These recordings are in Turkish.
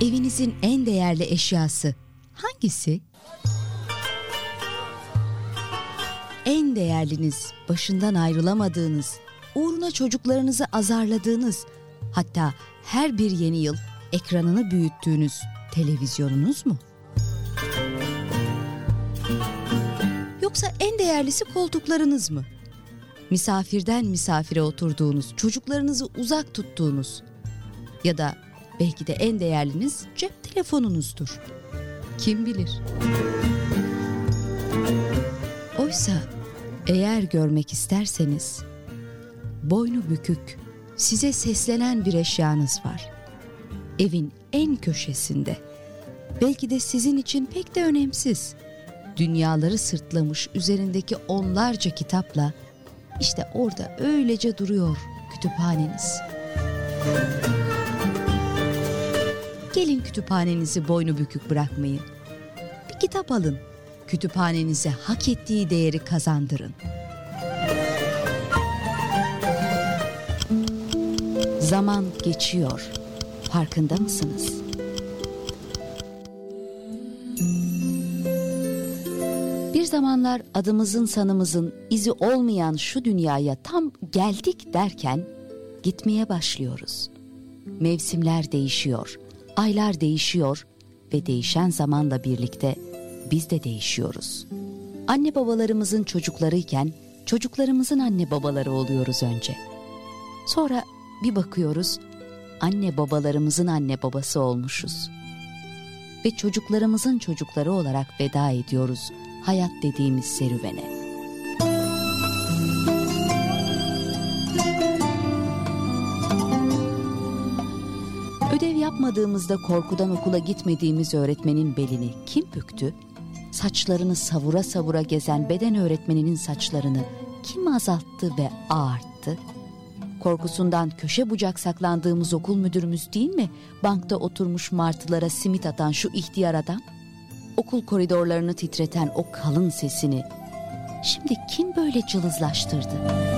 Evinizin en değerli eşyası hangisi? En değerliniz, başından ayrılamadığınız, uğruna çocuklarınızı azarladığınız, hatta her bir yeni yıl ekranını büyüttüğünüz televizyonunuz mu? Yoksa en değerlisi koltuklarınız mı? Misafirden misafire oturduğunuz, çocuklarınızı uzak tuttuğunuz ya da belki de en değerliniz cep telefonunuzdur. Kim bilir? Oysa eğer görmek isterseniz boynu bükük, size seslenen bir eşyanız var. Evin en köşesinde. Belki de sizin için pek de önemsiz. Dünyaları sırtlamış üzerindeki onlarca kitapla işte orada öylece duruyor kütüphaneniz. Gelin kütüphanenizi boynu bükük bırakmayın. Bir kitap alın. Kütüphanenize hak ettiği değeri kazandırın. Zaman geçiyor. Farkında mısınız? Bir zamanlar adımızın sanımızın izi olmayan şu dünyaya tam geldik derken gitmeye başlıyoruz. Mevsimler değişiyor, aylar değişiyor ve değişen zamanla birlikte biz de değişiyoruz. Anne babalarımızın çocuklarıyken çocuklarımızın anne babaları oluyoruz önce. Sonra bir bakıyoruz anne babalarımızın anne babası olmuşuz. Ve çocuklarımızın çocukları olarak veda ediyoruz hayat dediğimiz serüvene. Yapmadığımızda korkudan okula gitmediğimiz öğretmenin belini kim büktü? Saçlarını savura savura gezen beden öğretmeninin saçlarını kim azalttı ve ağarttı? Korkusundan köşe bucak saklandığımız okul müdürümüz değil mi? Bankta oturmuş martılara simit atan şu ihtiyar adam? Okul koridorlarını titreten o kalın sesini şimdi kim böyle cılızlaştırdı?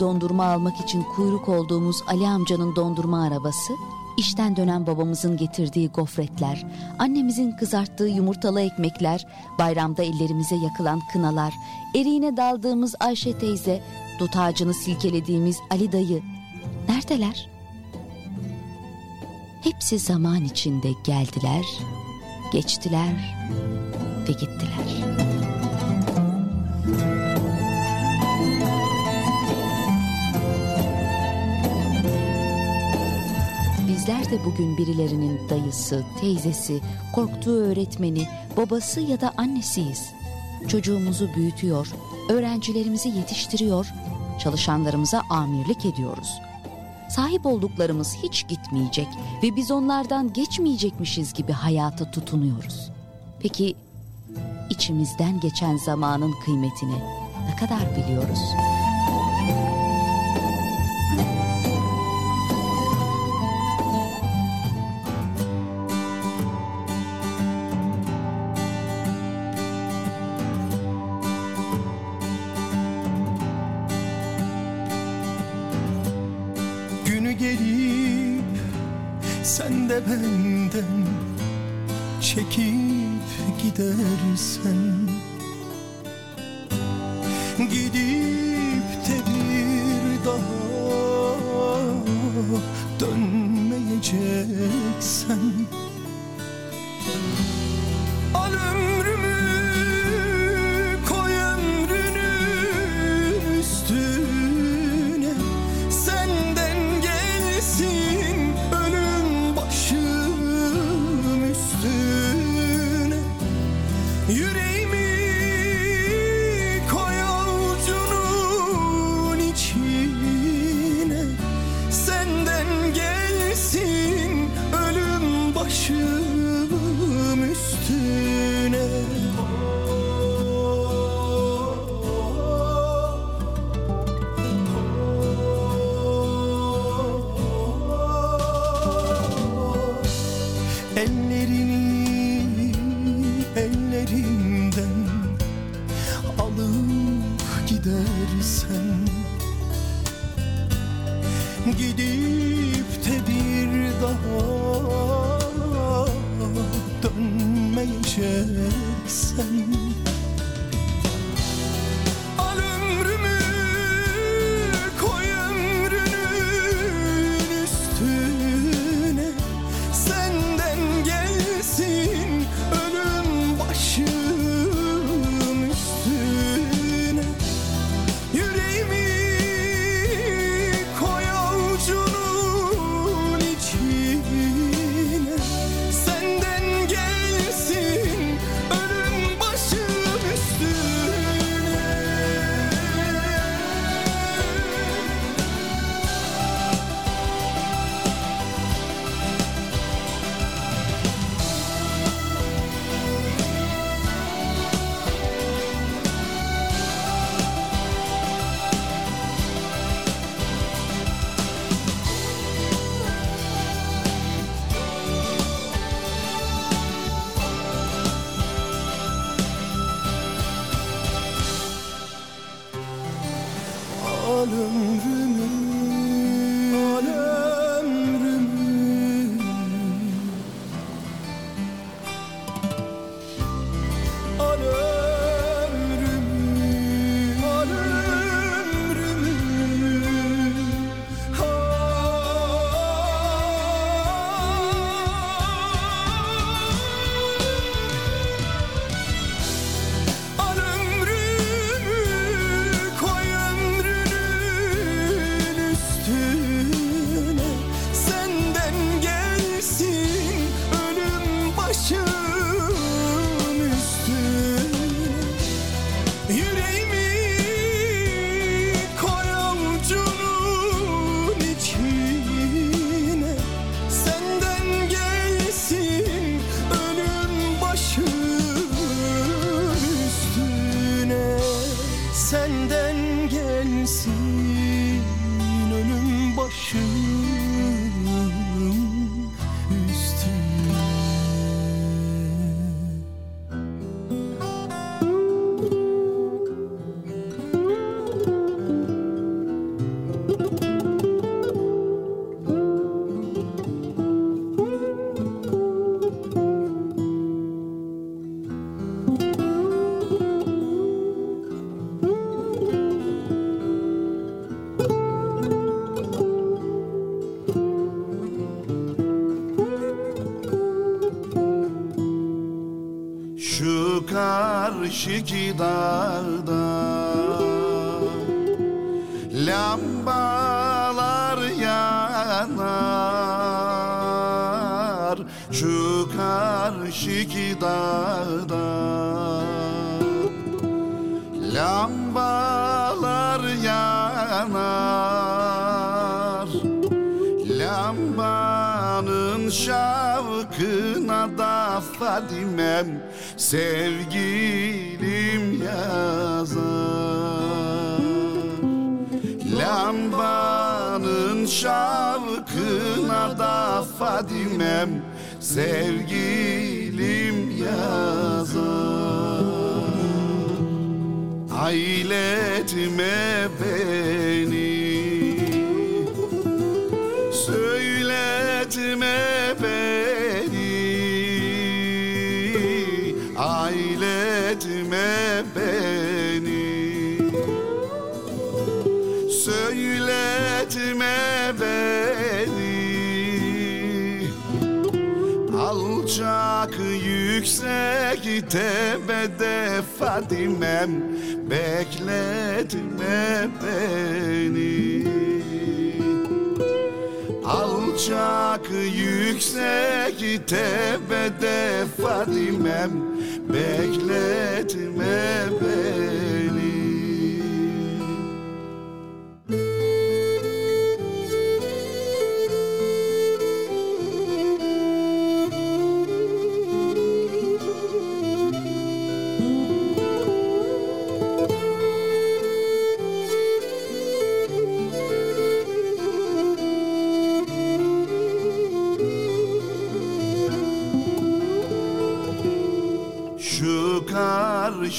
Dondurma almak için kuyruk olduğumuz Ali amcanın dondurma arabası? İşten dönen babamızın getirdiği gofretler, annemizin kızarttığı yumurtalı ekmekler, bayramda ellerimize yakılan kınalar, eriğine daldığımız Ayşe teyze, dut ağacını silkelediğimiz Ali dayı. Neredeler? Hepsi zaman içinde geldiler, geçtiler ve gittiler. Bizler de bugün birilerinin dayısı, teyzesi, korktuğu öğretmeni, babası ya da annesiyiz. Çocuğumuzu büyütüyor, öğrencilerimizi yetiştiriyor, çalışanlarımıza amirlik ediyoruz. Sahip olduklarımız hiç gitmeyecek ve biz onlardan geçmeyecekmişiz gibi hayata tutunuyoruz. Peki içimizden geçen zamanın kıymetini ne kadar biliyoruz?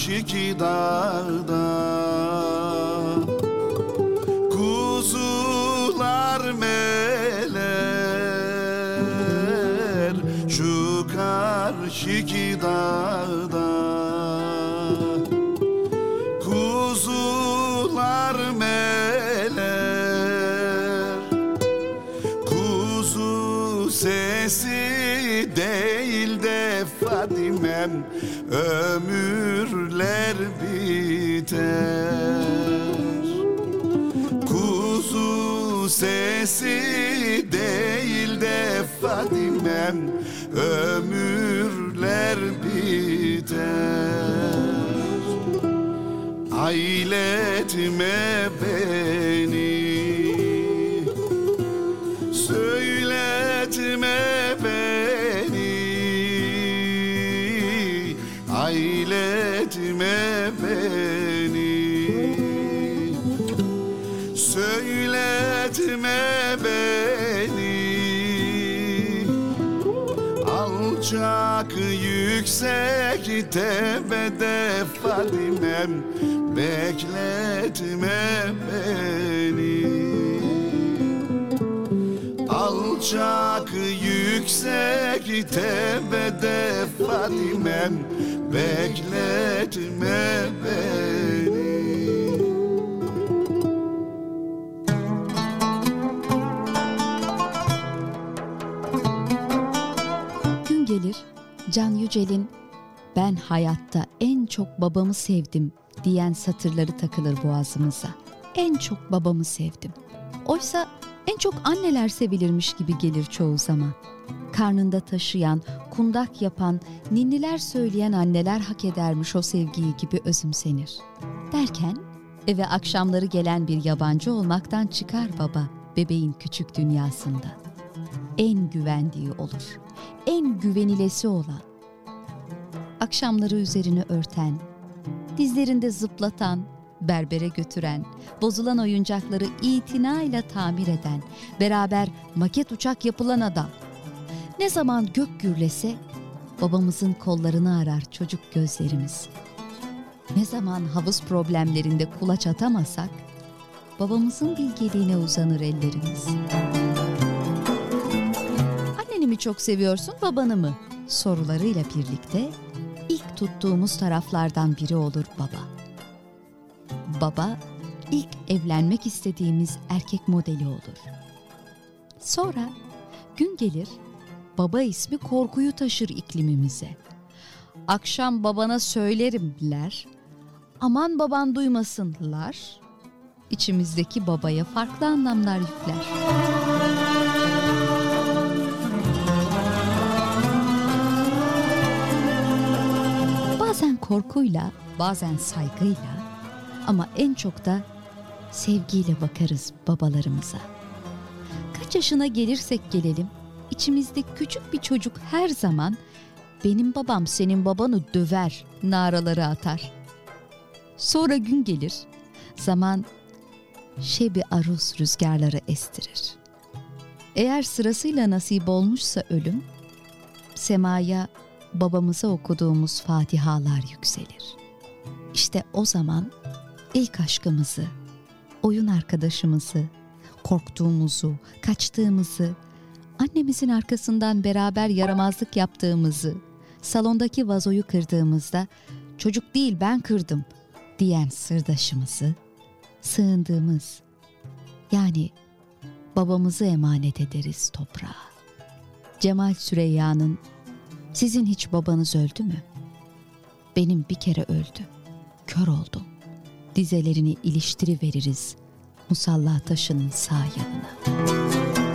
Karşıki dağda de Fadimem Ömürler biter. Ailetme Alçak yüksek tepede Fadimem Bekletme beni. Alçak yüksek tepede Fadimem Bekletme beni Yücel'in ben hayatta en çok babamı sevdim diyen satırları takılır boğazımıza. En çok babamı sevdim. Oysa en çok anneler sevilirmiş gibi gelir çoğu zaman. Karnında taşıyan, kundak yapan, ninniler söyleyen anneler hak edermiş o sevgiyi gibi özümsenir. Derken eve akşamları gelen bir yabancı olmaktan çıkar baba bebeğin küçük dünyasında. En güvendiği olur, en güvenilesi olan. Akşamları üzerini örten, dizlerinde zıplatan, berbere götüren, bozulan oyuncakları itinayla tamir eden, beraber maket uçak yapılan adam. Ne zaman gök gürlese babamızın kollarını arar çocuk gözlerimiz. Ne zaman havuz problemlerinde kulaç atamasak babamızın bilgeliğine uzanır ellerimiz. Anneni mi çok seviyorsun, babanı mı? Sorularıyla birlikte ilk tuttuğumuz taraflardan biri olur baba. Baba ilk evlenmek istediğimiz erkek modeli olur. Sonra gün gelir baba ismi korkuyu taşır iklimimize. Akşam babana söylerimler. Aman baban duymasınlar. İçimizdeki babaya farklı anlamlar yükler. Korkuyla, bazen saygıyla ama en çok da sevgiyle bakarız babalarımıza. Kaç yaşına gelirsek gelelim, içimizde küçük bir çocuk her zaman benim babam senin babanı döver naraları atar. Sonra gün gelir, zaman şebi aruz rüzgarları estirir. Eğer sırasıyla nasip olmuşsa ölüm, semaya babamıza okuduğumuz fatihalar yükselir. İşte o zaman ilk aşkımızı, oyun arkadaşımızı, korktuğumuzu, kaçtığımızı, annemizin arkasından beraber yaramazlık yaptığımızı, salondaki vazoyu kırdığımızda çocuk değil ben kırdım diyen sırdaşımızı, sığındığımız yani babamızı emanet ederiz toprağa. Cemal Süreyya'nın sizin hiç babanız öldü mü? Benim bir kere öldü. Kör oldum. Dizelerini iliştiri veririz musalla taşının sağ yanına.''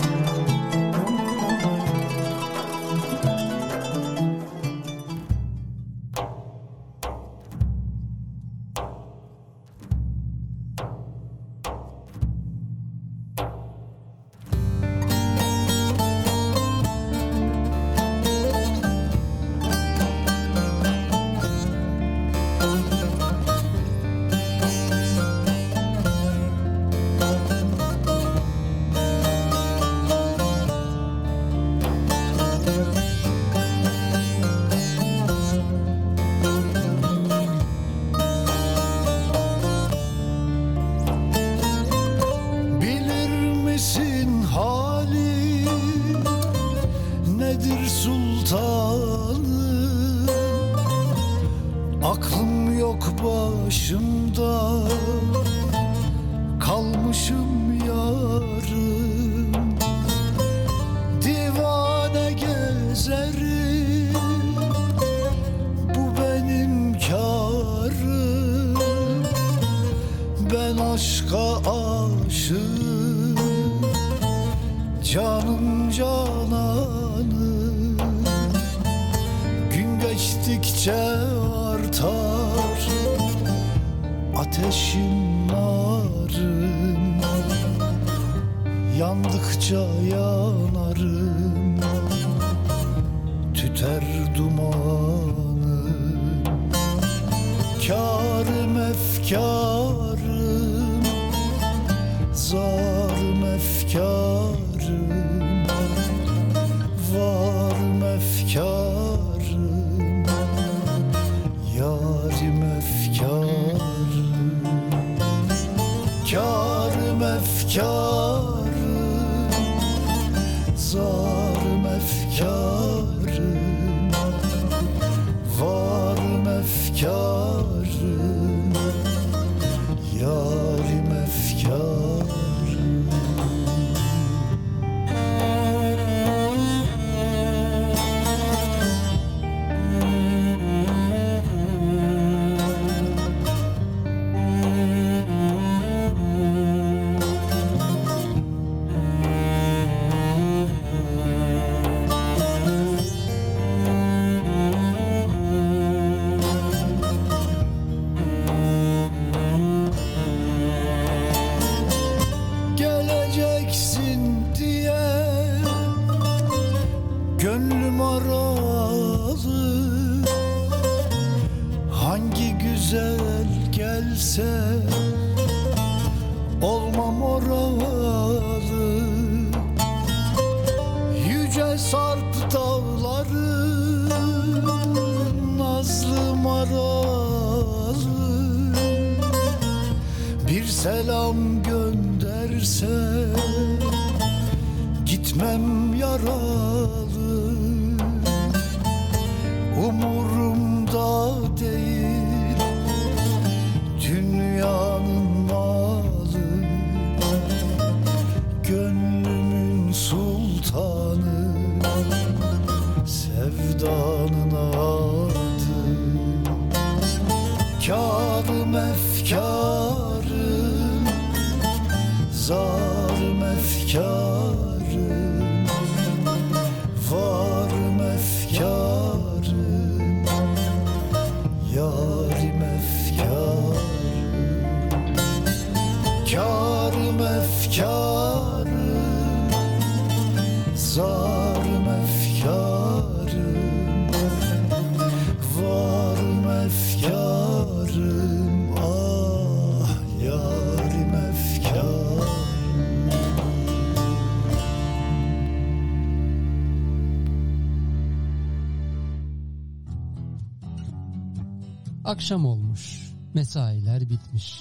Akşam olmuş, mesailer bitmiş.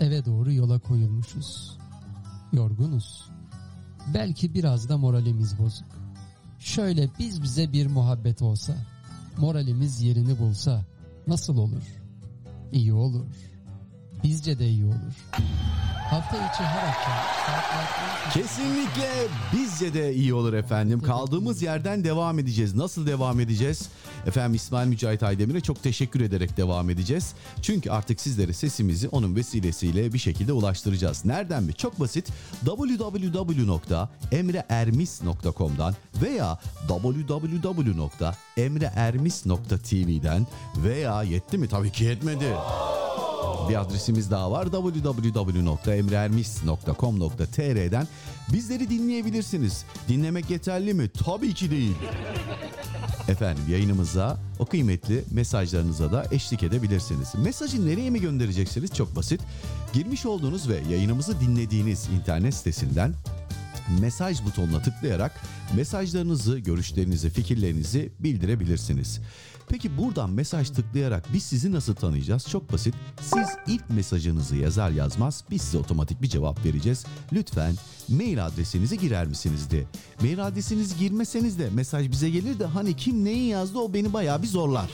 Eve doğru yola koyulmuşuz. Yorgunuz. Belki biraz da moralimiz bozuk. Şöyle biz bize bir muhabbet olsa, moralimiz yerini bulsa nasıl olur? İyi olur. Bizce de iyi olur. Hafta içi her akşam saatler 18.00 Kesinlikle bizce de iyi olur efendim. Kaldığımız yerden devam edeceğiz. Nasıl devam edeceğiz? Efendim İsmail Mücahit Aydemir'e çok teşekkür ederek devam edeceğiz. Çünkü artık sizlere sesimizi onun vesilesiyle bir şekilde ulaştıracağız. Nereden mi? Çok basit. www.emreermis.com'dan veya www.emreermis.tv'den veya yetti mi? Tabii ki yetmedi. Bir adresimiz daha var www.emreermis.com.tr'den bizleri dinleyebilirsiniz. Dinlemek yeterli mi? Tabii ki değil. Efendim yayınımıza o kıymetli mesajlarınıza da eşlik edebilirsiniz. Mesajı nereye mi göndereceksiniz? Çok basit. Girmiş olduğunuz ve yayınımızı dinlediğiniz internet sitesinden mesaj butonuna tıklayarak mesajlarınızı, görüşlerinizi, fikirlerinizi bildirebilirsiniz. Peki buradan mesaj tıklayarak biz sizi nasıl tanıyacağız? Çok basit. Siz ilk mesajınızı yazar yazmaz biz size otomatik bir cevap vereceğiz. Lütfen mail adresinizi girer misiniz diye. Mail adresinizi girmeseniz de mesaj bize gelir de hani kim neyi yazdı o beni bayağı bir zorlar.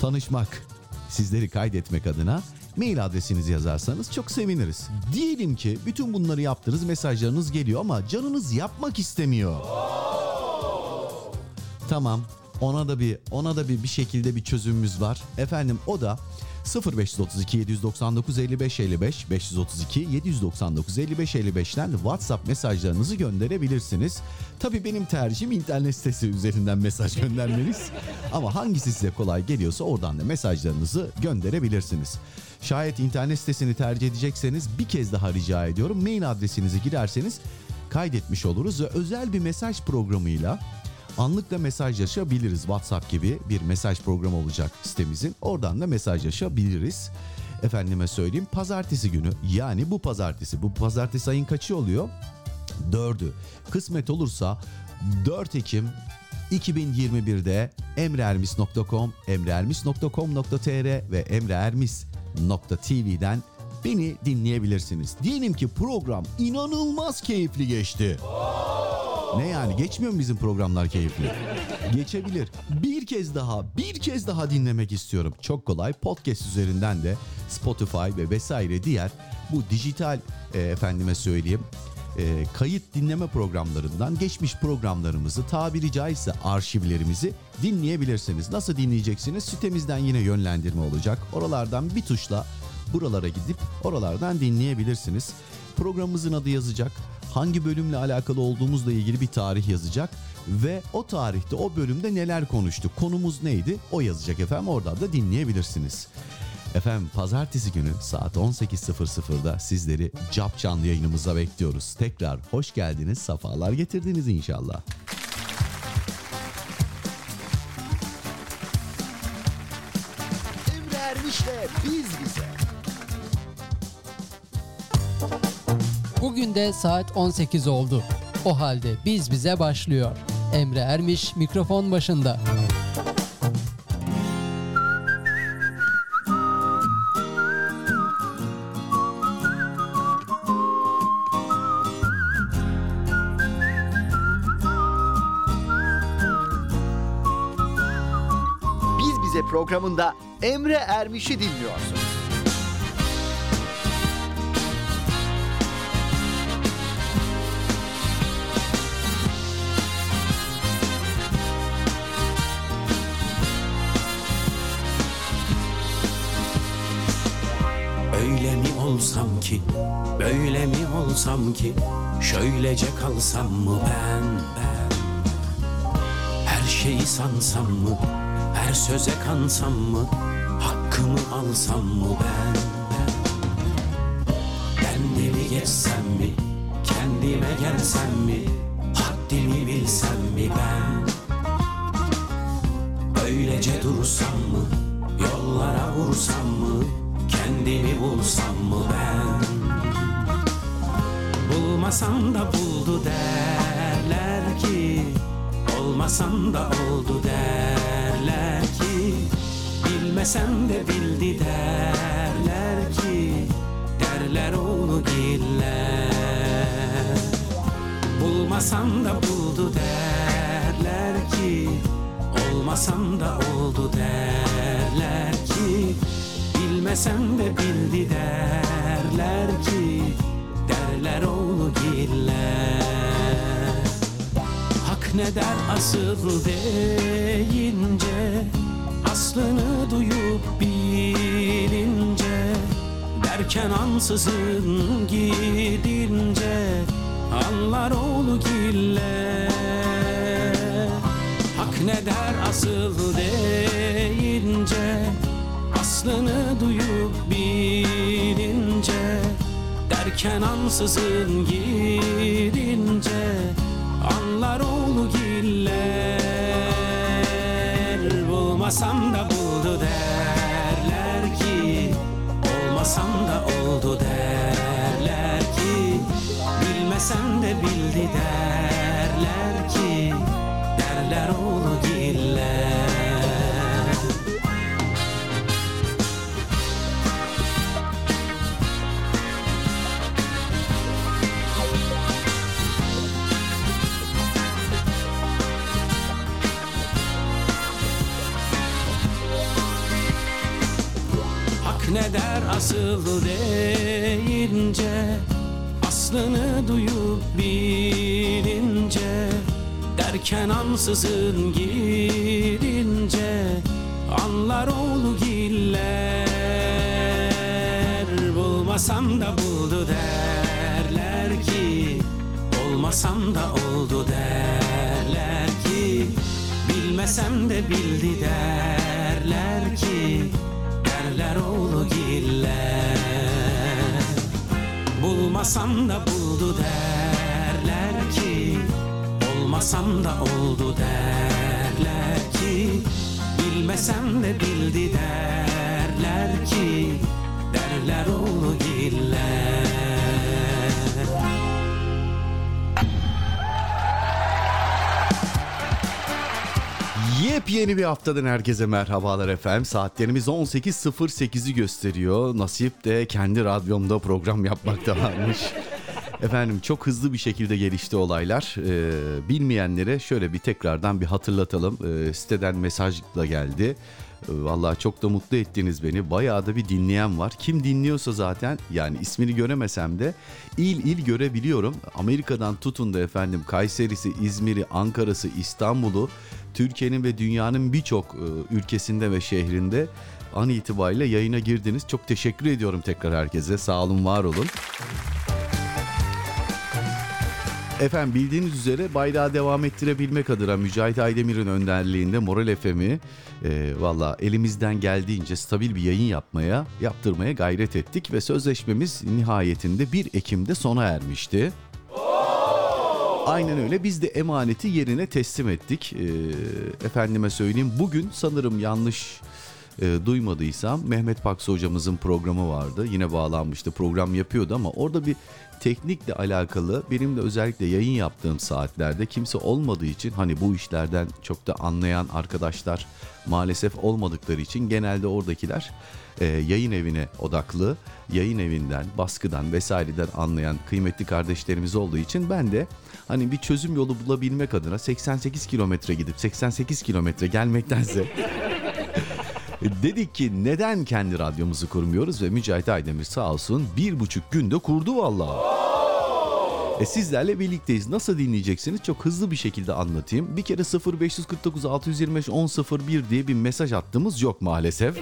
Tanışmak, sizleri kaydetmek adına mail adresinizi yazarsanız çok seviniriz. Diyelim ki bütün bunları yaptınız mesajlarınız geliyor ama canınız yapmak istemiyor. Tamam. Ona da bir ona da bir bir şekilde bir çözümümüz var. Efendim o da 0532 799 55 55 532 799 55 55'ten WhatsApp mesajlarınızı gönderebilirsiniz. Tabii benim tercihim internet sitesi üzerinden mesaj göndermeniz. Ama hangisi size kolay geliyorsa oradan da mesajlarınızı gönderebilirsiniz. Şayet internet sitesini tercih edecekseniz bir kez daha rica ediyorum. Mail adresinizi girerseniz kaydetmiş oluruz ve özel bir mesaj programıyla anlıkla mesajlaşabiliriz. WhatsApp gibi bir mesaj programı olacak sitemizin. Oradan da mesajlaşabiliriz. Efendime söyleyeyim pazartesi günü yani bu pazartesi. Bu pazartesi ayın kaçı oluyor? Dördü. Kısmet olursa 4 Ekim 2021'de emreermis.com, emreermis.com.tr ve emreermis.tv'den beni dinleyebilirsiniz. Diyelim ki program inanılmaz keyifli geçti. Ne yani geçmiyor mu bizim programlar keyifli? Geçebilir. Bir kez daha, bir kez daha dinlemek istiyorum. Çok kolay. Podcast üzerinden de Spotify ve vesaire diğer bu dijital e, efendime söyleyeyim e, kayıt dinleme programlarından geçmiş programlarımızı tabiri caizse arşivlerimizi dinleyebilirsiniz. Nasıl dinleyeceksiniz? Sitemizden yine yönlendirme olacak. Oralardan bir tuşla buralara gidip oralardan dinleyebilirsiniz. Programımızın adı yazacak. Hangi bölümle alakalı olduğumuzla ilgili bir tarih yazacak ve o tarihte o bölümde neler konuştuk, konumuz neydi o yazacak efendim oradan da dinleyebilirsiniz. Efendim pazartesi günü saat 18.00'da sizleri Cap Canlı yayınımıza bekliyoruz. Tekrar hoş geldiniz, safalar getirdiniz inşallah. Emre Ermiş'le biz bize. Bugün de saat 18 oldu. O halde biz bize başlıyor. Emre Ermiş mikrofon başında. Programında Emre Ermiş'i dinliyorsunuz. Öyle mi olsam ki Böyle mi olsam ki Şöylece kalsam mı ben ben Her şeyi sansam mı Her söze kansam mı? Hakkımı alsam mı ben? Ben Kendimi geçsem mi? Kendime gelsem mi? Haddimi bilsem mi ben? Öylece dursam mı? Yollara vursam mı? Kendimi bulsam mı ben? Bulmasam da buldu derler ki Olmasam da oldu derler Bilmesem de bildi derler ki Derler oğlu giller. Bulmasam da buldu derler ki Olmasam da oldu derler ki. Bilmesem de bildi derler ki Derler oğlu giller. Hak ne der asıl deyince Aslını duyup bilince Derken ansızın gidince Anlar oğlu giller Hak ne der asıl deyince Aslını duyup bilince Derken ansızın gidince Anlar oğlu giller Bulmasam da buldu derler ki Olmasam da oldu derler ki Bilmesem de bildi derler ne der asıl deyince Aslını duyup bilince Derken ansızın gidince Anlar oğlu giller. Bulmasam da buldu derler ki Olmasam da oldu derler ki Bilmesem de bildi derler Derler oğlu giller. Bulmasam da buldu derler ki Olmasam da oldu derler ki Bilmesem de bildi derler ki Derler oğlu giller Yepyeni bir haftadan herkese merhabalar efendim. Saatlerimiz 18.08'i gösteriyor. Nasip de kendi radyomda program yapmakta varmış. Efendim çok hızlı bir şekilde gelişti olaylar. Ee, bilmeyenlere şöyle bir tekrardan bir hatırlatalım. Ee, siteden mesajla geldi. Ee, Vallahi çok da mutlu ettiniz beni. Bayağı da bir dinleyen var. Kim dinliyorsa zaten yani ismini göremesem de il il görebiliyorum. Amerika'dan tutun da efendim Kayseri'si, İzmir'i, Ankara'sı, İstanbul'u Türkiye'nin ve dünyanın birçok e, ülkesinde ve şehrinde an itibariyle yayına girdiniz. Çok teşekkür ediyorum tekrar herkese. Sağ olun, var olun. Efendim bildiğiniz üzere bayrağı devam ettirebilmek adına Mücahit Aydemir'in önderliğinde Moral FM'i e, valla elimizden geldiğince stabil bir yayın yapmaya, yaptırmaya gayret ettik ve sözleşmemiz nihayetinde 1 Ekim'de sona ermişti. Aynen öyle biz de emaneti yerine teslim ettik. E, efendime söyleyeyim bugün sanırım yanlış e, duymadıysam Mehmet Paksı hocamızın programı vardı. Yine bağlanmıştı program yapıyordu ama orada bir teknikle alakalı benim de özellikle yayın yaptığım saatlerde kimse olmadığı için hani bu işlerden çok da anlayan arkadaşlar maalesef olmadıkları için genelde oradakiler e, yayın evine odaklı yayın evinden baskıdan vesaireden anlayan kıymetli kardeşlerimiz olduğu için ben de hani bir çözüm yolu bulabilmek adına 88 kilometre gidip 88 kilometre gelmektense Dedik ki neden kendi radyomuzu kurmuyoruz ve Mücahit Aydemir sağ olsun bir buçuk günde kurdu vallahi. E sizlerle birlikteyiz. Nasıl dinleyeceksiniz? Çok hızlı bir şekilde anlatayım. Bir kere 0549 625 1001 diye bir mesaj attığımız yok maalesef.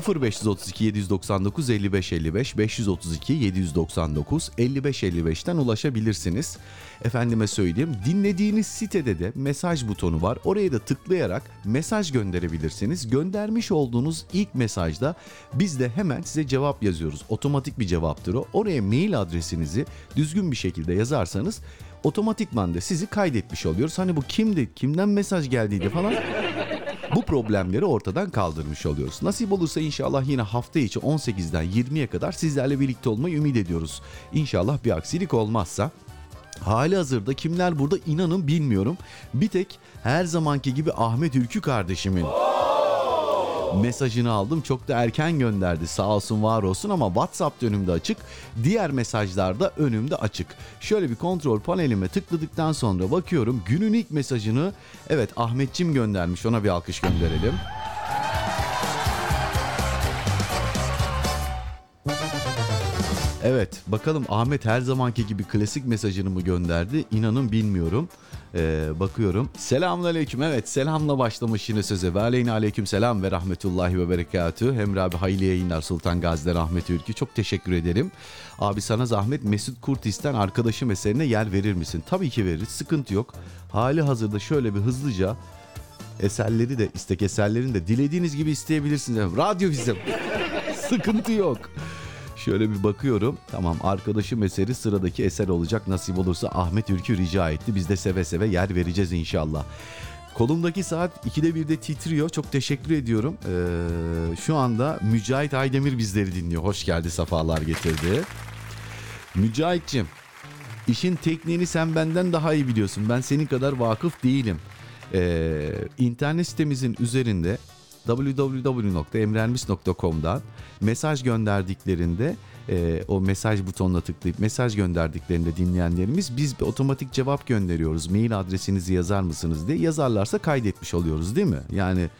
0532 799 55 55 532 799 55 55'ten ulaşabilirsiniz. Efendime söyleyeyim dinlediğiniz sitede de mesaj butonu var. Oraya da tıklayarak mesaj gönderebilirsiniz. Göndermiş olduğunuz ilk mesajda biz de hemen size cevap yazıyoruz. Otomatik bir cevaptır o. Oraya mail adresinizi düzgün bir şekilde yazarsanız otomatikman da sizi kaydetmiş oluyoruz. Hani bu kimdi, kimden mesaj geldiydi falan bu problemleri ortadan kaldırmış oluyoruz. Nasip olursa inşallah yine hafta içi 18'den 20'ye kadar sizlerle birlikte olmayı ümit ediyoruz. İnşallah bir aksilik olmazsa. Hali hazırda kimler burada inanın bilmiyorum. Bir tek her zamanki gibi Ahmet Ülkü kardeşimin mesajını aldım. Çok da erken gönderdi sağ olsun var olsun ama WhatsApp önümde açık. Diğer mesajlar da önümde açık. Şöyle bir kontrol panelime tıkladıktan sonra bakıyorum. Günün ilk mesajını evet Ahmetçim göndermiş ona bir alkış gönderelim. Evet bakalım Ahmet her zamanki gibi klasik mesajını mı gönderdi? İnanın bilmiyorum. Ee, bakıyorum. Selamun aleyküm. Evet selamla başlamış yine söze. Ve aleyhine aleyküm selam ve rahmetullahi ve berekatü. Emre abi hayırlı yayınlar Sultan Gazi'de Rahmet Ülkü. Çok teşekkür ederim. Abi sana zahmet Mesut Kurtis'ten arkadaşım eserine yer verir misin? Tabii ki veririz. Sıkıntı yok. Hali hazırda şöyle bir hızlıca eserleri de istek eserlerini de dilediğiniz gibi isteyebilirsiniz. Radyo bizim. Sıkıntı yok. Şöyle bir bakıyorum. Tamam arkadaşım eseri sıradaki eser olacak. Nasip olursa Ahmet Ülkü rica etti. Biz de seve seve yer vereceğiz inşallah. Kolumdaki saat 2'de 1'de titriyor. Çok teşekkür ediyorum. Ee, şu anda Mücahit Aydemir bizleri dinliyor. Hoş geldi, safalar getirdi. Mücahit'cim, işin tekniğini sen benden daha iyi biliyorsun. Ben senin kadar vakıf değilim. Ee, internet sitemizin üzerinde www.emrermis.com'dan mesaj gönderdiklerinde e, o mesaj butonuna tıklayıp mesaj gönderdiklerinde dinleyenlerimiz biz bir otomatik cevap gönderiyoruz. Mail adresinizi yazar mısınız diye yazarlarsa kaydetmiş oluyoruz değil mi? Yani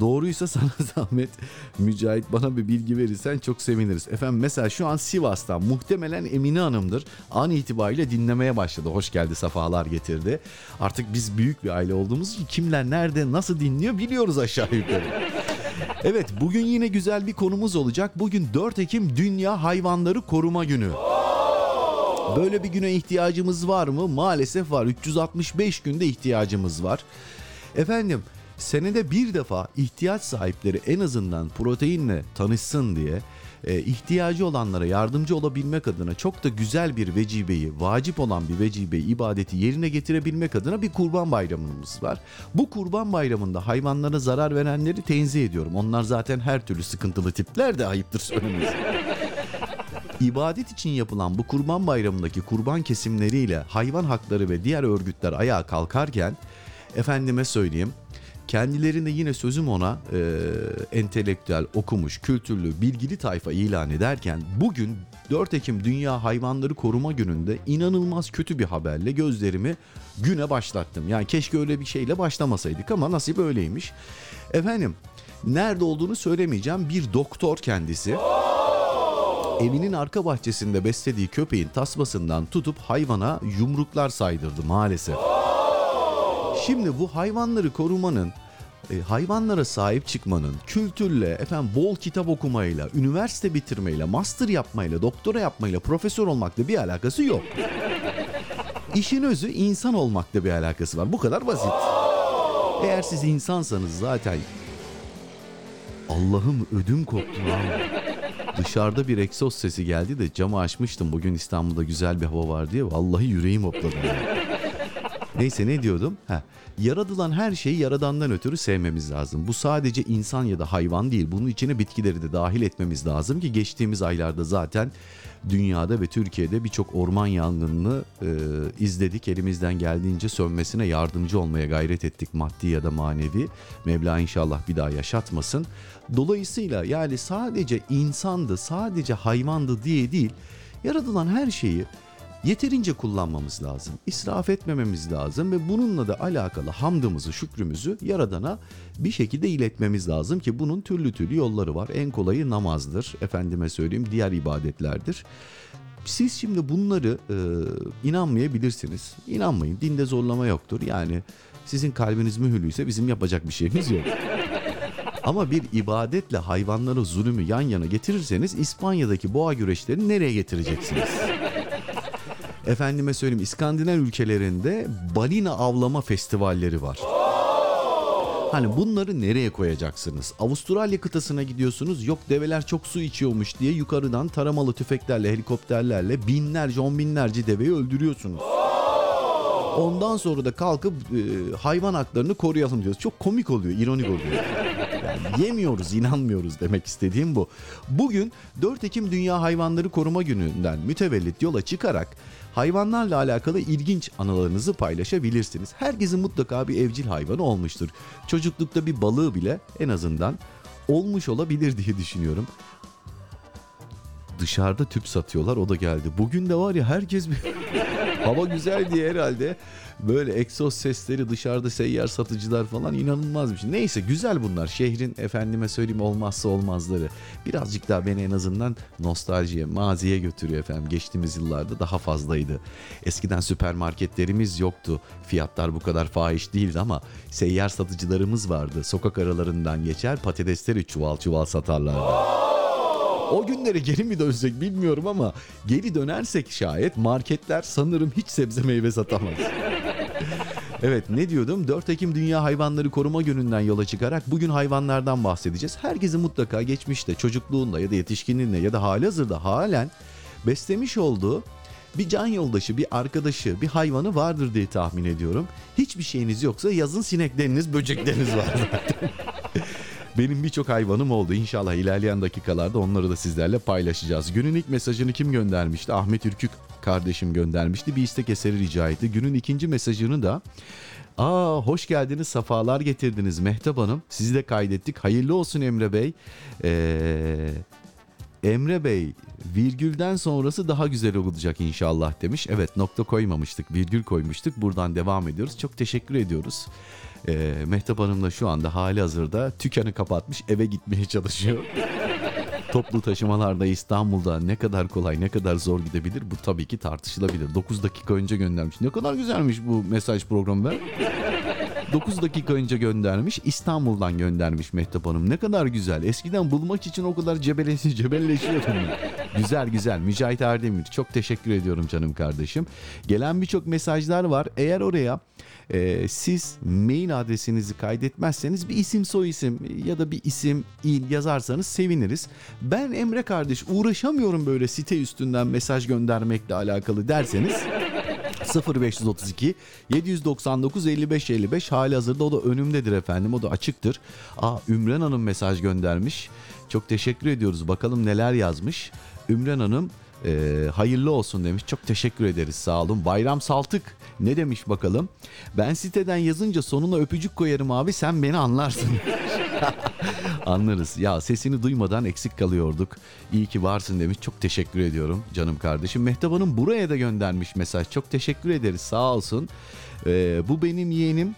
doğruysa sana zahmet Mücahit bana bir bilgi verirsen çok seviniriz. Efendim mesela şu an Sivas'tan muhtemelen Emine Hanım'dır. An itibariyle dinlemeye başladı. Hoş geldi safalar getirdi. Artık biz büyük bir aile olduğumuz için kimler nerede nasıl dinliyor biliyoruz aşağı yukarı. Evet bugün yine güzel bir konumuz olacak. Bugün 4 Ekim Dünya Hayvanları Koruma Günü. Böyle bir güne ihtiyacımız var mı? Maalesef var. 365 günde ihtiyacımız var. Efendim senede bir defa ihtiyaç sahipleri en azından proteinle tanışsın diye e, ihtiyacı olanlara yardımcı olabilmek adına çok da güzel bir vecibeyi, vacip olan bir vecibeyi, ibadeti yerine getirebilmek adına bir kurban bayramımız var. Bu kurban bayramında hayvanlara zarar verenleri tenzih ediyorum. Onlar zaten her türlü sıkıntılı tipler de ayıptır söylemesi. İbadet için yapılan bu kurban bayramındaki kurban kesimleriyle hayvan hakları ve diğer örgütler ayağa kalkarken efendime söyleyeyim kendilerine yine sözüm ona e, entelektüel, okumuş, kültürlü, bilgili tayfa ilan ederken bugün 4 Ekim Dünya Hayvanları Koruma Günü'nde inanılmaz kötü bir haberle gözlerimi güne başlattım. Yani keşke öyle bir şeyle başlamasaydık ama nasip öyleymiş. Efendim nerede olduğunu söylemeyeceğim bir doktor kendisi evinin arka bahçesinde beslediği köpeğin tasmasından tutup hayvana yumruklar saydırdı maalesef. Şimdi bu hayvanları korumanın e, hayvanlara sahip çıkmanın kültürle, efendim bol kitap okumayla, üniversite bitirmeyle, master yapmayla, doktora yapmayla, profesör olmakla bir alakası yok. İşin özü insan olmakla bir alakası var. Bu kadar basit. Eğer siz insansanız zaten Allah'ım ödüm koptu. Dışarıda bir egzoz sesi geldi de camı açmıştım. Bugün İstanbul'da güzel bir hava var diye. Vallahi yüreğim hopladı. Neyse ne diyordum? Heh. Yaratılan her şeyi yaradandan ötürü sevmemiz lazım. Bu sadece insan ya da hayvan değil. Bunun içine bitkileri de dahil etmemiz lazım ki geçtiğimiz aylarda zaten dünyada ve Türkiye'de birçok orman yangınını e, izledik. Elimizden geldiğince sönmesine yardımcı olmaya gayret ettik maddi ya da manevi. Mevla inşallah bir daha yaşatmasın. Dolayısıyla yani sadece insandı, sadece hayvandı diye değil, yaratılan her şeyi yeterince kullanmamız lazım. İsraf etmememiz lazım ve bununla da alakalı hamdımızı, şükrümüzü Yaradan'a bir şekilde iletmemiz lazım ki bunun türlü türlü yolları var. En kolayı namazdır. Efendime söyleyeyim diğer ibadetlerdir. Siz şimdi bunları e, inanmayabilirsiniz. İnanmayın. Dinde zorlama yoktur. Yani sizin kalbiniz mühürlüyse bizim yapacak bir şeyimiz yok. Ama bir ibadetle hayvanlara zulümü yan yana getirirseniz İspanya'daki boğa güreşlerini nereye getireceksiniz? Efendime söyleyeyim İskandinav ülkelerinde balina avlama festivalleri var. Hani bunları nereye koyacaksınız? Avustralya kıtasına gidiyorsunuz. Yok develer çok su içiyormuş diye yukarıdan taramalı tüfeklerle, helikopterlerle binlerce, on binlerce deveyi öldürüyorsunuz. Ondan sonra da kalkıp e, hayvan haklarını koruyalım diyoruz. Çok komik oluyor, ironik oluyor. Yani yemiyoruz, inanmıyoruz demek istediğim bu. Bugün 4 Ekim Dünya Hayvanları Koruma Günü'nden mütevellit yola çıkarak hayvanlarla alakalı ilginç anılarınızı paylaşabilirsiniz. Herkesin mutlaka bir evcil hayvanı olmuştur. Çocuklukta bir balığı bile en azından olmuş olabilir diye düşünüyorum. Dışarıda tüp satıyorlar o da geldi. Bugün de var ya herkes bir hava güzel diye herhalde böyle egzoz sesleri dışarıda seyyar satıcılar falan inanılmaz bir şey. Neyse güzel bunlar şehrin efendime söyleyeyim olmazsa olmazları. Birazcık daha beni en azından nostaljiye, maziye götürüyor efendim. Geçtiğimiz yıllarda daha fazlaydı. Eskiden süpermarketlerimiz yoktu. Fiyatlar bu kadar fahiş değildi ama seyyar satıcılarımız vardı. Sokak aralarından geçer patatesleri çuval çuval satarlardı. O günlere geri mi dönsek bilmiyorum ama geri dönersek şayet marketler sanırım hiç sebze meyve satamaz. Evet ne diyordum? 4 Ekim Dünya Hayvanları Koruma Günü'nden yola çıkarak bugün hayvanlardan bahsedeceğiz. Herkesin mutlaka geçmişte çocukluğunda ya da yetişkinliğinde ya da halihazırda halen beslemiş olduğu bir can yoldaşı, bir arkadaşı, bir hayvanı vardır diye tahmin ediyorum. Hiçbir şeyiniz yoksa yazın sinekleriniz, böcekleriniz var zaten. Benim birçok hayvanım oldu. İnşallah ilerleyen dakikalarda onları da sizlerle paylaşacağız. Günün ilk mesajını kim göndermişti? Ahmet Ürkük kardeşim göndermişti. Bir istek eseri rica etti. Günün ikinci mesajını da Aa hoş geldiniz, safalar getirdiniz Mehtap Hanım. Sizi de kaydettik. Hayırlı olsun Emre Bey. Ee, Emre Bey virgülden sonrası daha güzel olacak inşallah demiş. Evet nokta koymamıştık virgül koymuştuk. Buradan devam ediyoruz. Çok teşekkür ediyoruz. Ee, Mehtap Hanım da şu anda hali hazırda tükanı kapatmış eve gitmeye çalışıyor. Toplu taşımalarda İstanbul'da ne kadar kolay ne kadar zor gidebilir bu tabii ki tartışılabilir. 9 dakika önce göndermiş. Ne kadar güzelmiş bu mesaj programı ben. 9 dakika önce göndermiş. İstanbul'dan göndermiş Mehtap Hanım. Ne kadar güzel. Eskiden bulmak için o kadar cebelleşi, cebelleşiyordum güzel güzel. Mücahit Erdemir. Çok teşekkür ediyorum canım kardeşim. Gelen birçok mesajlar var. Eğer oraya e, siz mail adresinizi kaydetmezseniz bir isim soy isim ya da bir isim il yazarsanız seviniriz. Ben Emre kardeş uğraşamıyorum böyle site üstünden mesaj göndermekle alakalı derseniz 0532 799 55 55 hali hazırda o da önümdedir efendim o da açıktır. Aa Ümran Hanım mesaj göndermiş. Çok teşekkür ediyoruz. Bakalım neler yazmış. Ümran Hanım e, hayırlı olsun demiş. Çok teşekkür ederiz sağ olun. Bayram Saltık ne demiş bakalım. Ben siteden yazınca sonuna öpücük koyarım abi sen beni anlarsın. Anlarız. Ya sesini duymadan eksik kalıyorduk. İyi ki varsın demiş. Çok teşekkür ediyorum canım kardeşim. Mehtap Hanım buraya da göndermiş mesaj. Çok teşekkür ederiz sağ olsun. Ee, bu benim yeğenim.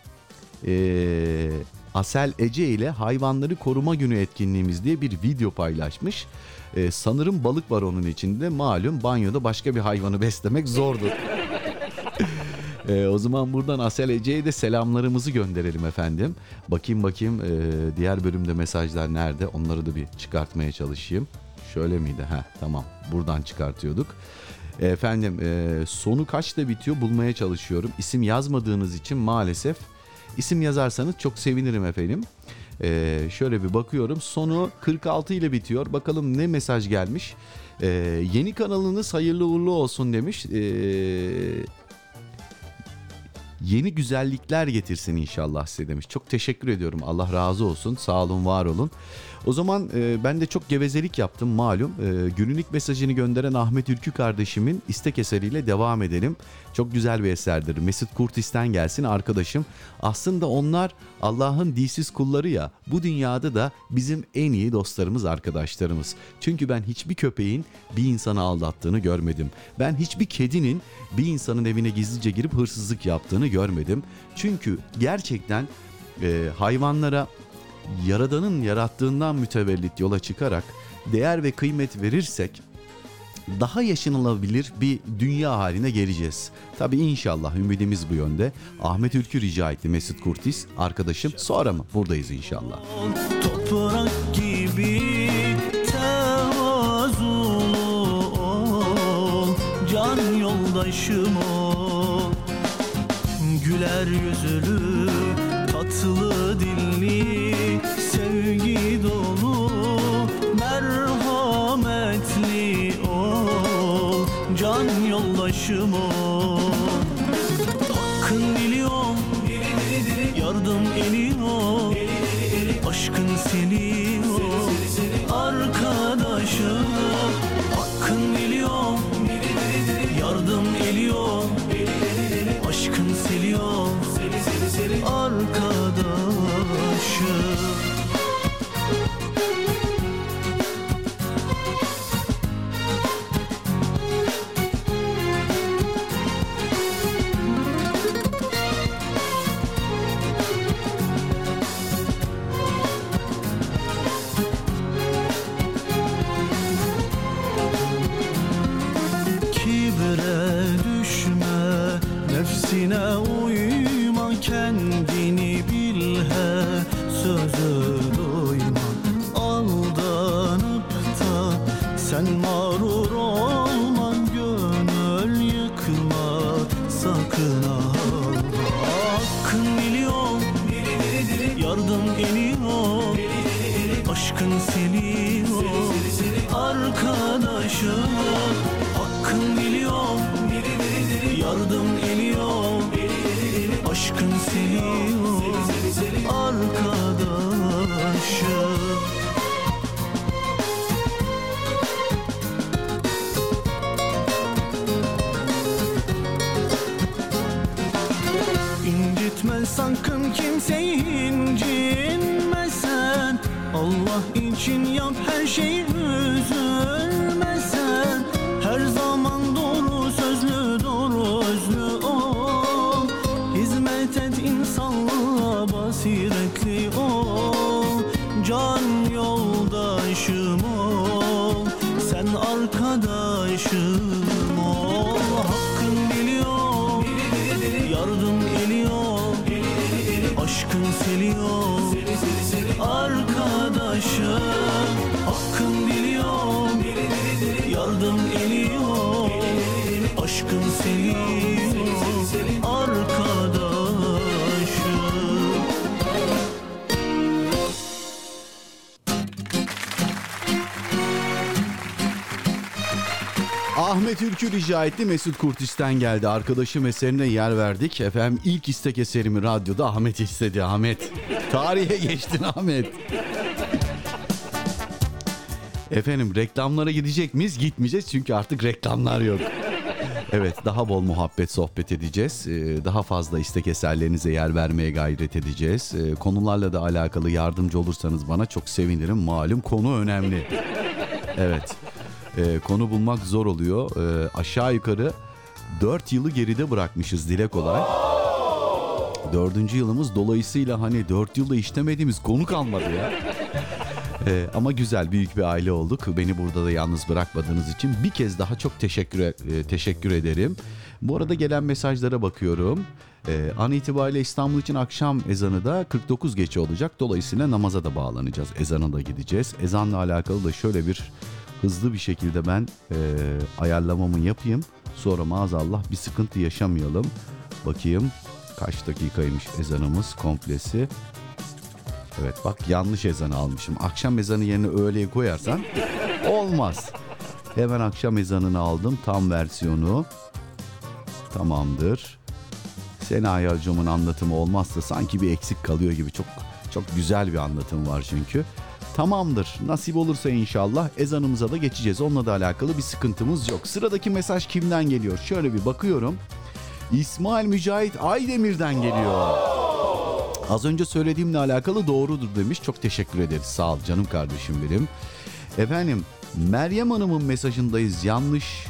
Ee, Asel Ece ile hayvanları koruma günü etkinliğimiz diye bir video paylaşmış. Ee, sanırım balık var onun içinde. Malum banyoda başka bir hayvanı beslemek zordur. Ee, o zaman buradan Asel Ece'ye de selamlarımızı gönderelim efendim. Bakayım bakayım e, diğer bölümde mesajlar nerede onları da bir çıkartmaya çalışayım. Şöyle miydi? Ha tamam buradan çıkartıyorduk. Efendim e, sonu kaçta bitiyor bulmaya çalışıyorum. İsim yazmadığınız için maalesef isim yazarsanız çok sevinirim efendim. Ee, şöyle bir bakıyorum sonu 46 ile bitiyor. Bakalım ne mesaj gelmiş. Ee, yeni kanalınız hayırlı uğurlu olsun demiş. Ee, yeni güzellikler getirsin inşallah size demiş. Çok teşekkür ediyorum. Allah razı olsun. Sağ olun, var olun. O zaman e, ben de çok gevezelik yaptım malum. E, günün ilk mesajını gönderen Ahmet Ülkü kardeşimin istek eseriyle devam edelim. Çok güzel bir eserdir. Mesut Kurtis'ten gelsin arkadaşım. Aslında onlar Allah'ın dilsiz kulları ya. Bu dünyada da bizim en iyi dostlarımız, arkadaşlarımız. Çünkü ben hiçbir köpeğin bir insanı aldattığını görmedim. Ben hiçbir kedinin bir insanın evine gizlice girip hırsızlık yaptığını görmedim. Çünkü gerçekten e, hayvanlara Yaradan'ın yarattığından mütevellit yola çıkarak değer ve kıymet verirsek daha yaşanılabilir bir dünya haline geleceğiz. Tabi inşallah ümidimiz bu yönde. Ahmet Ülkü rica etti Mesut Kurtis arkadaşım. Sonra mı? Buradayız inşallah. Toprak gibi ol, can yoldaşım ol. Güler yüzlü, tatlı dilli yoldaşım ol Ülkü rica etti Mesut Kurtis'ten geldi. Arkadaşım eserine yer verdik. Efendim ilk istek eserimi radyoda Ahmet istedi. Ahmet. Tarihe geçtin Ahmet. Efendim reklamlara gidecek miyiz? Gitmeyeceğiz çünkü artık reklamlar yok. Evet daha bol muhabbet sohbet edeceğiz. Ee, Daha fazla istek eserlerinize yer vermeye gayret edeceğiz. Ee, Konularla da alakalı yardımcı olursanız bana çok sevinirim. Malum konu önemli. Evet. Ee, konu bulmak zor oluyor. Ee, aşağı yukarı 4 yılı geride bırakmışız dile kolay. Dördüncü yılımız dolayısıyla hani 4 yılda işlemediğimiz konu kalmadı ya. Ee, ama güzel büyük bir aile olduk. Beni burada da yalnız bırakmadığınız için bir kez daha çok teşekkür e- e, teşekkür ederim. Bu arada gelen mesajlara bakıyorum. Ee, an itibariyle İstanbul için akşam ezanı da 49 geçe olacak. Dolayısıyla namaza da bağlanacağız. Ezana da gideceğiz. Ezanla alakalı da şöyle bir hızlı bir şekilde ben e, ayarlamamı yapayım. Sonra maazallah bir sıkıntı yaşamayalım. Bakayım kaç dakikaymış ezanımız komplesi. Evet bak yanlış ezanı almışım. Akşam ezanı yerine öğleye koyarsan olmaz. Hemen akşam ezanını aldım tam versiyonu. Tamamdır. Sena Yalcım'ın anlatımı olmazsa sanki bir eksik kalıyor gibi çok çok güzel bir anlatım var çünkü. Tamamdır. Nasip olursa inşallah ezanımıza da geçeceğiz. Onunla da alakalı bir sıkıntımız yok. Sıradaki mesaj kimden geliyor? Şöyle bir bakıyorum. İsmail Mücahit Aydemir'den geliyor. Az önce söylediğimle alakalı doğrudur demiş. Çok teşekkür ederiz. Sağ ol canım kardeşim benim. Efendim Meryem Hanım'ın mesajındayız. Yanlış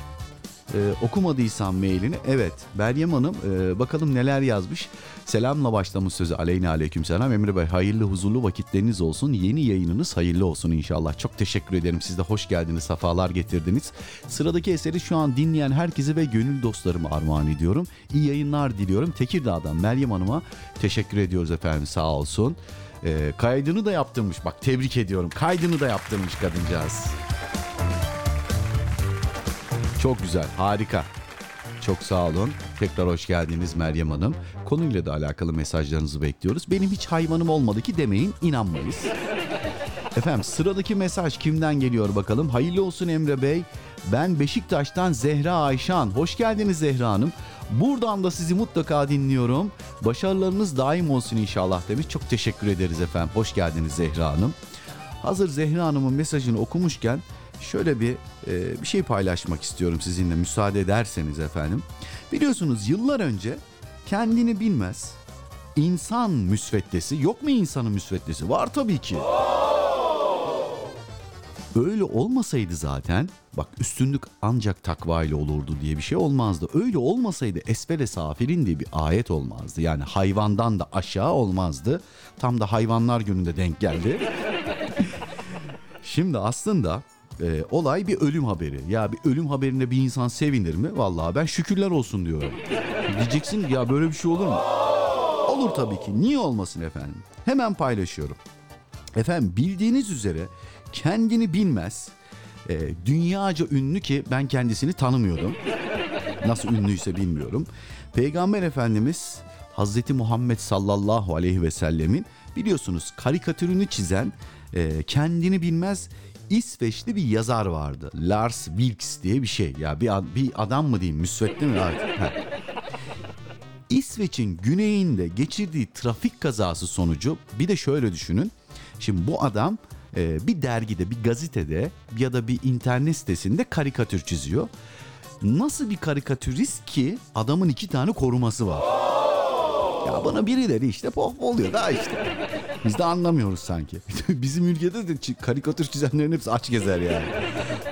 e, okumadıysam mailini. Evet Meryem Hanım e, bakalım neler yazmış. Selamla başlamış sözü aleyna aleyküm selam. Emre Bey hayırlı huzurlu vakitleriniz olsun. Yeni yayınınız hayırlı olsun inşallah. Çok teşekkür ederim. Siz de hoş geldiniz. Safalar getirdiniz. Sıradaki eseri şu an dinleyen herkese ve gönül dostlarıma armağan ediyorum. İyi yayınlar diliyorum. Tekirdağ'dan Meryem Hanım'a teşekkür ediyoruz efendim sağ olsun. E, kaydını da yaptırmış. Bak tebrik ediyorum. Kaydını da yaptırmış kadıncağız. Çok güzel, harika. Çok sağ olun. Tekrar hoş geldiniz Meryem Hanım. Konuyla da alakalı mesajlarınızı bekliyoruz. Benim hiç hayvanım olmadı ki demeyin inanmayız. Efendim sıradaki mesaj kimden geliyor bakalım. Hayırlı olsun Emre Bey. Ben Beşiktaş'tan Zehra Ayşan. Hoş geldiniz Zehra Hanım. Buradan da sizi mutlaka dinliyorum. Başarılarınız daim olsun inşallah demiş. Çok teşekkür ederiz efendim. Hoş geldiniz Zehra Hanım. Hazır Zehra Hanım'ın mesajını okumuşken şöyle bir e, bir şey paylaşmak istiyorum sizinle müsaade ederseniz efendim. Biliyorsunuz yıllar önce kendini bilmez insan müsveddesi yok mu insanın müsveddesi? Var tabii ki. Öyle olmasaydı zaten bak üstünlük ancak takva ile olurdu diye bir şey olmazdı. Öyle olmasaydı esfele safirin diye bir ayet olmazdı. Yani hayvandan da aşağı olmazdı. Tam da hayvanlar gününde denk geldi. Şimdi aslında e, olay bir ölüm haberi. Ya bir ölüm haberinde bir insan sevinir mi? Vallahi ben şükürler olsun diyorum. Diyeceksin ya böyle bir şey olur mu? Olur tabii ki. Niye olmasın efendim? Hemen paylaşıyorum. Efendim bildiğiniz üzere kendini bilmez. e, dünyaca ünlü ki ben kendisini tanımıyordum. Nasıl ünlüyse bilmiyorum. Peygamber Efendimiz Hazreti Muhammed sallallahu aleyhi ve sellemin biliyorsunuz karikatürünü çizen e, kendini bilmez İsveçli bir yazar vardı. Lars Vilks diye bir şey. Ya bir, bir adam mı diyeyim müsvedde mi artık? İsveç'in güneyinde geçirdiği trafik kazası sonucu bir de şöyle düşünün. Şimdi bu adam e, bir dergide, bir gazetede ya da bir internet sitesinde karikatür çiziyor. Nasıl bir karikatürist ki adamın iki tane koruması var. Ya bana birileri işte pohpohluyor daha işte. Biz de anlamıyoruz sanki. Bizim ülkede de karikatür çizenlerin hepsi aç gezer yani.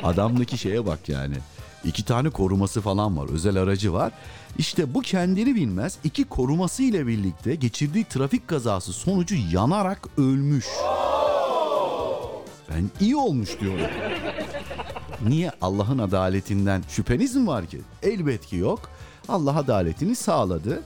Adamdaki şeye bak yani. İki tane koruması falan var. Özel aracı var. İşte bu kendini bilmez iki koruması ile birlikte geçirdiği trafik kazası sonucu yanarak ölmüş. Ben iyi olmuş diyorum. Niye Allah'ın adaletinden şüpheniz mi var ki? Elbet ki yok. Allah adaletini sağladı.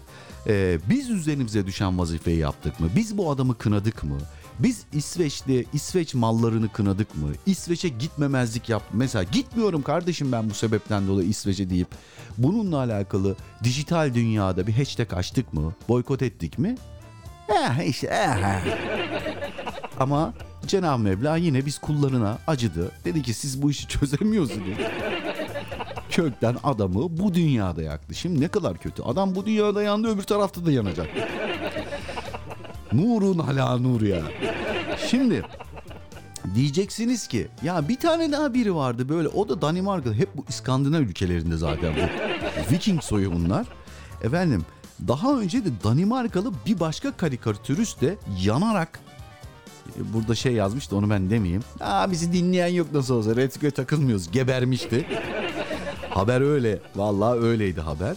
Ee, biz üzerimize düşen vazifeyi yaptık mı? Biz bu adamı kınadık mı? Biz İsveç'te İsveç mallarını kınadık mı? İsveç'e gitmemezlik yaptık. Mesela gitmiyorum kardeşim ben bu sebepten dolayı İsveç'e deyip bununla alakalı dijital dünyada bir hashtag açtık mı? Boykot ettik mi? Eh işte eh. Ama Cenab-ı Mevla yine biz kullarına acıdı. Dedi ki siz bu işi çözemiyorsunuz. Kökten adamı bu dünyada yaktı. Şimdi ne kadar kötü. Adam bu dünyada yandı öbür tarafta da yanacak. Nurun ala nur ya. Şimdi diyeceksiniz ki ya bir tane daha biri vardı böyle o da Danimarka'da hep bu İskandinav ülkelerinde zaten bu Viking soyu bunlar. Efendim daha önce de Danimarkalı bir başka karikatürist de yanarak burada şey yazmış da onu ben demeyeyim. Aa bizi dinleyen yok nasıl olsa Retsko'ya takılmıyoruz gebermişti. Haber öyle vallahi öyleydi haber.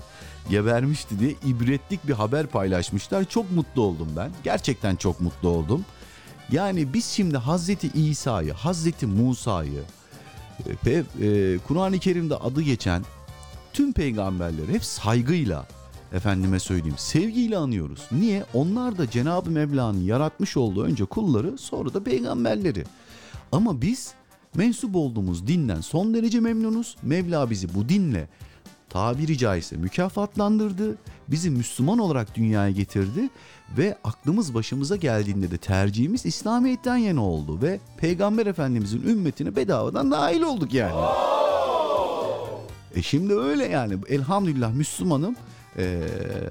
Gebermişti diye ibretlik bir haber paylaşmışlar. Çok mutlu oldum ben. Gerçekten çok mutlu oldum. Yani biz şimdi Hazreti İsa'yı, Hazreti Musa'yı ve e, Kur'an-ı Kerim'de adı geçen tüm peygamberleri hep saygıyla efendime söyleyeyim sevgiyle anıyoruz. Niye? Onlar da Cenab-ı Mevla'nın yaratmış olduğu önce kulları sonra da peygamberleri. Ama biz mensup olduğumuz dinden son derece memnunuz. Mevla bizi bu dinle tabiri caizse mükafatlandırdı. Bizi Müslüman olarak dünyaya getirdi ve aklımız başımıza geldiğinde de tercihimiz İslamiyet'ten yana oldu ve Peygamber Efendimizin ümmetine bedavadan dahil olduk yani. E şimdi öyle yani elhamdülillah Müslümanım e,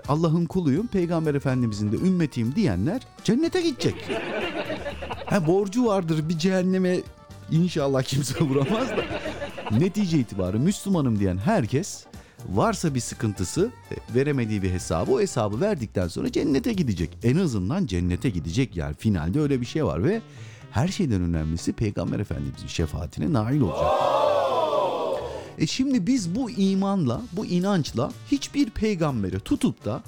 Allah'ın kuluyum Peygamber Efendimizin de ümmetiyim diyenler cennete gidecek. Ha borcu vardır bir cehenneme inşallah kimse vuramaz da. Netice itibarı Müslümanım diyen herkes varsa bir sıkıntısı e, veremediği bir hesabı o hesabı verdikten sonra cennete gidecek. En azından cennete gidecek yani finalde öyle bir şey var ve her şeyden önemlisi Peygamber Efendimizin şefaatine nail olacak. E şimdi biz bu imanla, bu inançla hiçbir peygambere tutup da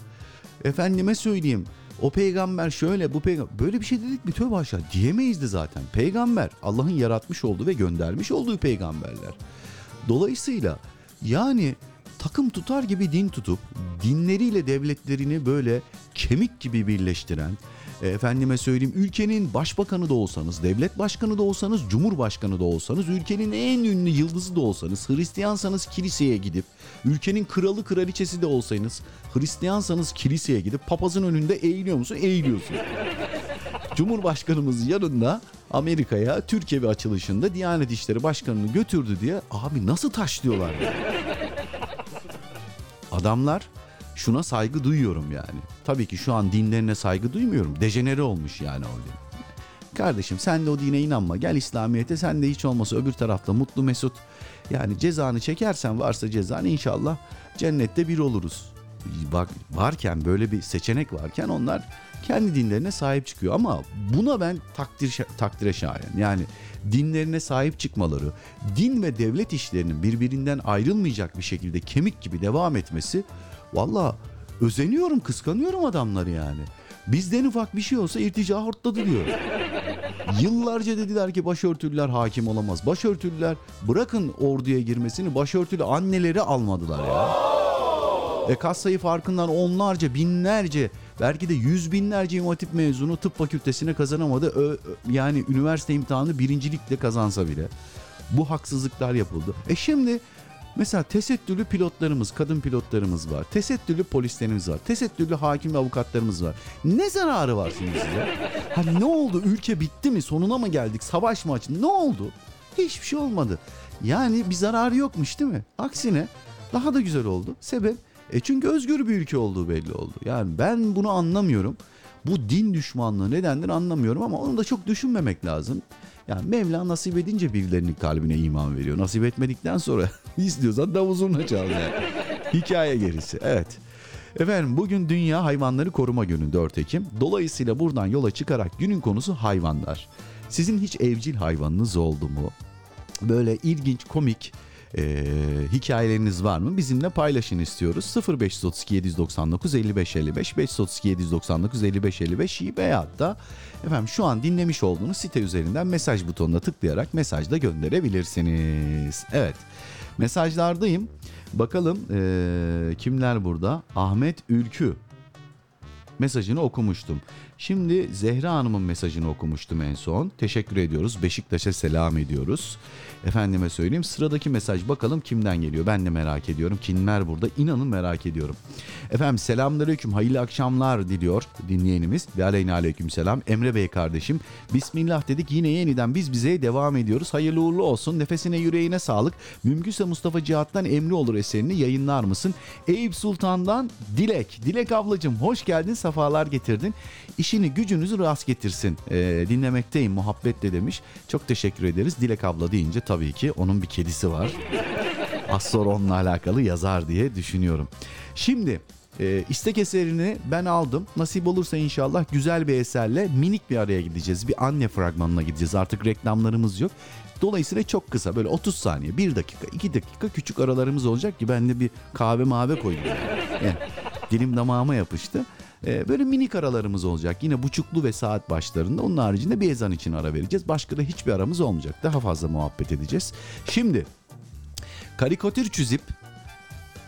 efendime söyleyeyim o peygamber şöyle bu peygamber böyle bir şey dedik mi tövbe aşağı diyemeyiz de zaten. Peygamber Allah'ın yaratmış olduğu ve göndermiş olduğu peygamberler. Dolayısıyla yani takım tutar gibi din tutup dinleriyle devletlerini böyle kemik gibi birleştiren efendime söyleyeyim ülkenin başbakanı da olsanız, devlet başkanı da olsanız, cumhurbaşkanı da olsanız, ülkenin en ünlü yıldızı da olsanız, Hristiyansanız kiliseye gidip, ülkenin kralı kraliçesi de olsanız, Hristiyansanız kiliseye gidip papazın önünde eğiliyor musun? Eğiliyorsun. Cumhurbaşkanımız yanında Amerika'ya Türkiye açılışında Diyanet İşleri Başkanı'nı götürdü diye abi nasıl taşlıyorlar? Adamlar şuna saygı duyuyorum yani. Tabii ki şu an dinlerine saygı duymuyorum. Dejenere olmuş yani o din. Kardeşim sen de o dine inanma. Gel İslamiyet'e sen de hiç olmasa öbür tarafta mutlu mesut. Yani cezanı çekersen varsa cezan inşallah cennette bir oluruz. Bak varken böyle bir seçenek varken onlar kendi dinlerine sahip çıkıyor ama buna ben takdir takdire şayan. Yani dinlerine sahip çıkmaları, din ve devlet işlerinin birbirinden ayrılmayacak bir şekilde kemik gibi devam etmesi valla özeniyorum, kıskanıyorum adamları yani. Bizden ufak bir şey olsa irtica hortladı diyor. Yıllarca dediler ki başörtülüler hakim olamaz. Başörtülüler bırakın orduya girmesini başörtülü anneleri almadılar ya. E kas sayı farkından onlarca, binlerce, belki de yüz binlerce imam mezunu tıp fakültesine kazanamadı. Ö, ö, yani üniversite imtihanı birincilikle kazansa bile. Bu haksızlıklar yapıldı. E şimdi mesela tesettürlü pilotlarımız, kadın pilotlarımız var. Tesettürlü polislerimiz var. Tesettürlü hakim ve avukatlarımız var. Ne zararı var şimdi size? Ha ne oldu? Ülke bitti mi? Sonuna mı geldik? Savaş mı açıldı? Ne oldu? Hiçbir şey olmadı. Yani bir zararı yokmuş değil mi? Aksine daha da güzel oldu. Sebep e çünkü özgür bir ülke olduğu belli oldu. Yani ben bunu anlamıyorum. Bu din düşmanlığı nedendir anlamıyorum ama onu da çok düşünmemek lazım. Yani Mevla nasip edince birilerinin kalbine iman veriyor. Nasip etmedikten sonra istiyorsan davul çal yani. Hikaye gerisi. Evet. Efendim bugün Dünya Hayvanları Koruma Günü 4 Ekim. Dolayısıyla buradan yola çıkarak günün konusu hayvanlar. Sizin hiç evcil hayvanınız oldu mu? Böyle ilginç, komik, e, hikayeleriniz var mı? Bizimle paylaşın istiyoruz. 0532 799 55 55 532 799 55 55 veyahut da efendim şu an dinlemiş olduğunuz site üzerinden mesaj butonuna tıklayarak mesaj da gönderebilirsiniz. Evet mesajlardayım. Bakalım e, kimler burada? Ahmet Ülkü mesajını okumuştum. Şimdi Zehra Hanım'ın mesajını okumuştum en son. Teşekkür ediyoruz. Beşiktaş'a selam ediyoruz. Efendime söyleyeyim sıradaki mesaj bakalım kimden geliyor. Ben de merak ediyorum. Kimler burada? İnanın merak ediyorum. Efendim selamünaleyküm. Hayırlı akşamlar diliyor dinleyenimiz. Ve aleyküm selam. Emre Bey kardeşim. Bismillah dedik yine yeniden biz bize devam ediyoruz. Hayırlı uğurlu olsun. Nefesine yüreğine sağlık. Mümkünse Mustafa Cihat'tan Emri olur eserini yayınlar mısın? Eyüp Sultan'dan Dilek. Dilek ablacığım hoş geldin. Safalar getirdin. İşini gücünüzü rast getirsin. Ee, dinlemekteyim muhabbetle demiş. Çok teşekkür ederiz. Dilek abla deyince tabii ki onun bir kedisi var. Az sonra onunla alakalı yazar diye düşünüyorum. Şimdi e, istek eserini ben aldım. Nasip olursa inşallah güzel bir eserle minik bir araya gideceğiz. Bir anne fragmanına gideceğiz. Artık reklamlarımız yok. Dolayısıyla çok kısa böyle 30 saniye, 1 dakika, 2 dakika küçük aralarımız olacak ki ben de bir kahve mavi koydum. Yani dilim damağıma yapıştı. Ee, böyle minik aralarımız olacak. Yine buçuklu ve saat başlarında. Onun haricinde bir ezan için ara vereceğiz. Başka da hiçbir aramız olmayacak. Daha fazla muhabbet edeceğiz. Şimdi karikatür çizip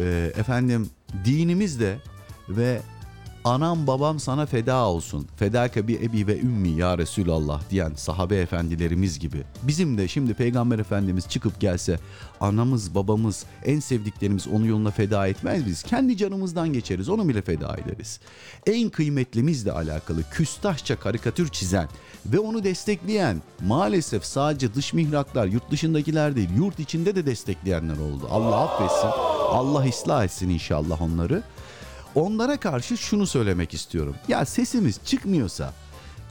e, efendim dinimizde ve anam babam sana feda olsun. Fedaka bir ebi ve ümmi ya Resulallah diyen sahabe efendilerimiz gibi. Bizim de şimdi peygamber efendimiz çıkıp gelse anamız babamız en sevdiklerimiz onu yoluna feda etmez biz. Kendi canımızdan geçeriz onu bile feda ederiz. En kıymetlimizle alakalı küstahça karikatür çizen ve onu destekleyen maalesef sadece dış mihraklar yurt dışındakiler değil yurt içinde de destekleyenler oldu. Allah affetsin. Allah ıslah etsin inşallah onları. Onlara karşı şunu söylemek istiyorum. Ya sesimiz çıkmıyorsa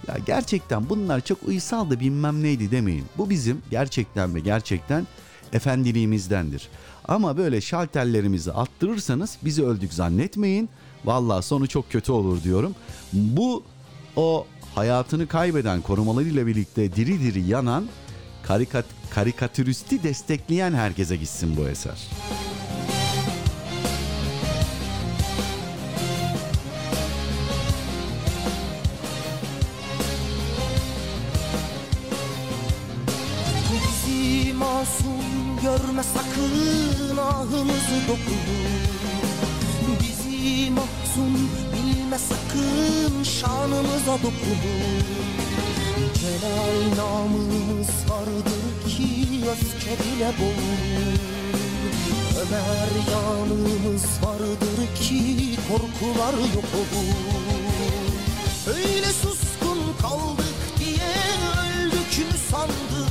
ya gerçekten bunlar çok uysal da bilmem neydi demeyin. Bu bizim gerçekten ve gerçekten efendiliğimizdendir. Ama böyle şalterlerimizi attırırsanız bizi öldük zannetmeyin. Vallahi sonu çok kötü olur diyorum. Bu o hayatını kaybeden korumalarıyla birlikte diri diri yanan karikat, karikatüristi destekleyen herkese gitsin bu eser. masum görme sakın ahımızı dokunur Bizi mahzun bilme sakın şanımıza dokunur Celal namımız vardır ki öfke bile boğulur Ömer yanımız vardır ki korkular yok olur Öyle suskun kaldık diye öldük mü sandın?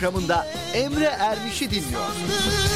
programında Emre Ermiş'i dinliyorsunuz.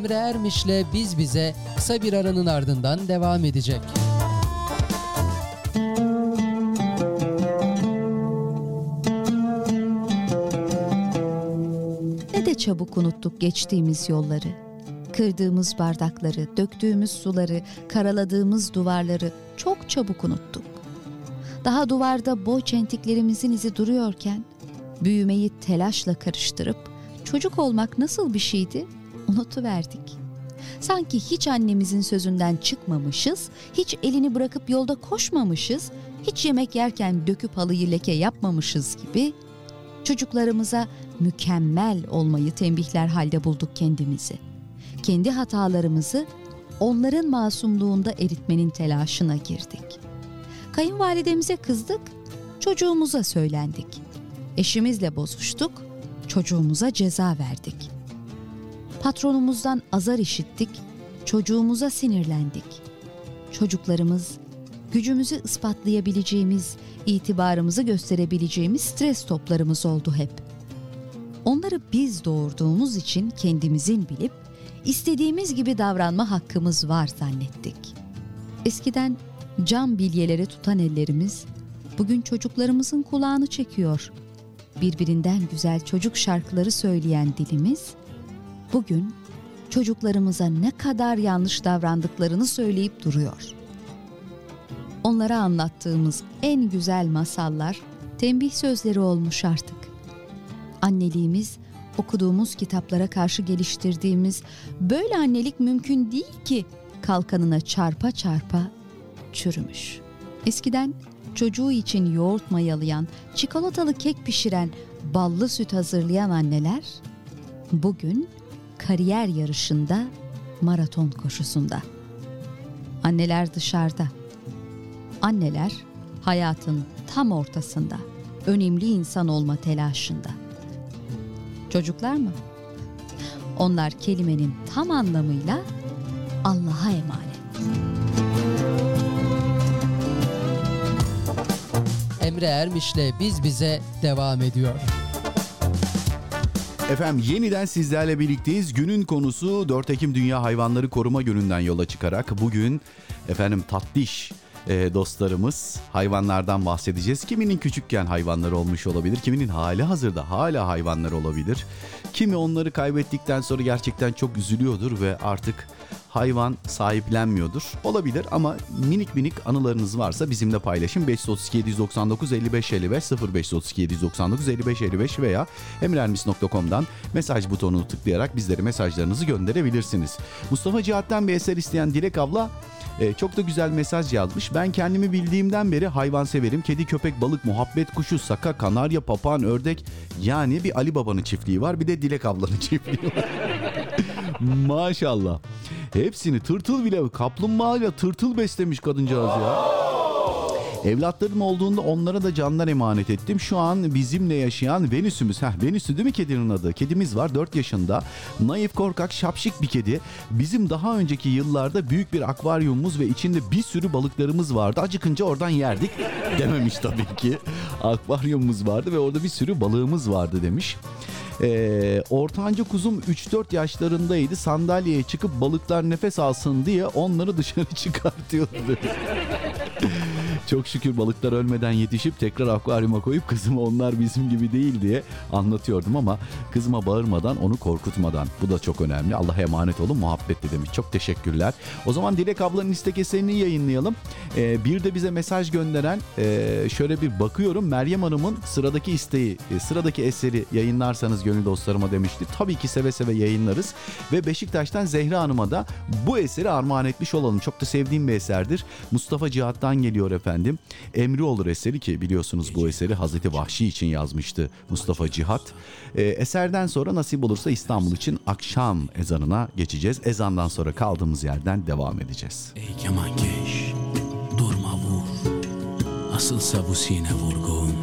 Emre Ermiş'le Biz Bize kısa bir aranın ardından devam edecek. Ne de çabuk unuttuk geçtiğimiz yolları kırdığımız bardakları, döktüğümüz suları, karaladığımız duvarları çok çabuk unuttuk. Daha duvarda boy çentiklerimizin izi duruyorken büyümeyi telaşla karıştırıp çocuk olmak nasıl bir şeydi unutuverdik. Sanki hiç annemizin sözünden çıkmamışız, hiç elini bırakıp yolda koşmamışız, hiç yemek yerken döküp halıyı leke yapmamışız gibi çocuklarımıza mükemmel olmayı tembihler halde bulduk kendimizi. Kendi hatalarımızı onların masumluğunda eritmenin telaşına girdik. Kayınvalidemize kızdık, çocuğumuza söylendik. Eşimizle bozuştuk, çocuğumuza ceza verdik.'' Patronumuzdan azar işittik, çocuğumuza sinirlendik. Çocuklarımız gücümüzü ispatlayabileceğimiz, itibarımızı gösterebileceğimiz stres toplarımız oldu hep. Onları biz doğurduğumuz için kendimizin bilip istediğimiz gibi davranma hakkımız var zannettik. Eskiden cam bilyeleri tutan ellerimiz bugün çocuklarımızın kulağını çekiyor. Birbirinden güzel çocuk şarkıları söyleyen dilimiz bugün çocuklarımıza ne kadar yanlış davrandıklarını söyleyip duruyor. Onlara anlattığımız en güzel masallar tembih sözleri olmuş artık. Anneliğimiz okuduğumuz kitaplara karşı geliştirdiğimiz böyle annelik mümkün değil ki kalkanına çarpa çarpa çürümüş. Eskiden çocuğu için yoğurt mayalayan, çikolatalı kek pişiren, ballı süt hazırlayan anneler bugün kariyer yarışında, maraton koşusunda. Anneler dışarıda. Anneler hayatın tam ortasında, önemli insan olma telaşında. Çocuklar mı? Onlar kelimenin tam anlamıyla Allah'a emanet. Emre Ermiş'le Biz Bize devam ediyor. Efendim yeniden sizlerle birlikteyiz. Günün konusu 4 Ekim Dünya Hayvanları Koruma Günü'nden yola çıkarak bugün efendim tatlış e, dostlarımız hayvanlardan bahsedeceğiz. Kiminin küçükken hayvanları olmuş olabilir, kiminin hali hazırda hala hayvanlar olabilir. Kimi onları kaybettikten sonra gerçekten çok üzülüyordur ve artık hayvan sahiplenmiyordur. Olabilir ama minik minik anılarınız varsa bizimle paylaşın. 532 799 55 55 0532 799 55 55 veya emrermis.com'dan mesaj butonunu tıklayarak bizlere mesajlarınızı gönderebilirsiniz. Mustafa Cihat'tan bir eser isteyen Dilek abla e, çok da güzel mesaj yazmış. Ben kendimi bildiğimden beri hayvan severim. Kedi, köpek, balık, muhabbet kuşu, saka, kanarya, papağan, ördek. Yani bir Ali Baba'nın çiftliği var bir de Dilek ablanın çiftliği var. Maşallah. Hepsini tırtıl bile kaplumbağayla tırtıl beslemiş kadıncağız ya. Evlatlarım olduğunda onlara da canlar emanet ettim. Şu an bizimle yaşayan Venüs'ümüz. Heh, Venüs'ü değil mi kedinin adı? Kedimiz var 4 yaşında. Naif korkak şapşik bir kedi. Bizim daha önceki yıllarda büyük bir akvaryumumuz ve içinde bir sürü balıklarımız vardı. Acıkınca oradan yerdik. Dememiş tabii ki. Akvaryumumuz vardı ve orada bir sürü balığımız vardı demiş. Ee, ortanca kuzum 3-4 yaşlarındaydı. Sandalyeye çıkıp balıklar nefes alsın diye onları dışarı çıkartıyordu. Çok şükür balıklar ölmeden yetişip tekrar akvaryuma koyup kızıma onlar bizim gibi değil diye anlatıyordum ama kızıma bağırmadan onu korkutmadan. Bu da çok önemli. Allah'a emanet olun muhabbetle demiş. Çok teşekkürler. O zaman Dilek ablanın istek eserini yayınlayalım. Ee, bir de bize mesaj gönderen e, şöyle bir bakıyorum. Meryem Hanım'ın sıradaki isteği, e, sıradaki eseri yayınlarsanız gönül dostlarıma demişti. Tabii ki seve seve yayınlarız. Ve Beşiktaş'tan Zehra Hanım'a da bu eseri armağan etmiş olalım. Çok da sevdiğim bir eserdir. Mustafa Cihat'tan geliyor efendim. Emri olur eseri ki biliyorsunuz bu eseri Hazreti Vahşi için yazmıştı Mustafa Cihat. Ee, eserden sonra nasip olursa İstanbul için akşam ezanına geçeceğiz. Ezandan sonra kaldığımız yerden devam edeceğiz. Ey kemankeş durma vur. Asılsa bu sine vurgun.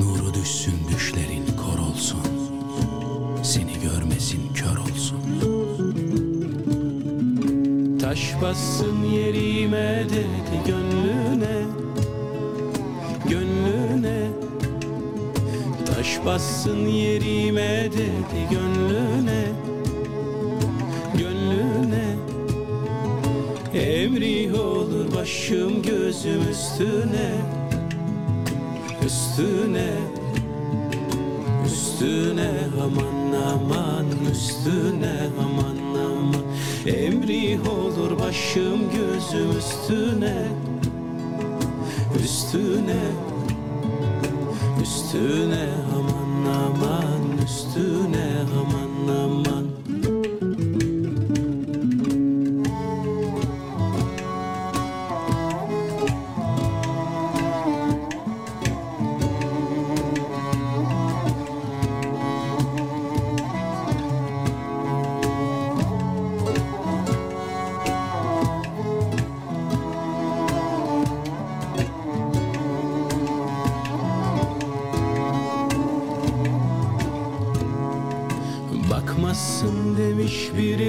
Nuru düşsün düşlerin kor olsun. Seni görmesin kör olsun Taş bassın yerime dedi gönlüne Gönlüne. Taş bassın yerime dedi gönlüne Gönlüne. Emri olur başım gözüm üstüne Üstüne. Üstüne aman aman Üstüne aman aman Emri olur başım gözüm üstüne Üstüne Üstüne aman aman Üstüne aman aman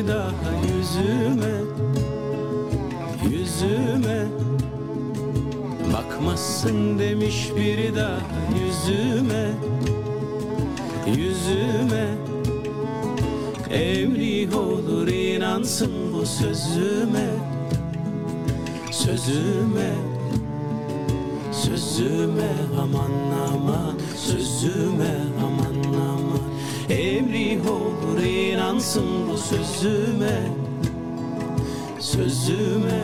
biri daha yüzüme Yüzüme. Bakmazsın demiş biri daha yüzüme Yüzüme. Emri olur inansın bu sözüme Sözüme. Sözüme aman aman Sözüme aman aman Emri olur inansın bu sözüme Sözüme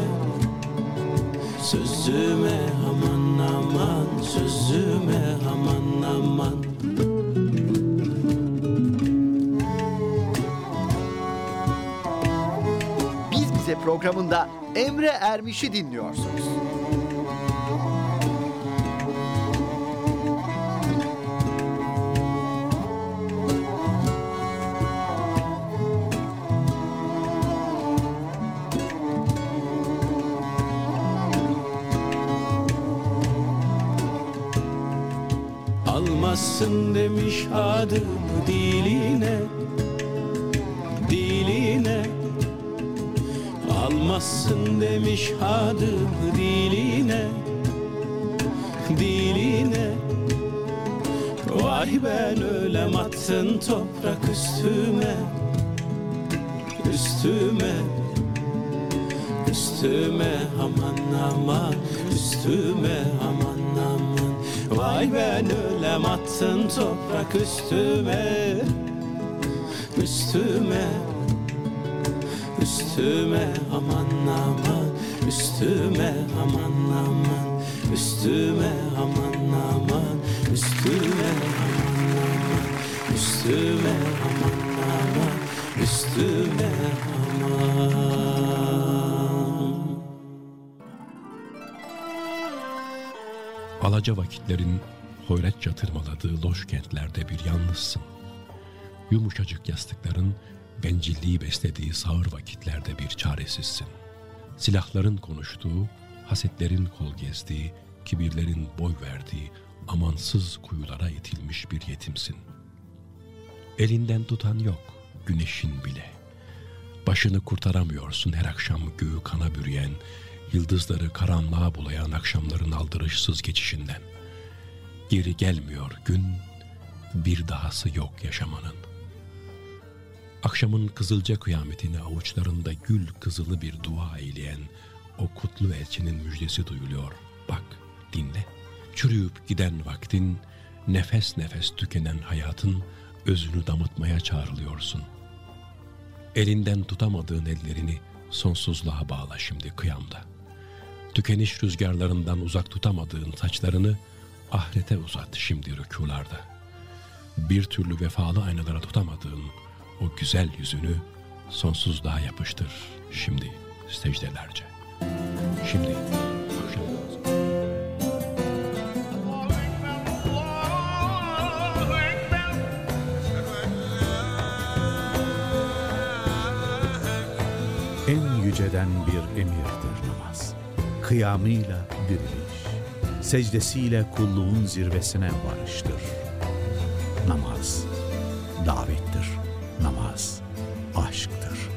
Sözüme aman aman Sözüme aman aman Biz Bize programında Emre Ermiş'i dinliyorsunuz. Adımı diline Diline. Almazsın demiş adımı diline Diline. Vay ben ölem attın toprak üstüme Üstüme. Üstüme aman aman Üstüme aman ölem attın toprak üstüme Üstüme Üstüme aman aman Üstüme aman aman Üstüme aman aman Üstüme aman aman Üstüme aman aman Üstüme aman. Alaca vakitlerin hoyratça tırmaladığı loş kentlerde bir yalnızsın. Yumuşacık yastıkların bencilliği beslediği sağır vakitlerde bir çaresizsin. Silahların konuştuğu, hasetlerin kol gezdiği, kibirlerin boy verdiği amansız kuyulara itilmiş bir yetimsin. Elinden tutan yok, güneşin bile. Başını kurtaramıyorsun her akşam göğü kana bürüyen, yıldızları karanlığa bulayan akşamların aldırışsız geçişinden. Geri gelmiyor gün, bir dahası yok yaşamanın. Akşamın kızılca kıyametini avuçlarında gül kızılı bir dua eyleyen o kutlu elçinin müjdesi duyuluyor. Bak, dinle. Çürüyüp giden vaktin, nefes nefes tükenen hayatın özünü damıtmaya çağrılıyorsun. Elinden tutamadığın ellerini sonsuzluğa bağla şimdi kıyamda. Tükeniş rüzgarlarından uzak tutamadığın saçlarını ahirete uzat şimdi rükularda. Bir türlü vefalı aynalara tutamadığın o güzel yüzünü sonsuzluğa yapıştır şimdi secdelerce. Şimdi. En yüceden bir emirdir namaz. Kıyamıyla diriliş, secdesiyle kulluğun zirvesine varıştır. Namaz, davettir. Namaz, aşktır.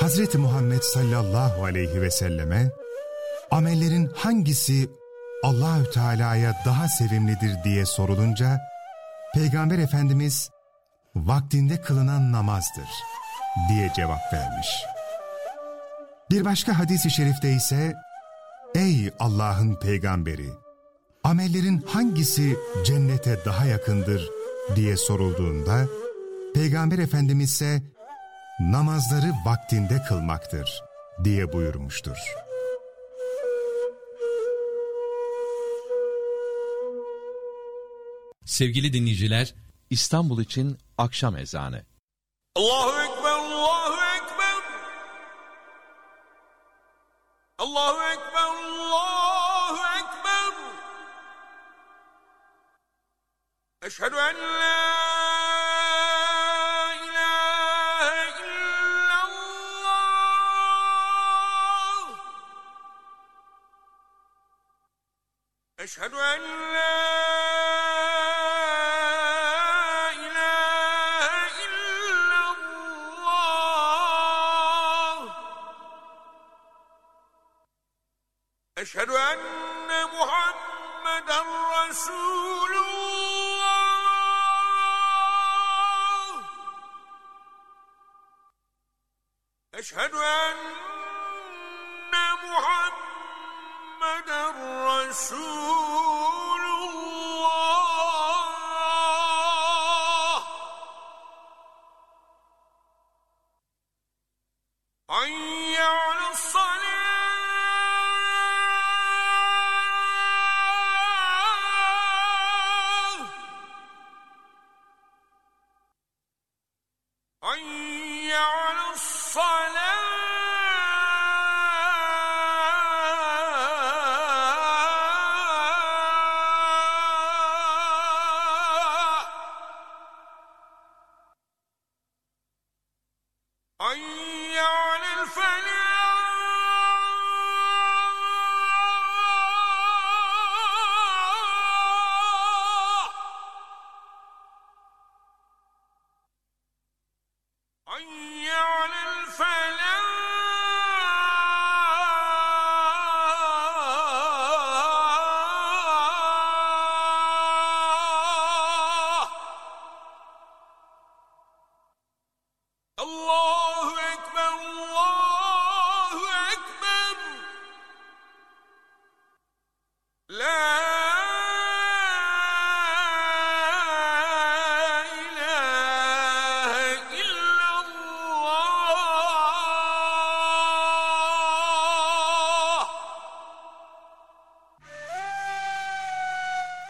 Hazreti Muhammed sallallahu aleyhi ve selleme amellerin hangisi Allahü Teala'ya daha sevimlidir diye sorulunca Peygamber Efendimiz vaktinde kılınan namazdır diye cevap vermiş. Bir başka hadis-i şerifte ise Ey Allah'ın peygamberi! Amellerin hangisi cennete daha yakındır diye sorulduğunda Peygamber Efendimiz ise namazları vaktinde kılmaktır diye buyurmuştur. Sevgili dinleyiciler, İstanbul için akşam ezanı. Allahu Ekber, Allahu Ekber. Allahu Ekber, Allahu Ekber. Eşhedü en la أشهد أن لا أن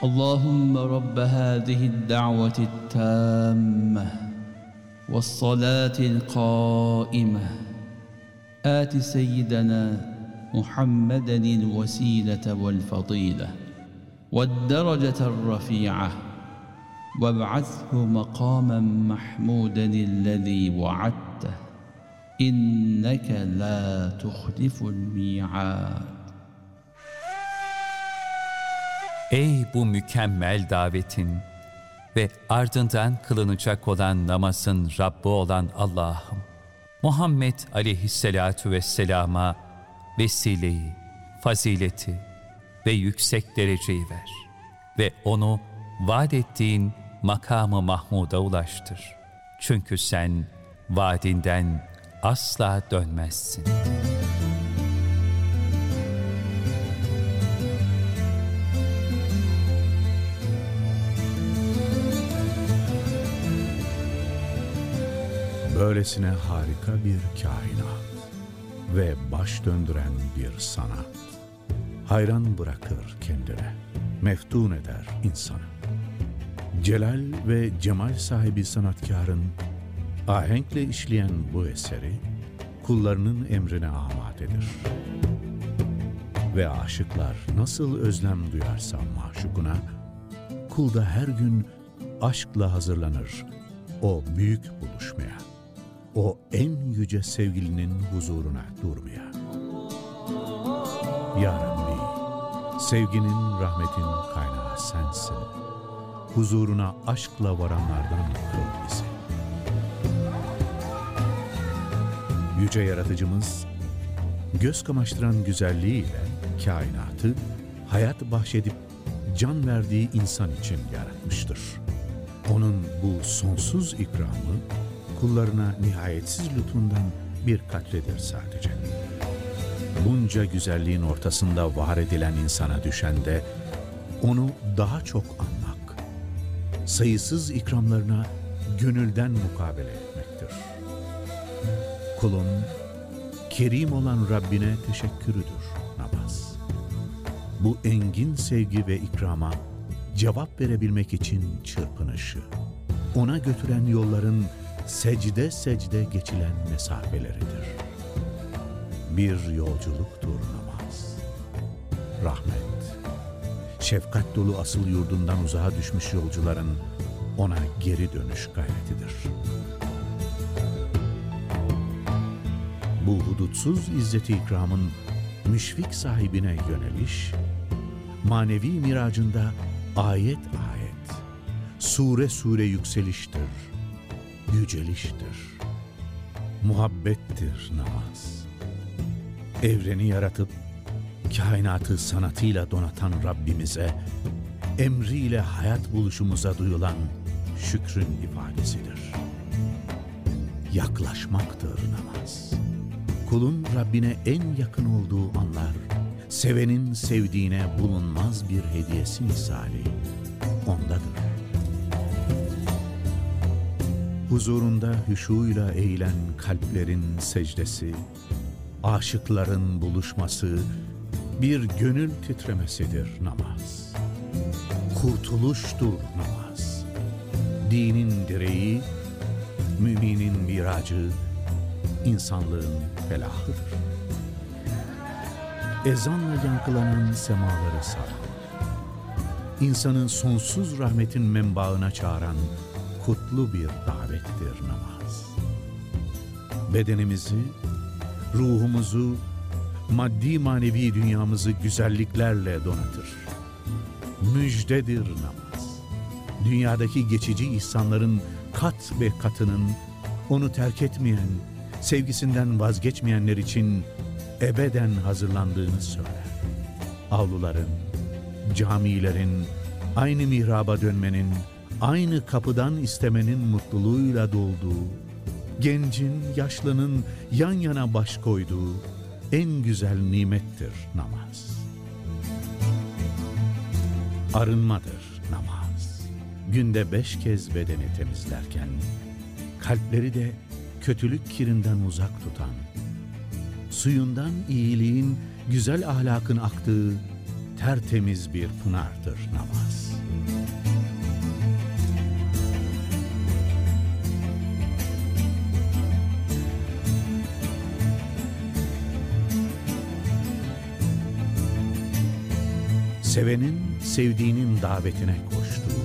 اللهم رب هذه الدعوة التامة والصلاة القائمة. آت سيدنا محمدا الوسيلة والفضيلة والدرجة الرفيعة وابعثه مقاما محمودا الذي وعدته. إنك لا تخلف الميعاد. Ey bu mükemmel davetin ve ardından kılınacak olan namazın Rabbi olan Allah'ım, Muhammed aleyhisselatu vesselama vesileyi, fazileti ve yüksek dereceyi ver ve onu vaat ettiğin makamı Mahmud'a ulaştır. Çünkü sen vaadinden asla dönmezsin. Böylesine harika bir kainat ve baş döndüren bir sanat. Hayran bırakır kendine, meftun eder insanı. Celal ve cemal sahibi sanatkarın ahenkle işleyen bu eseri kullarının emrine amadedir. Ve aşıklar nasıl özlem duyarsa maşukuna, kul da her gün aşkla hazırlanır o büyük buluşmaya, o en yüce sevgilinin huzuruna durmaya. Ya Rabbi, sevginin, rahmetin kaynağı sensin. Huzuruna aşkla varanlardan kıl bizi. Yüce Yaratıcımız, göz kamaştıran güzelliğiyle kainatı hayat bahşedip can verdiği insan için yaratmıştır. Onun bu sonsuz ikramı kullarına nihayetsiz lütfundan bir katredir sadece. Bunca güzelliğin ortasında var edilen insana düşen de onu daha çok anmak, sayısız ikramlarına gönülden mukabele etmektir. Kulun kerim olan Rabbine teşekkürüdür namaz. Bu engin sevgi ve ikrama cevap verebilmek için çırpınışı, ona götüren yolların secde secde geçilen mesafeleridir. Bir yolculuktur namaz. Rahmet, şefkat dolu asıl yurdundan uzağa düşmüş yolcuların ona geri dönüş gayretidir. Bu hudutsuz izzeti ikramın müşfik sahibine yöneliş, manevi miracında ayet ayet, sure sure yükseliştir, yüceliştir, muhabbettir namaz. Evreni yaratıp kainatı sanatıyla donatan Rabbimize, emriyle hayat buluşumuza duyulan şükrün ifadesidir. Yaklaşmaktır namaz. Kulun Rabbine en yakın olduğu anlar, sevenin sevdiğine bulunmaz bir hediyesi misali ondadır. Huzurunda hüşuyla eğilen kalplerin secdesi, aşıkların buluşması, bir gönül titremesidir namaz. Kurtuluştur namaz. Dinin direği, müminin miracı, insanlığın felahıdır. Ezanla yankılanan semaları saran, insanın sonsuz rahmetin menbaına çağıran kutlu bir davettir namaz. Bedenimizi, ruhumuzu, maddi manevi dünyamızı güzelliklerle donatır. Müjdedir namaz. Dünyadaki geçici ihsanların kat ve katının onu terk etmeyen, sevgisinden vazgeçmeyenler için ebeden hazırlandığını söyler. Avluların, camilerin, aynı mihraba dönmenin, aynı kapıdan istemenin mutluluğuyla dolduğu, gencin, yaşlının yan yana baş koyduğu en güzel nimettir namaz. Arınmadır namaz. Günde beş kez bedeni temizlerken, kalpleri de kötülük kirinden uzak tutan, suyundan iyiliğin, güzel ahlakın aktığı tertemiz bir pınardır namaz. Sevenin sevdiğinin davetine koştuğu,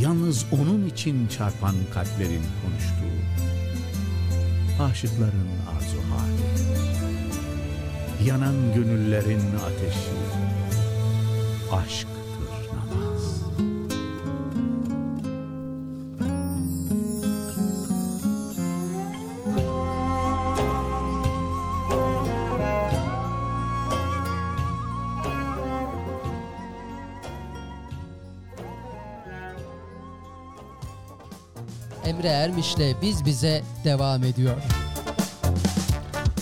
yalnız onun için çarpan kalplerin konuştuğu, aşıkların arzu hali, yanan gönüllerin ateşi, aşktır Ermiş'le Biz Bize devam ediyor.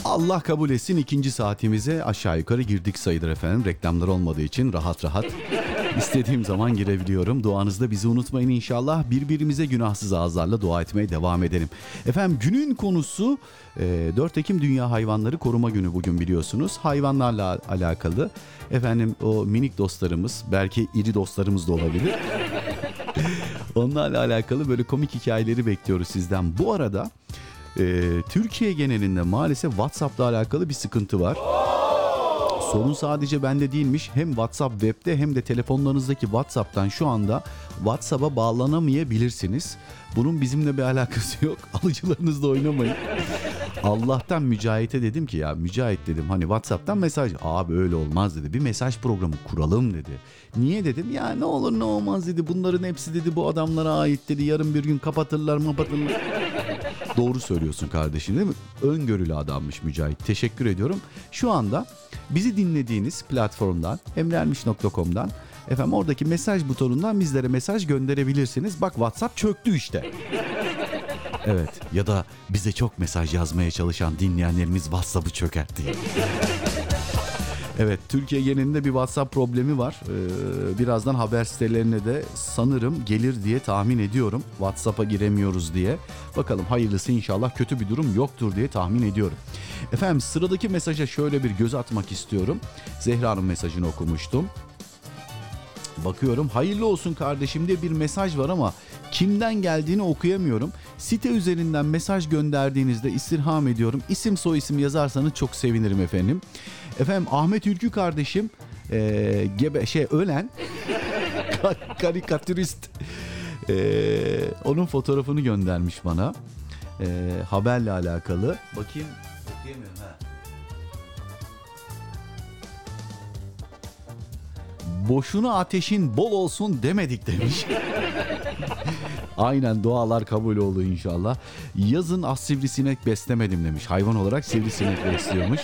Allah kabul etsin ikinci saatimize aşağı yukarı girdik sayılır efendim. Reklamlar olmadığı için rahat rahat istediğim zaman girebiliyorum. Duanızda bizi unutmayın inşallah. Birbirimize günahsız ağızlarla dua etmeye devam edelim. Efendim günün konusu e, 4 Ekim Dünya Hayvanları Koruma Günü bugün biliyorsunuz. Hayvanlarla alakalı efendim o minik dostlarımız belki iri dostlarımız da olabilir. Onlarla alakalı böyle komik hikayeleri bekliyoruz sizden. Bu arada e, Türkiye genelinde maalesef WhatsApp'la alakalı bir sıkıntı var. Sorun sadece bende değilmiş. Hem WhatsApp web'de hem de telefonlarınızdaki WhatsApp'tan şu anda WhatsApp'a bağlanamayabilirsiniz. Bunun bizimle bir alakası yok. Alıcılarınızla oynamayın. Allah'tan Mücahit'e dedim ki ya Mücahit dedim hani WhatsApp'tan mesaj. Abi öyle olmaz dedi. Bir mesaj programı kuralım dedi. Niye dedim ya ne olur ne olmaz dedi. Bunların hepsi dedi bu adamlara ait dedi. Yarın bir gün kapatırlar kapatırlar. Doğru söylüyorsun kardeşim değil mi? Öngörülü adammış Mücahit. Teşekkür ediyorum. Şu anda bizi dinlediğiniz platformdan emreermiş.com'dan efendim oradaki mesaj butonundan bizlere mesaj gönderebilirsiniz. Bak WhatsApp çöktü işte. Evet ya da bize çok mesaj yazmaya çalışan dinleyenlerimiz WhatsApp'ı çökertti. Evet Türkiye genelinde bir WhatsApp problemi var. Ee, birazdan haber sitelerine de sanırım gelir diye tahmin ediyorum. WhatsApp'a giremiyoruz diye. Bakalım hayırlısı inşallah kötü bir durum yoktur diye tahmin ediyorum. Efendim sıradaki mesaja şöyle bir göz atmak istiyorum. Zehra'nın mesajını okumuştum. Bakıyorum hayırlı olsun kardeşim diye bir mesaj var ama kimden geldiğini okuyamıyorum. Site üzerinden mesaj gönderdiğinizde istirham ediyorum. İsim soy isim yazarsanız çok sevinirim efendim. Efendim Ahmet Ülkü kardeşim ee, gebe şey ölen ka- karikatürist ee, onun fotoğrafını göndermiş bana. Ee, haberle alakalı. Bakayım okuyamıyorum ha. Boşuna ateşin bol olsun demedik demiş. Aynen dualar kabul oldu inşallah. Yazın az sivrisinek beslemedim demiş. Hayvan olarak sivrisinek besliyormuş.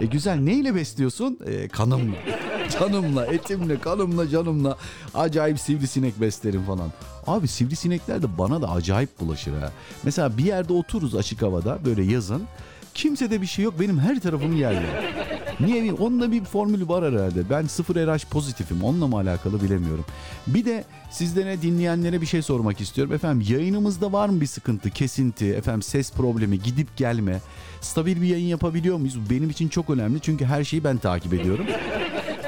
E güzel neyle besliyorsun? E, kanımla. Canımla, etimle, kanımla, canımla acayip sivrisinek beslerim falan. Abi sivrisinekler de bana da acayip bulaşır ha. Mesela bir yerde otururuz açık havada böyle yazın. Kimse de bir şey yok benim her tarafımı yerler. Niye bileyim onun da bir formülü var herhalde. Ben sıfır RH pozitifim onunla mı alakalı bilemiyorum. Bir de sizlere dinleyenlere bir şey sormak istiyorum. Efendim yayınımızda var mı bir sıkıntı, kesinti, efendim ses problemi, gidip gelme? Stabil bir yayın yapabiliyor muyuz? Benim için çok önemli çünkü her şeyi ben takip ediyorum.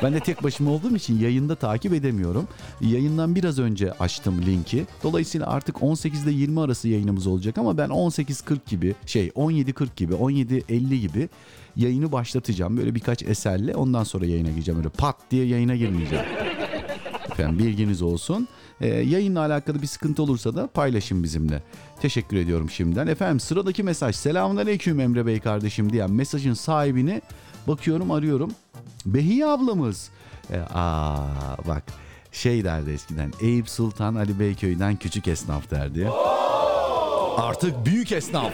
Ben de tek başıma olduğum için yayında takip edemiyorum. Yayından biraz önce açtım linki. Dolayısıyla artık 18 ile 20 arası yayınımız olacak ama ben 18.40 gibi şey 17.40 gibi 17.50 gibi yayını başlatacağım. Böyle birkaç eserle ondan sonra yayına gireceğim. Öyle pat diye yayına girmeyeceğim. Efendim bilginiz olsun. Ee, yayınla alakalı bir sıkıntı olursa da paylaşın bizimle. Teşekkür ediyorum şimdiden. Efendim sıradaki mesaj. Selamünaleyküm Emre Bey kardeşim diyen mesajın sahibini bakıyorum arıyorum. Behiye ablamız. Ee, aa bak şey derdi eskiden. Eyüp Sultan Ali Beyköy'den küçük esnaf derdi. Artık büyük esnaf.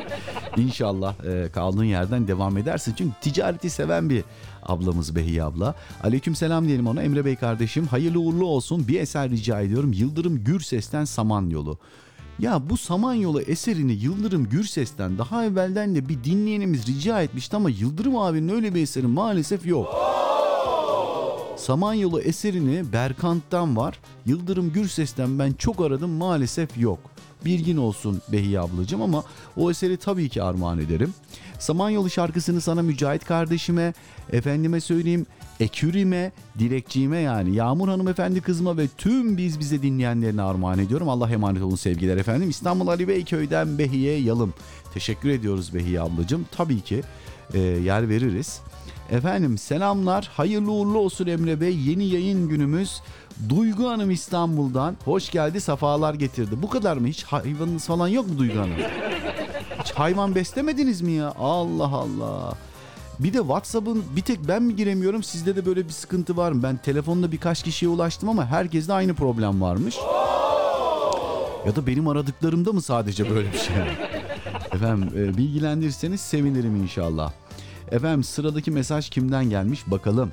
İnşallah e, kaldığın yerden devam edersin. Çünkü ticareti seven bir ablamız Behiye abla. Aleyküm selam diyelim ona. Emre Bey kardeşim hayırlı uğurlu olsun. Bir eser rica ediyorum. Yıldırım Gürses'ten Samanyolu. Ya bu Samanyolu eserini Yıldırım Gürses'ten daha evvelden de bir dinleyenimiz rica etmişti ama Yıldırım abinin öyle bir eseri maalesef yok. Samanyolu eserini Berkant'tan var. Yıldırım Gürses'ten ben çok aradım maalesef yok. Bilgin olsun Behiye ablacığım ama o eseri tabii ki armağan ederim. Samanyolu şarkısını sana Mücahit kardeşime, efendime söyleyeyim Ekürime, Dilekçiğime yani Yağmur hanımefendi kızıma ve tüm biz bize dinleyenlerine armağan ediyorum. Allah emanet olun sevgiler efendim. İstanbul Ali Beyköy'den Behiye Yalım. Teşekkür ediyoruz Behiye ablacığım. Tabii ki e, yer veririz. Efendim selamlar. Hayırlı uğurlu olsun Emre Bey. Yeni yayın günümüz. Duygu Hanım İstanbul'dan. Hoş geldi, safalar getirdi. Bu kadar mı? Hiç hayvanınız falan yok mu Duygu Hanım? Hiç hayvan beslemediniz mi ya? Allah Allah. Bir de WhatsApp'ın bir tek ben mi giremiyorum? Sizde de böyle bir sıkıntı var mı? Ben telefonla birkaç kişiye ulaştım ama herkeste aynı problem varmış. Ya da benim aradıklarımda mı sadece böyle bir şey? Efendim e, bilgilendirirseniz sevinirim inşallah. Efendim sıradaki mesaj kimden gelmiş bakalım.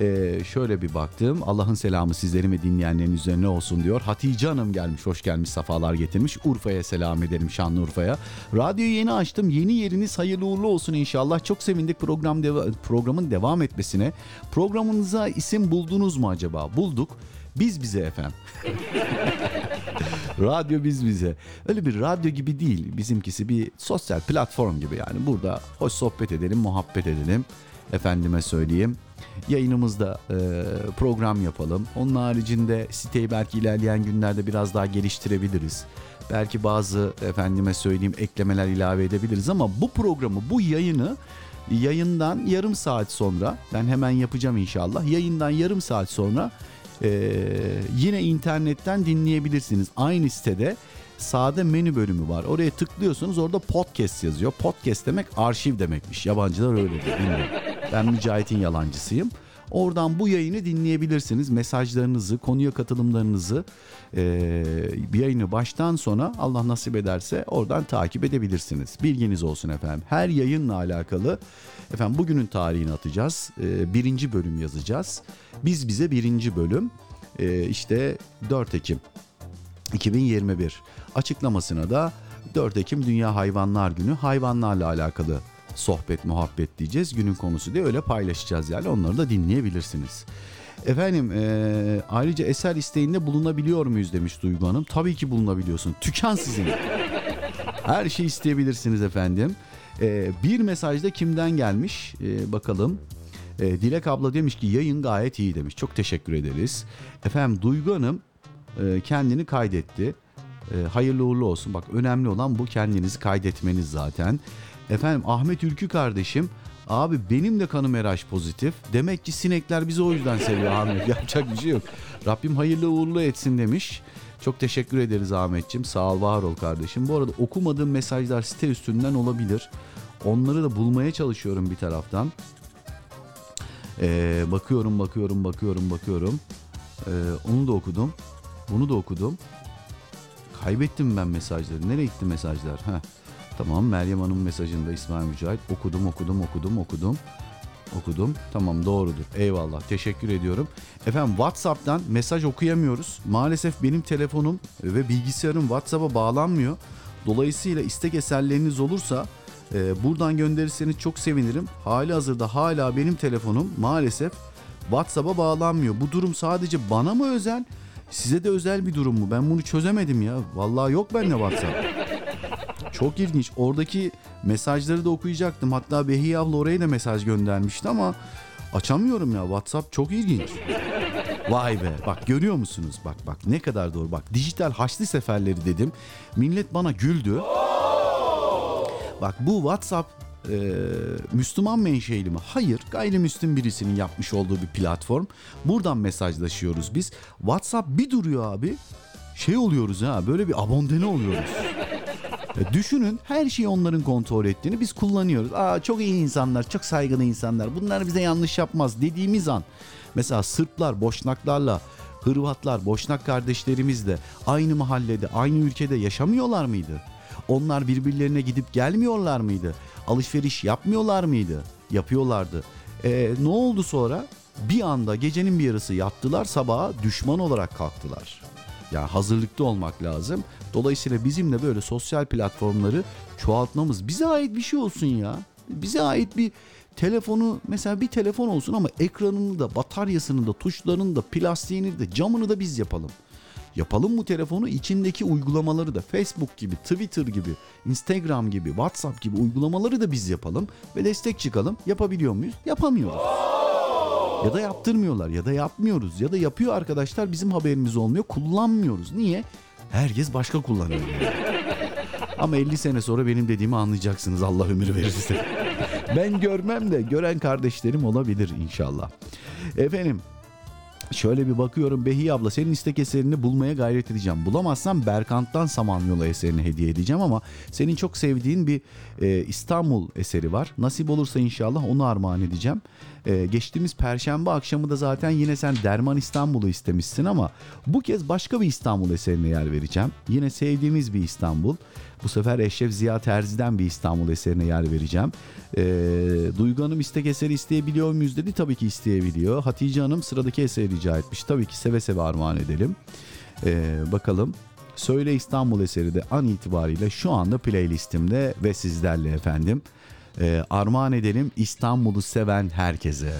Ee, şöyle bir baktım. Allah'ın selamı sizlerin ve dinleyenlerin üzerine olsun diyor. Hatice Hanım gelmiş, hoş gelmiş, safalar getirmiş. Urfa'ya selam ederim, Şanlıurfa'ya. Radyoyu yeni açtım. Yeni yeriniz hayırlı uğurlu olsun inşallah. Çok sevindik program deva- programın devam etmesine. Programınıza isim buldunuz mu acaba? Bulduk. Biz bize efendim. radyo biz bize. Öyle bir radyo gibi değil. Bizimkisi bir sosyal platform gibi yani. Burada hoş sohbet edelim, muhabbet edelim. Efendime söyleyeyim. Yayınımızda e, program yapalım. Onun haricinde siteyi belki ilerleyen günlerde biraz daha geliştirebiliriz. Belki bazı efendime söyleyeyim eklemeler ilave edebiliriz ama bu programı, bu yayını yayından yarım saat sonra ben hemen yapacağım inşallah. Yayından yarım saat sonra e, yine internetten dinleyebilirsiniz. Aynı sitede sağda menü bölümü var. Oraya tıklıyorsunuz orada podcast yazıyor. Podcast demek arşiv demekmiş. Yabancılar öyle diyor. bilmiyorum. Ben Mücahit'in yalancısıyım. Oradan bu yayını dinleyebilirsiniz. Mesajlarınızı, konuya katılımlarınızı e, yayını baştan sona Allah nasip ederse oradan takip edebilirsiniz. Bilginiz olsun efendim. Her yayınla alakalı efendim bugünün tarihini atacağız. E, birinci bölüm yazacağız. Biz bize birinci bölüm e, işte 4 Ekim 2021 açıklamasına da 4 Ekim Dünya Hayvanlar Günü hayvanlarla alakalı sohbet muhabbet diyeceğiz. Günün konusu diye öyle paylaşacağız yani onları da dinleyebilirsiniz. Efendim e, ayrıca eser isteğinde bulunabiliyor muyuz demiş Duygu Hanım. Tabii ki bulunabiliyorsun. Tüken sizin. Her şey isteyebilirsiniz efendim. E, bir mesajda kimden gelmiş E, bakalım. E, Dilek abla demiş ki yayın gayet iyi demiş. Çok teşekkür ederiz. Efendim Duygu Hanım e, kendini kaydetti. E, hayırlı uğurlu olsun. Bak önemli olan bu kendinizi kaydetmeniz zaten. Efendim Ahmet Ülkü kardeşim abi benim de kanım RH pozitif. Demek ki sinekler bizi o yüzden seviyor Ahmet. Yapacak bir şey yok. Rabbim hayırlı uğurlu etsin demiş. Çok teşekkür ederiz Ahmetçim. Sağ ol var ol kardeşim. Bu arada okumadığım mesajlar site üstünden olabilir. Onları da bulmaya çalışıyorum bir taraftan. Ee, bakıyorum bakıyorum bakıyorum bakıyorum. Ee, onu da okudum. Bunu da okudum. Kaybettim ben mesajları. Nereye gitti mesajlar? Heh. Tamam Meryem Hanım mesajında İsmail Mücahit. Okudum okudum okudum okudum. Okudum. Tamam doğrudur. Eyvallah. Teşekkür ediyorum. Efendim WhatsApp'tan mesaj okuyamıyoruz. Maalesef benim telefonum ve bilgisayarım WhatsApp'a bağlanmıyor. Dolayısıyla istek eserleriniz olursa e, buradan gönderirseniz çok sevinirim. Hali hazırda hala benim telefonum maalesef WhatsApp'a bağlanmıyor. Bu durum sadece bana mı özel? Size de özel bir durum mu? Ben bunu çözemedim ya. Vallahi yok bende WhatsApp. Çok ilginç. Oradaki mesajları da okuyacaktım. Hatta Behiye abla oraya da mesaj göndermişti ama açamıyorum ya. WhatsApp çok ilginç. Vay be. Bak görüyor musunuz? Bak bak ne kadar doğru. Bak dijital haçlı seferleri dedim. Millet bana güldü. Bak bu WhatsApp e, Müslüman menşeili mi? Hayır. Gayrimüslim birisinin yapmış olduğu bir platform. Buradan mesajlaşıyoruz biz. WhatsApp bir duruyor abi. Şey oluyoruz ha böyle bir abondene oluyoruz. E, Düşünün her şeyi onların kontrol ettiğini biz kullanıyoruz. Aa çok iyi insanlar, çok saygılı insanlar. Bunlar bize yanlış yapmaz dediğimiz an. Mesela Sırplar, Boşnaklarla Hırvatlar, Boşnak kardeşlerimizle aynı mahallede, aynı ülkede yaşamıyorlar mıydı? Onlar birbirlerine gidip gelmiyorlar mıydı? Alışveriş yapmıyorlar mıydı? Yapıyorlardı. E, ne oldu sonra? Bir anda gecenin bir yarısı yattılar, sabaha düşman olarak kalktılar. Yani hazırlıklı olmak lazım. Dolayısıyla bizim de böyle sosyal platformları çoğaltmamız bize ait bir şey olsun ya. Bize ait bir telefonu mesela bir telefon olsun ama ekranını da bataryasını da tuşlarını da plastiğini de camını da biz yapalım. Yapalım bu telefonu içindeki uygulamaları da Facebook gibi, Twitter gibi, Instagram gibi, WhatsApp gibi uygulamaları da biz yapalım ve destek çıkalım. Yapabiliyor muyuz? Yapamıyoruz. Ya da yaptırmıyorlar ya da yapmıyoruz ya da yapıyor arkadaşlar bizim haberimiz olmuyor kullanmıyoruz. Niye? Herkes başka kullanıyor. Ama 50 sene sonra benim dediğimi anlayacaksınız Allah ömür verirse. ben görmem de gören kardeşlerim olabilir inşallah. Efendim Şöyle bir bakıyorum Behiye abla senin istek eserini bulmaya gayret edeceğim. Bulamazsam Berkant'tan Samanyolu eserini hediye edeceğim ama senin çok sevdiğin bir e, İstanbul eseri var. Nasip olursa inşallah onu armağan edeceğim. E, geçtiğimiz perşembe akşamı da zaten yine sen Derman İstanbul'u istemişsin ama bu kez başka bir İstanbul eserine yer vereceğim. Yine sevdiğimiz bir İstanbul. Bu sefer Eşref Ziya Terzi'den bir İstanbul eserine yer vereceğim. Ee, Duygu Hanım istek eseri isteyebiliyor muyuz dedi. Tabii ki isteyebiliyor. Hatice Hanım sıradaki eseri rica etmiş. Tabii ki seve seve armağan edelim. Ee, bakalım. Söyle İstanbul eseri de an itibariyle şu anda playlistimde ve sizlerle efendim. Ee, armağan edelim İstanbul'u seven herkese.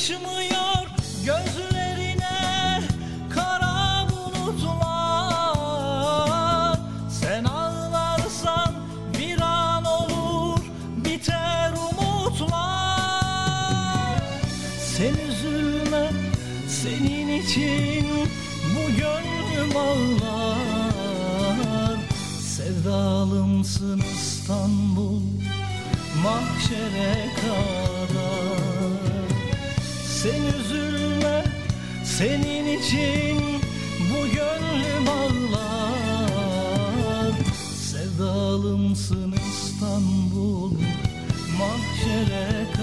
Yakışmıyor gözlerine kara bulutlar. Sen ağlarsan viran olur biter umutlar. Sen üzülme senin için bu gönlüm ağlar. Sevdalımsın İstanbul mahşere kadar Senin için bu gönlü bağlar Sevdalımsın İstanbul mahşere kadar.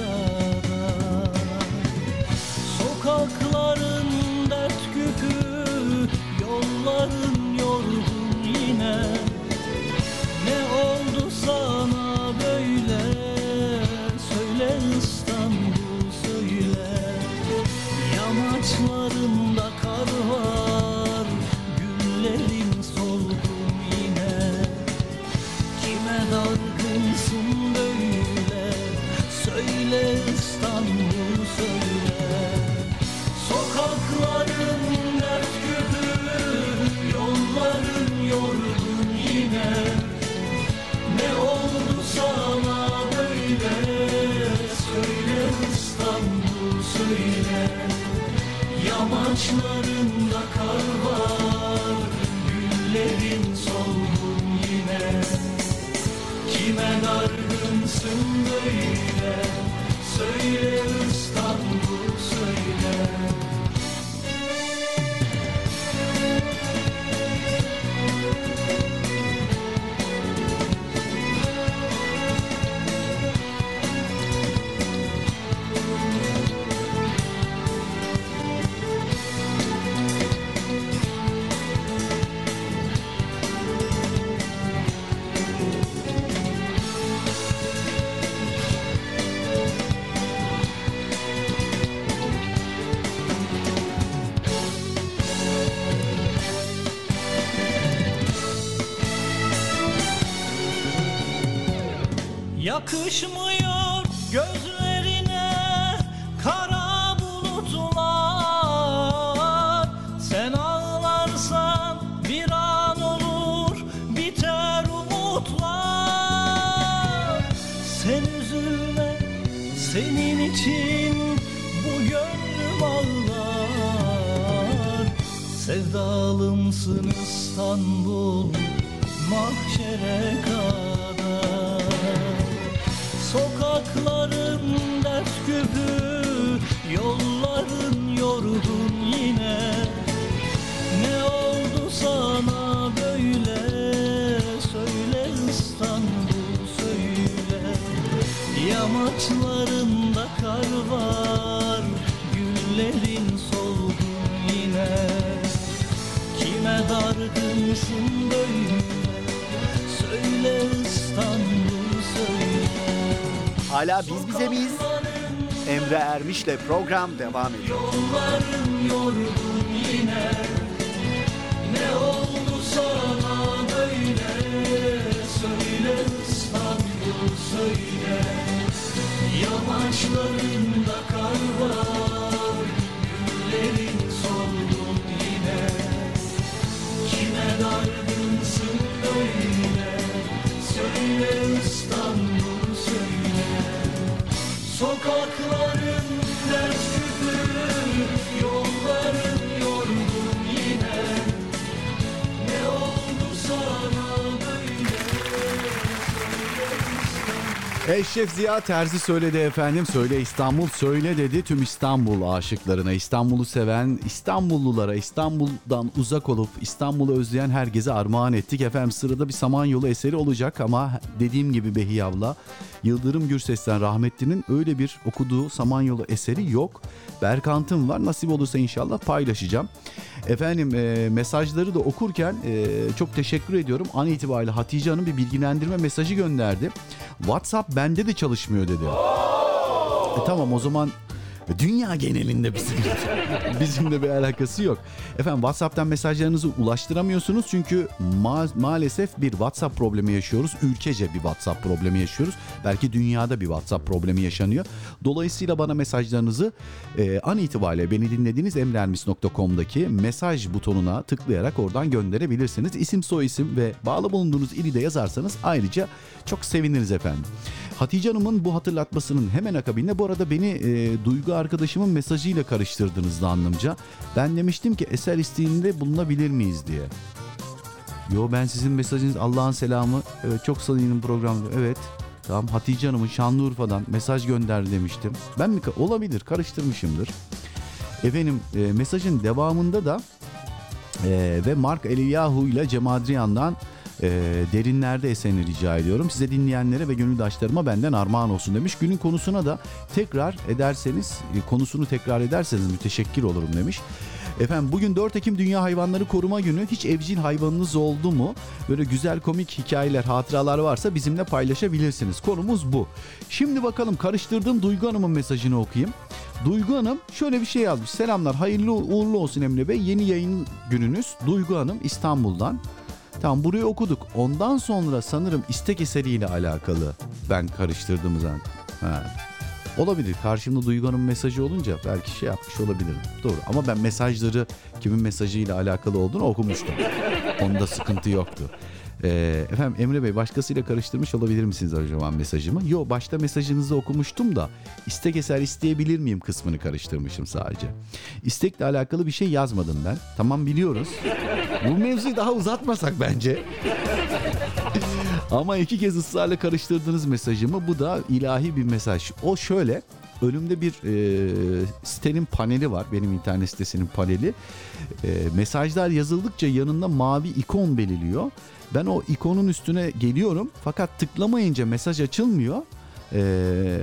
düşmanı Ermiş'le program devam ediyor. Eşref Ziya Terzi söyledi efendim. Söyle İstanbul söyle dedi tüm İstanbul aşıklarına. İstanbul'u seven İstanbullulara İstanbul'dan uzak olup İstanbul'u özleyen herkese armağan ettik. Efendim sırada bir Samanyolu eseri olacak ama dediğim gibi Behi abla Yıldırım Gürses'ten rahmetlinin öyle bir okuduğu Samanyolu eseri yok. Berkant'ın var nasip olursa inşallah paylaşacağım. Efendim e, mesajları da okurken e, çok teşekkür ediyorum. An itibariyle Hatice Hanım bir bilgilendirme mesajı gönderdi. WhatsApp bende de çalışmıyor dedi. E, tamam o zaman dünya genelinde bizim bizimle bir alakası yok. Efendim WhatsApp'tan mesajlarınızı ulaştıramıyorsunuz çünkü ma- maalesef bir WhatsApp problemi yaşıyoruz. Ülkece bir WhatsApp problemi yaşıyoruz. Belki dünyada bir WhatsApp problemi yaşanıyor. Dolayısıyla bana mesajlarınızı e, an itibariyle beni dinlediğiniz emrermis.com'daki mesaj butonuna tıklayarak oradan gönderebilirsiniz. İsim soy isim ve bağlı bulunduğunuz ili de yazarsanız ayrıca çok seviniriz efendim. Hatice Hanım'ın bu hatırlatmasının hemen akabinde bu arada beni e, Duygu arkadaşımın mesajıyla karıştırdınız zannımca. Ben demiştim ki eser isteğinde bulunabilir miyiz diye. Yo ben sizin mesajınız Allah'ın selamı evet, çok samimi program evet tamam Hatice Hanım'ın Şanlıurfa'dan mesaj gönder demiştim. Ben mi olabilir karıştırmışımdır. Efendim e, mesajın devamında da e, ve Mark Eliyahu ile Cem Adrian'dan e, derinlerde eseni rica ediyorum. Size dinleyenlere ve gönüldaşlarıma benden armağan olsun demiş. Günün konusuna da tekrar ederseniz, e, konusunu tekrar ederseniz müteşekkir olurum demiş. Efendim bugün 4 Ekim Dünya Hayvanları Koruma Günü. Hiç evcil hayvanınız oldu mu? Böyle güzel komik hikayeler, hatıralar varsa bizimle paylaşabilirsiniz. Konumuz bu. Şimdi bakalım karıştırdığım Duygu Hanım'ın mesajını okuyayım. Duygu Hanım şöyle bir şey yazmış. Selamlar, hayırlı uğurlu olsun Emre Bey. Yeni yayın gününüz. Duygu Hanım İstanbul'dan. Tamam burayı okuduk. Ondan sonra sanırım istek eseriyle alakalı ben karıştırdığımı zannediyorum. Ha. Olabilir. Karşımda Duygu Hanım mesajı olunca belki şey yapmış olabilirim. Doğru. Ama ben mesajları kimin mesajıyla alakalı olduğunu okumuştum. Onda sıkıntı yoktu. Ee, efendim Emre Bey başkasıyla karıştırmış olabilir misiniz acaba mesajımı? Yo başta mesajınızı okumuştum da istek eser isteyebilir miyim kısmını karıştırmışım sadece. İstekle alakalı bir şey yazmadım ben. Tamam biliyoruz. Bu mevzuyu daha uzatmasak bence. Ama iki kez ısrarla karıştırdığınız mesajımı bu da ilahi bir mesaj. O şöyle önümde bir e, sitenin paneli var. Benim internet sitesinin paneli. E, mesajlar yazıldıkça yanında mavi ikon belirliyor. Ben o ikonun üstüne geliyorum fakat tıklamayınca mesaj açılmıyor. E,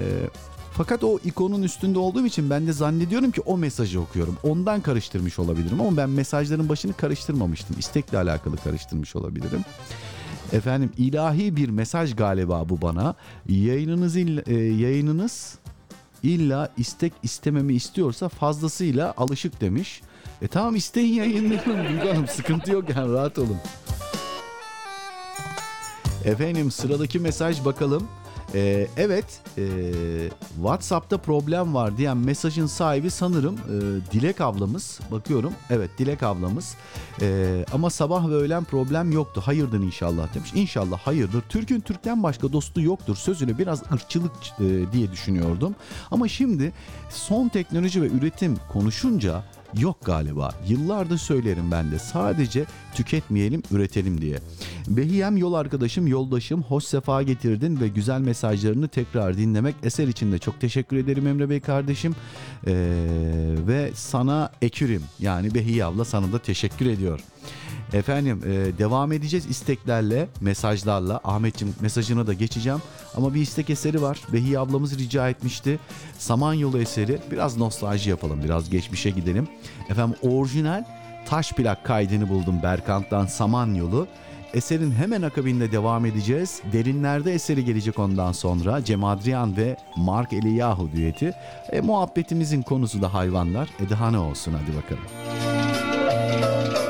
fakat o ikonun üstünde olduğum için ben de zannediyorum ki o mesajı okuyorum. Ondan karıştırmış olabilirim ama ben mesajların başını karıştırmamıştım. İstekle alakalı karıştırmış olabilirim. Efendim ilahi bir mesaj galiba bu bana. Yayınınız illa, e, yayınınız illa istek istememi istiyorsa fazlasıyla alışık demiş. E tamam isteyin yayınlayalım Duygu Hanım sıkıntı yok yani rahat olun. Efendim sıradaki mesaj bakalım. Ee, evet e, WhatsApp'ta problem var diyen mesajın sahibi sanırım e, Dilek ablamız. Bakıyorum evet Dilek ablamız. E, ama sabah ve öğlen problem yoktu. Hayırdır inşallah demiş. İnşallah hayırdır. Türk'ün Türk'ten başka dostu yoktur. Sözüne biraz ırkçılık e, diye düşünüyordum. Ama şimdi son teknoloji ve üretim konuşunca yok galiba. Yıllardır söylerim ben de sadece tüketmeyelim üretelim diye. Behiyem yol arkadaşım yoldaşım hoş sefa getirdin ve güzel mesajlarını tekrar dinlemek eser için de çok teşekkür ederim Emre Bey kardeşim. Ee, ve sana ekürim yani Behiye abla sana da teşekkür ediyor. Efendim e, devam edeceğiz isteklerle, mesajlarla. Ahmetciğim mesajına da geçeceğim. Ama bir istek eseri var. Behiye ablamız rica etmişti. Samanyolu eseri. Biraz nostalji yapalım, biraz geçmişe gidelim. Efendim orijinal taş plak kaydını buldum Berkant'tan Samanyolu. Eserin hemen akabinde devam edeceğiz. Derinlerde eseri gelecek ondan sonra. Cem Adrian ve Mark Eliyahu düeti. E, muhabbetimizin konusu da hayvanlar. E daha ne olsun hadi bakalım. Sen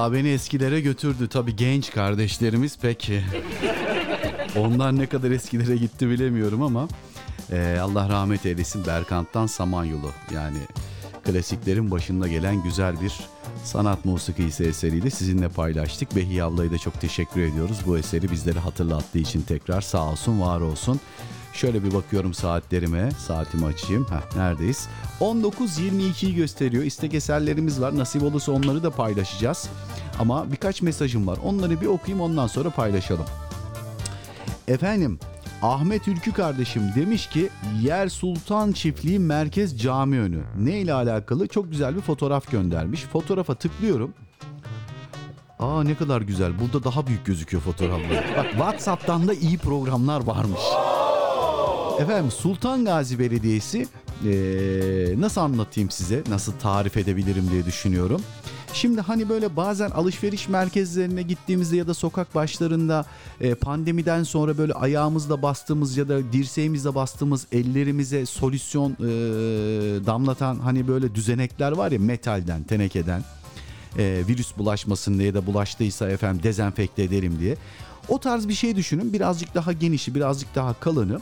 Vallahi beni eskilere götürdü. Tabii genç kardeşlerimiz peki. Ondan ne kadar eskilere gitti bilemiyorum ama e, Allah rahmet eylesin Berkant'tan Samanyolu. Yani klasiklerin başında gelen güzel bir sanat musikisi eseriyle sizinle paylaştık. Behi ablayı da çok teşekkür ediyoruz. Bu eseri bizlere hatırlattığı için tekrar sağ olsun var olsun. Şöyle bir bakıyorum saatlerime. Saatimi açayım. Heh, neredeyiz? 19.22'yi gösteriyor. İstek eserlerimiz var. Nasip olursa onları da paylaşacağız. Ama birkaç mesajım var. Onları bir okuyayım ondan sonra paylaşalım. Efendim Ahmet Ülkü kardeşim demiş ki Yer Sultan Çiftliği Merkez Cami önü. Ne ile alakalı? Çok güzel bir fotoğraf göndermiş. Fotoğrafa tıklıyorum. Aa ne kadar güzel. Burada daha büyük gözüküyor fotoğraflar. Bak WhatsApp'tan da iyi programlar varmış. Efendim Sultan Gazi Belediyesi eee, nasıl anlatayım size? Nasıl tarif edebilirim diye düşünüyorum. Şimdi hani böyle bazen alışveriş merkezlerine gittiğimizde ya da sokak başlarında e, pandemiden sonra böyle ayağımızla bastığımız ya da dirseğimizle bastığımız ellerimize solüsyon e, damlatan hani böyle düzenekler var ya metalden, tenekeden e, virüs bulaşmasın diye ya da bulaştıysa efendim dezenfekte edelim diye. O tarz bir şey düşünün. Birazcık daha genişi, birazcık daha kalını.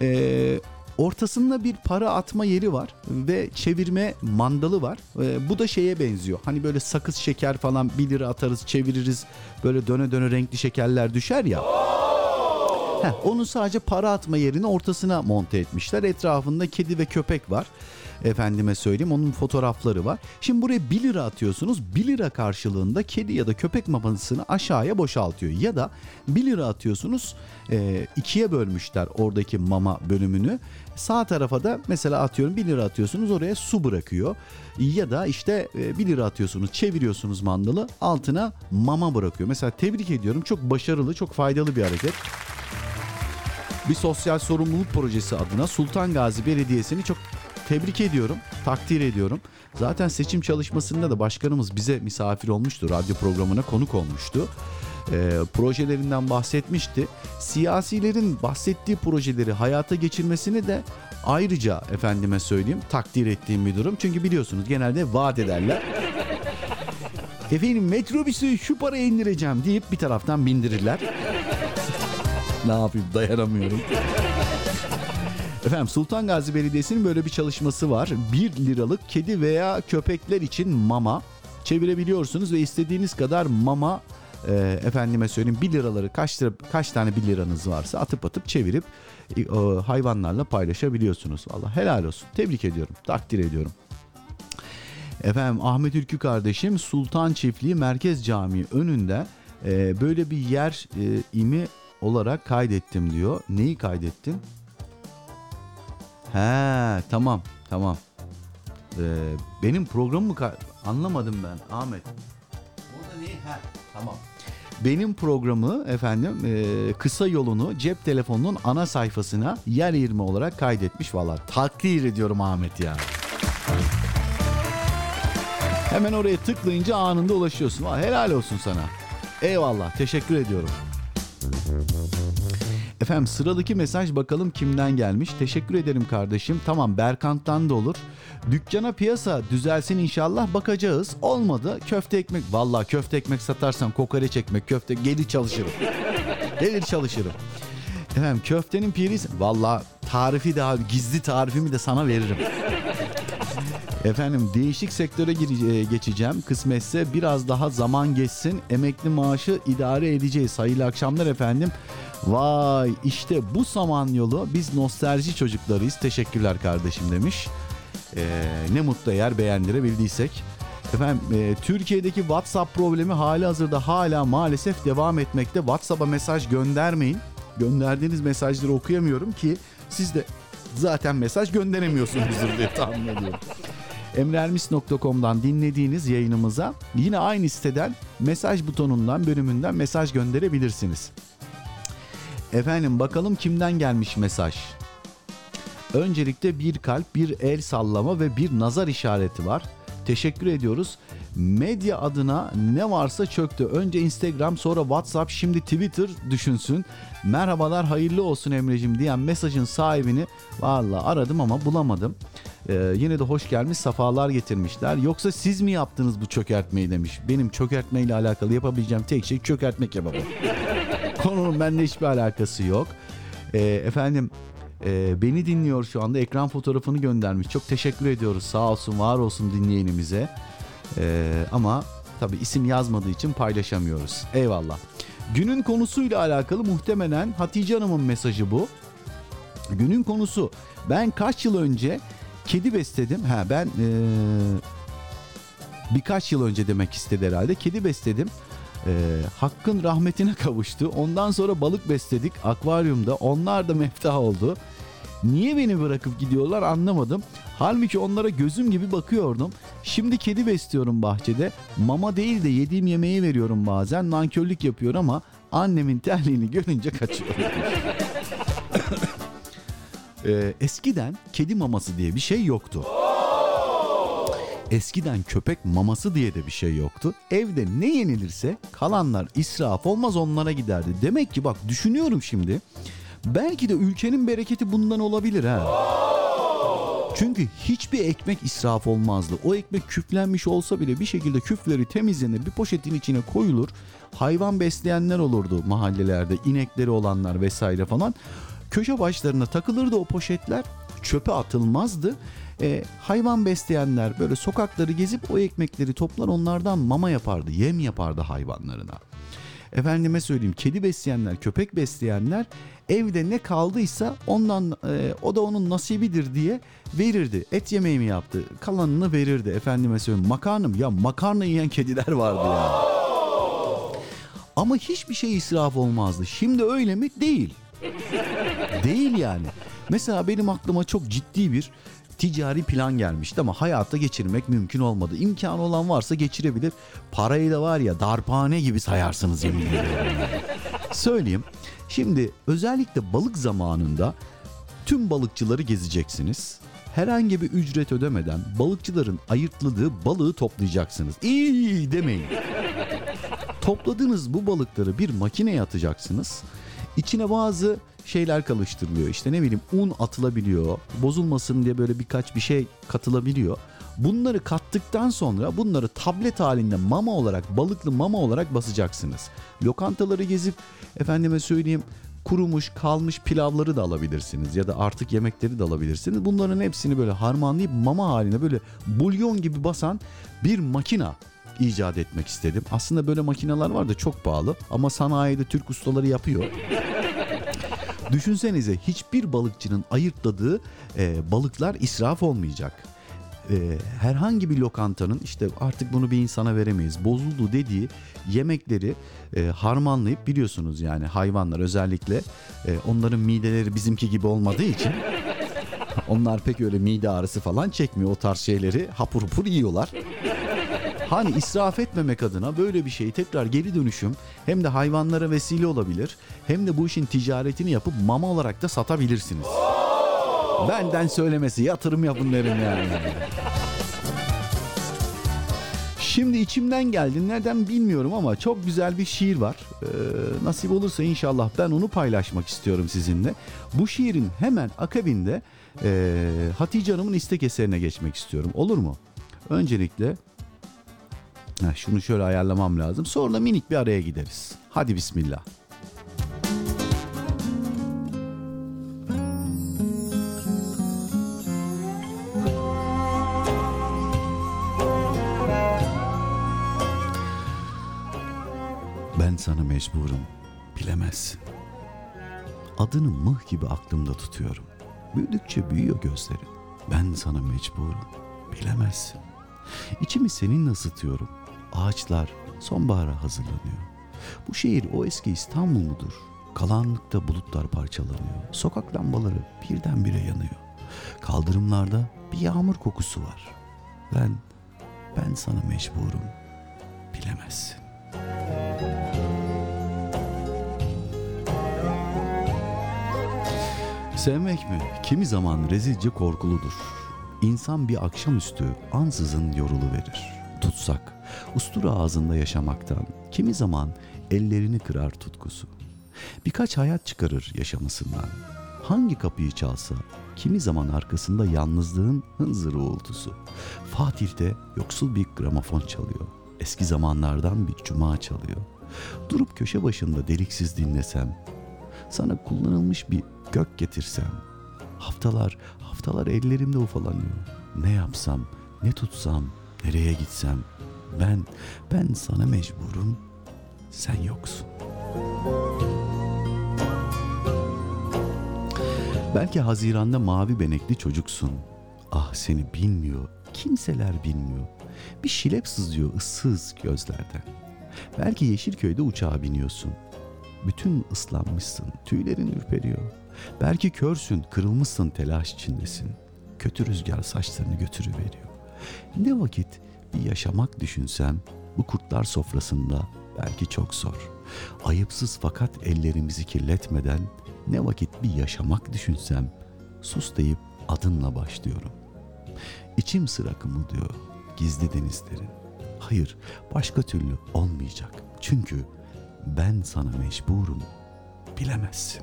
E, ortasında bir para atma yeri var ve çevirme mandalı var. E, bu da şeye benziyor. Hani böyle sakız şeker falan 1 lira atarız, çeviririz. Böyle döne döne renkli şekerler düşer ya. Heh, onun sadece para atma yerini ortasına monte etmişler. Etrafında kedi ve köpek var. Efendime söyleyeyim onun fotoğrafları var. Şimdi buraya 1 lira atıyorsunuz. 1 lira karşılığında kedi ya da köpek mamasını aşağıya boşaltıyor. Ya da 1 lira atıyorsunuz e, ikiye bölmüşler oradaki mama bölümünü. Sağ tarafa da mesela atıyorum 1 lira atıyorsunuz oraya su bırakıyor. Ya da işte e, 1 lira atıyorsunuz çeviriyorsunuz mandalı altına mama bırakıyor. Mesela tebrik ediyorum çok başarılı çok faydalı bir hareket bir sosyal sorumluluk projesi adına Sultan Gazi Belediyesi'ni çok tebrik ediyorum, takdir ediyorum. Zaten seçim çalışmasında da başkanımız bize misafir olmuştu, radyo programına konuk olmuştu. Ee, projelerinden bahsetmişti. Siyasilerin bahsettiği projeleri hayata geçirmesini de ayrıca efendime söyleyeyim takdir ettiğim bir durum. Çünkü biliyorsunuz genelde vaat ederler. Efendim metrobüsü şu paraya indireceğim deyip bir taraftan bindirirler. ne yapayım dayanamıyorum. Efendim Sultan Gazi Belediyesi'nin böyle bir çalışması var. 1 liralık kedi veya köpekler için mama çevirebiliyorsunuz ve istediğiniz kadar mama e, efendime söyleyeyim 1 liraları kaç lira, kaç tane 1 liranız varsa atıp atıp çevirip e, hayvanlarla paylaşabiliyorsunuz. Valla helal olsun. Tebrik ediyorum. Takdir ediyorum. Efendim Ahmet Ülkü kardeşim Sultan Çiftliği Merkez Camii önünde e, böyle bir yer e, imi olarak kaydettim diyor. Neyi kaydettin? He tamam tamam. Ee, benim programımı ka- anlamadım ben Ahmet. Burada neyi? He tamam. Benim programı efendim e, kısa yolunu cep telefonunun ana sayfasına yer 20 olarak kaydetmiş valla. Takdir ediyorum Ahmet ya. Hemen oraya tıklayınca anında ulaşıyorsun. Vay, helal olsun sana. Eyvallah teşekkür ediyorum. Efendim sıradaki mesaj bakalım kimden gelmiş. Teşekkür ederim kardeşim. Tamam Berkant'tan da olur. Dükkana piyasa düzelsin inşallah bakacağız. Olmadı köfte ekmek. Vallahi köfte ekmek satarsam kokoreç ekmek köfte gelir çalışırım. gelir çalışırım. Efendim köftenin piri vallahi tarifi de abi gizli tarifimi de sana veririm. Efendim değişik sektöre gire- geçeceğim. Kısmetse biraz daha zaman geçsin. Emekli maaşı idare edeceğiz. Hayırlı akşamlar efendim. Vay işte bu Samanyolu biz nostalji çocuklarıyız. Teşekkürler kardeşim demiş. Ee, ne mutlu eğer beğendirebildiysek. Efendim e, Türkiye'deki WhatsApp problemi hali hazırda hala maalesef devam etmekte. WhatsApp'a mesaj göndermeyin. Gönderdiğiniz mesajları okuyamıyorum ki siz de zaten mesaj gönderemiyorsunuzdur diye tahmin ediyorum. emreermis.com'dan dinlediğiniz yayınımıza yine aynı siteden mesaj butonundan bölümünden mesaj gönderebilirsiniz. Efendim bakalım kimden gelmiş mesaj. Öncelikle bir kalp, bir el sallama ve bir nazar işareti var. Teşekkür ediyoruz. Medya adına ne varsa çöktü. Önce Instagram sonra WhatsApp şimdi Twitter düşünsün. Merhabalar hayırlı olsun Emre'cim diyen mesajın sahibini valla aradım ama bulamadım. Ee, yine de hoş gelmiş safalar getirmişler. Yoksa siz mi yaptınız bu çökertmeyi demiş. Benim çökertmeyle alakalı yapabileceğim tek şey çökertmek yapamam. Konunun benimle hiçbir alakası yok. Ee, efendim e, beni dinliyor şu anda ekran fotoğrafını göndermiş. Çok teşekkür ediyoruz sağ olsun var olsun dinleyenimize. Ee, ama tabi isim yazmadığı için paylaşamıyoruz. Eyvallah. Günün konusuyla alakalı muhtemelen Hatice Hanım'ın mesajı bu. Günün konusu ben kaç yıl önce kedi besledim. Ha ben ee, birkaç yıl önce demek istedi herhalde. Kedi besledim. Ee, hakkın rahmetine kavuştu. Ondan sonra balık besledik akvaryumda. Onlar da meftah oldu. Niye beni bırakıp gidiyorlar anlamadım. Halbuki onlara gözüm gibi bakıyordum. Şimdi kedi besliyorum bahçede. Mama değil de yediğim yemeği veriyorum bazen. Nankörlük yapıyor ama annemin terliğini görünce kaçıyorum. Ee, eskiden kedi maması diye bir şey yoktu. Eskiden köpek maması diye de bir şey yoktu. Evde ne yenilirse kalanlar israf olmaz onlara giderdi. Demek ki bak düşünüyorum şimdi. Belki de ülkenin bereketi bundan olabilir ha. Çünkü hiçbir ekmek israf olmazdı. O ekmek küflenmiş olsa bile bir şekilde küfleri temizlenir, bir poşetin içine koyulur. Hayvan besleyenler olurdu mahallelerde, inekleri olanlar vesaire falan. Köşe başlarına takılırdı o poşetler, çöpe atılmazdı. E, hayvan besleyenler böyle sokakları gezip o ekmekleri toplar onlardan mama yapardı, yem yapardı hayvanlarına. Efendime söyleyeyim kedi besleyenler, köpek besleyenler evde ne kaldıysa ondan e, o da onun nasibidir diye verirdi. Et yemeği mi yaptı? Kalanını verirdi. Efendime söyleyeyim makarna mı? Ya makarna yiyen kediler vardı ya. Ama hiçbir şey israf olmazdı. Şimdi öyle mi? Değil. Değil yani. Mesela benim aklıma çok ciddi bir ticari plan gelmişti ama hayata geçirmek mümkün olmadı. İmkanı olan varsa geçirebilir. Parayı da var ya darphane gibi sayarsınız yemin ediyorum. Söyleyeyim. Şimdi özellikle balık zamanında tüm balıkçıları gezeceksiniz. Herhangi bir ücret ödemeden balıkçıların ayırtladığı balığı toplayacaksınız. İyi demeyin. Topladığınız bu balıkları bir makineye atacaksınız. İçine bazı şeyler kalıştırılıyor. İşte ne bileyim un atılabiliyor. Bozulmasın diye böyle birkaç bir şey katılabiliyor. Bunları kattıktan sonra bunları tablet halinde mama olarak, balıklı mama olarak basacaksınız. Lokantaları gezip efendime söyleyeyim kurumuş kalmış pilavları da alabilirsiniz ya da artık yemekleri de alabilirsiniz. Bunların hepsini böyle harmanlayıp mama haline böyle bulyon gibi basan bir makina icat etmek istedim. Aslında böyle makineler var da çok pahalı ama sanayide Türk ustaları yapıyor. Düşünsenize hiçbir balıkçının ayırtladığı e, balıklar israf olmayacak. E, herhangi bir lokantanın işte artık bunu bir insana veremeyiz bozuldu dediği yemekleri e, harmanlayıp biliyorsunuz yani hayvanlar özellikle e, onların mideleri bizimki gibi olmadığı için onlar pek öyle mide ağrısı falan çekmiyor o tarz şeyleri hapur hapur yiyorlar. Hani israf etmemek adına böyle bir şeyi tekrar geri dönüşüm hem de hayvanlara vesile olabilir hem de bu işin ticaretini yapıp mama olarak da satabilirsiniz. Benden söylemesi yatırım yapın derim yani. Şimdi içimden geldi neden bilmiyorum ama çok güzel bir şiir var. Ee, nasip olursa inşallah ben onu paylaşmak istiyorum sizinle. Bu şiirin hemen akabinde e, Hatice Hanım'ın istek eserine geçmek istiyorum. Olur mu? Öncelikle Heh, şunu şöyle ayarlamam lazım. Sonra minik bir araya gideriz. Hadi bismillah. Ben sana mecburum, bilemezsin. Adını mıh gibi aklımda tutuyorum. Büyüdükçe büyüyor gözlerin. Ben sana mecburum, bilemezsin. İçimi seninle ısıtıyorum. Ağaçlar sonbahara hazırlanıyor. Bu şehir o eski İstanbul mudur? Karanlıkta bulutlar parçalanıyor. Sokak lambaları birdenbire yanıyor. Kaldırımlarda bir yağmur kokusu var. Ben, ben sana mecburum. Bilemezsin. Sevmek mi? Kimi zaman rezilce korkuludur. İnsan bir akşamüstü ansızın yorulu verir. Tutsak, ustura ağzında yaşamaktan kimi zaman ellerini kırar tutkusu. Birkaç hayat çıkarır yaşamasından. Hangi kapıyı çalsa kimi zaman arkasında yalnızlığın hınzır uğultusu. Fatih'te yoksul bir gramofon çalıyor. Eski zamanlardan bir cuma çalıyor. Durup köşe başında deliksiz dinlesem, sana kullanılmış bir gök getirsem, haftalar, haftalar ellerimde ufalanıyor. Ne yapsam, ne tutsam, nereye gitsem, ben, ben sana mecburum, sen yoksun. Belki Haziran'da mavi benekli çocuksun. Ah seni bilmiyor, kimseler bilmiyor. Bir şilep sızıyor ıssız gözlerden. Belki Yeşilköy'de uçağa biniyorsun. Bütün ıslanmışsın, tüylerin ürperiyor. Belki körsün, kırılmışsın, telaş içindesin. Kötü rüzgar saçlarını götürüveriyor. Ne vakit bir yaşamak düşünsem bu kurtlar sofrasında belki çok zor. Ayıpsız fakat ellerimizi kirletmeden ne vakit bir yaşamak düşünsem sus deyip adınla başlıyorum. İçim sıra kımıldıyor gizli denizlerin. Hayır başka türlü olmayacak. Çünkü ben sana mecburum bilemezsin.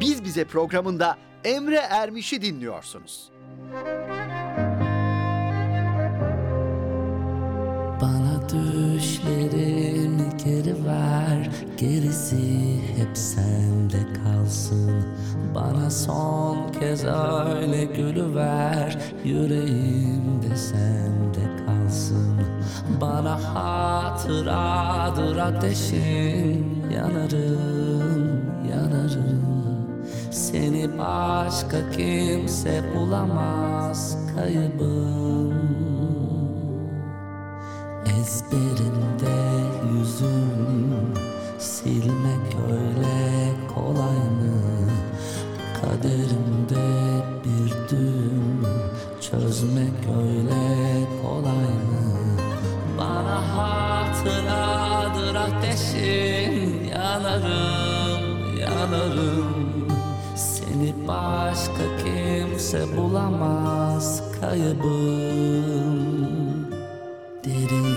Biz Bize programında Emre Ermiş'i dinliyorsunuz. Bana düşlerimi geri ver. Gerisi hep sende kalsın. Bana son kez öyle gülüver Yüreğimde sende kalsın. Bana hatıradır ateşin Yanarım, yanarım. Seni başka kimse bulamaz. Kaybım Ezberimde yüzün silmek öyle kolay mı? Kaderimde bir düğüm çözmek öyle kolay mı? Bana hatıradır ateşin yanarım, yanarım Seni başka kimse bulamaz kaybım derinlerde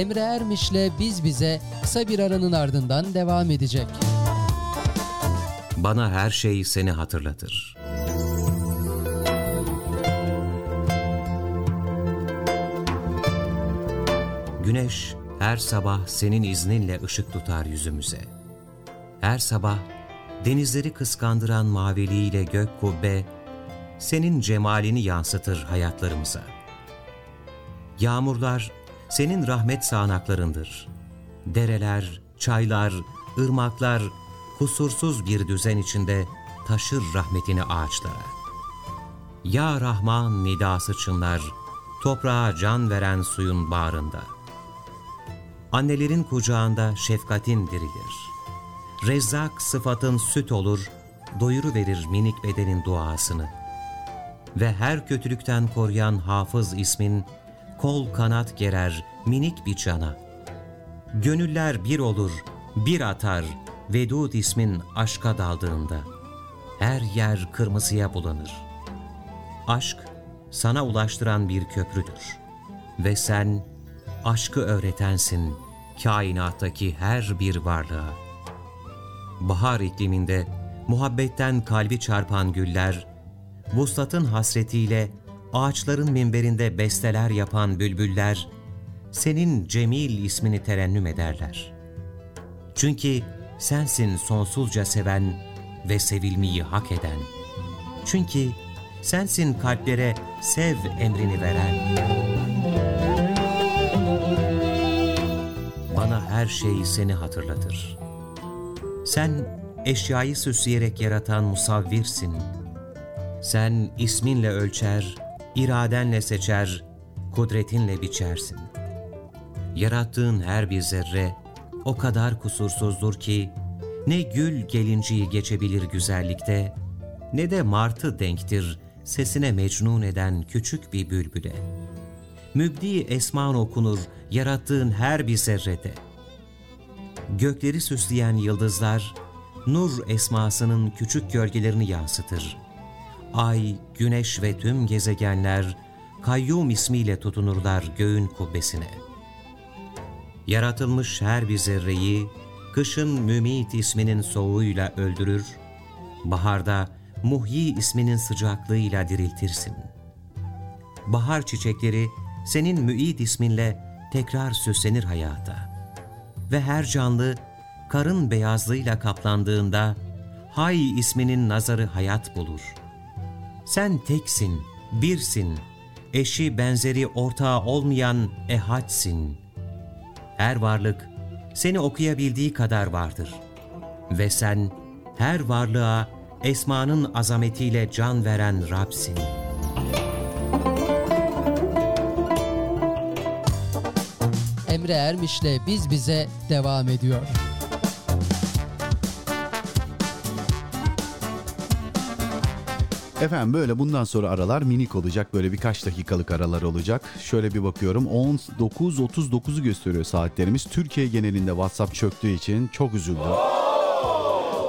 Emre Ermiş'le Biz Bize kısa bir aranın ardından devam edecek. Bana her şey seni hatırlatır. Güneş her sabah senin izninle ışık tutar yüzümüze. Her sabah denizleri kıskandıran maviliğiyle gök kubbe, senin cemalini yansıtır hayatlarımıza. Yağmurlar senin rahmet sağanaklarındır. Dereler, çaylar, ırmaklar kusursuz bir düzen içinde taşır rahmetini ağaçlara. Ya Rahman nidası çınlar, toprağa can veren suyun bağrında. Annelerin kucağında şefkatin dirilir. Rezzak sıfatın süt olur, doyuru verir minik bedenin duasını. Ve her kötülükten koruyan hafız ismin, kol kanat gerer minik bir cana. Gönüller bir olur, bir atar, Vedud ismin aşka daldığında. Her yer kırmızıya bulanır. Aşk, sana ulaştıran bir köprüdür. Ve sen, aşkı öğretensin kainattaki her bir varlığa. Bahar ikliminde muhabbetten kalbi çarpan güller, vuslatın hasretiyle ağaçların minberinde besteler yapan bülbüller, senin Cemil ismini terennüm ederler. Çünkü sensin sonsuzca seven ve sevilmeyi hak eden. Çünkü sensin kalplere sev emrini veren. Bana her şey seni hatırlatır. Sen eşyayı süsleyerek yaratan musavvirsin. Sen isminle ölçer, iradenle seçer, kudretinle biçersin. Yarattığın her bir zerre o kadar kusursuzdur ki ne gül gelinciyi geçebilir güzellikte ne de martı denktir sesine mecnun eden küçük bir bülbüle. Mübdi esman okunur yarattığın her bir zerrede. Gökleri süsleyen yıldızlar, nur esmasının küçük gölgelerini yansıtır. Ay, güneş ve tüm gezegenler, kayyum ismiyle tutunurlar göğün kubbesine. Yaratılmış her bir zerreyi, kışın mümit isminin soğuğuyla öldürür, baharda muhyi isminin sıcaklığıyla diriltirsin. Bahar çiçekleri senin müid isminle tekrar süslenir hayata. Ve her canlı karın beyazlığıyla kaplandığında Hay isminin nazarı hayat bulur. Sen teksin, birsin, eşi benzeri ortağı olmayan ehadsin. Her varlık seni okuyabildiği kadar vardır. Ve sen her varlığa esmanın azametiyle can veren Rab'sin. Emre Ermiş'le Biz Bize devam ediyor. Efendim böyle bundan sonra aralar minik olacak. Böyle birkaç dakikalık aralar olacak. Şöyle bir bakıyorum 19.39'u gösteriyor saatlerimiz. Türkiye genelinde WhatsApp çöktüğü için çok üzüldüm.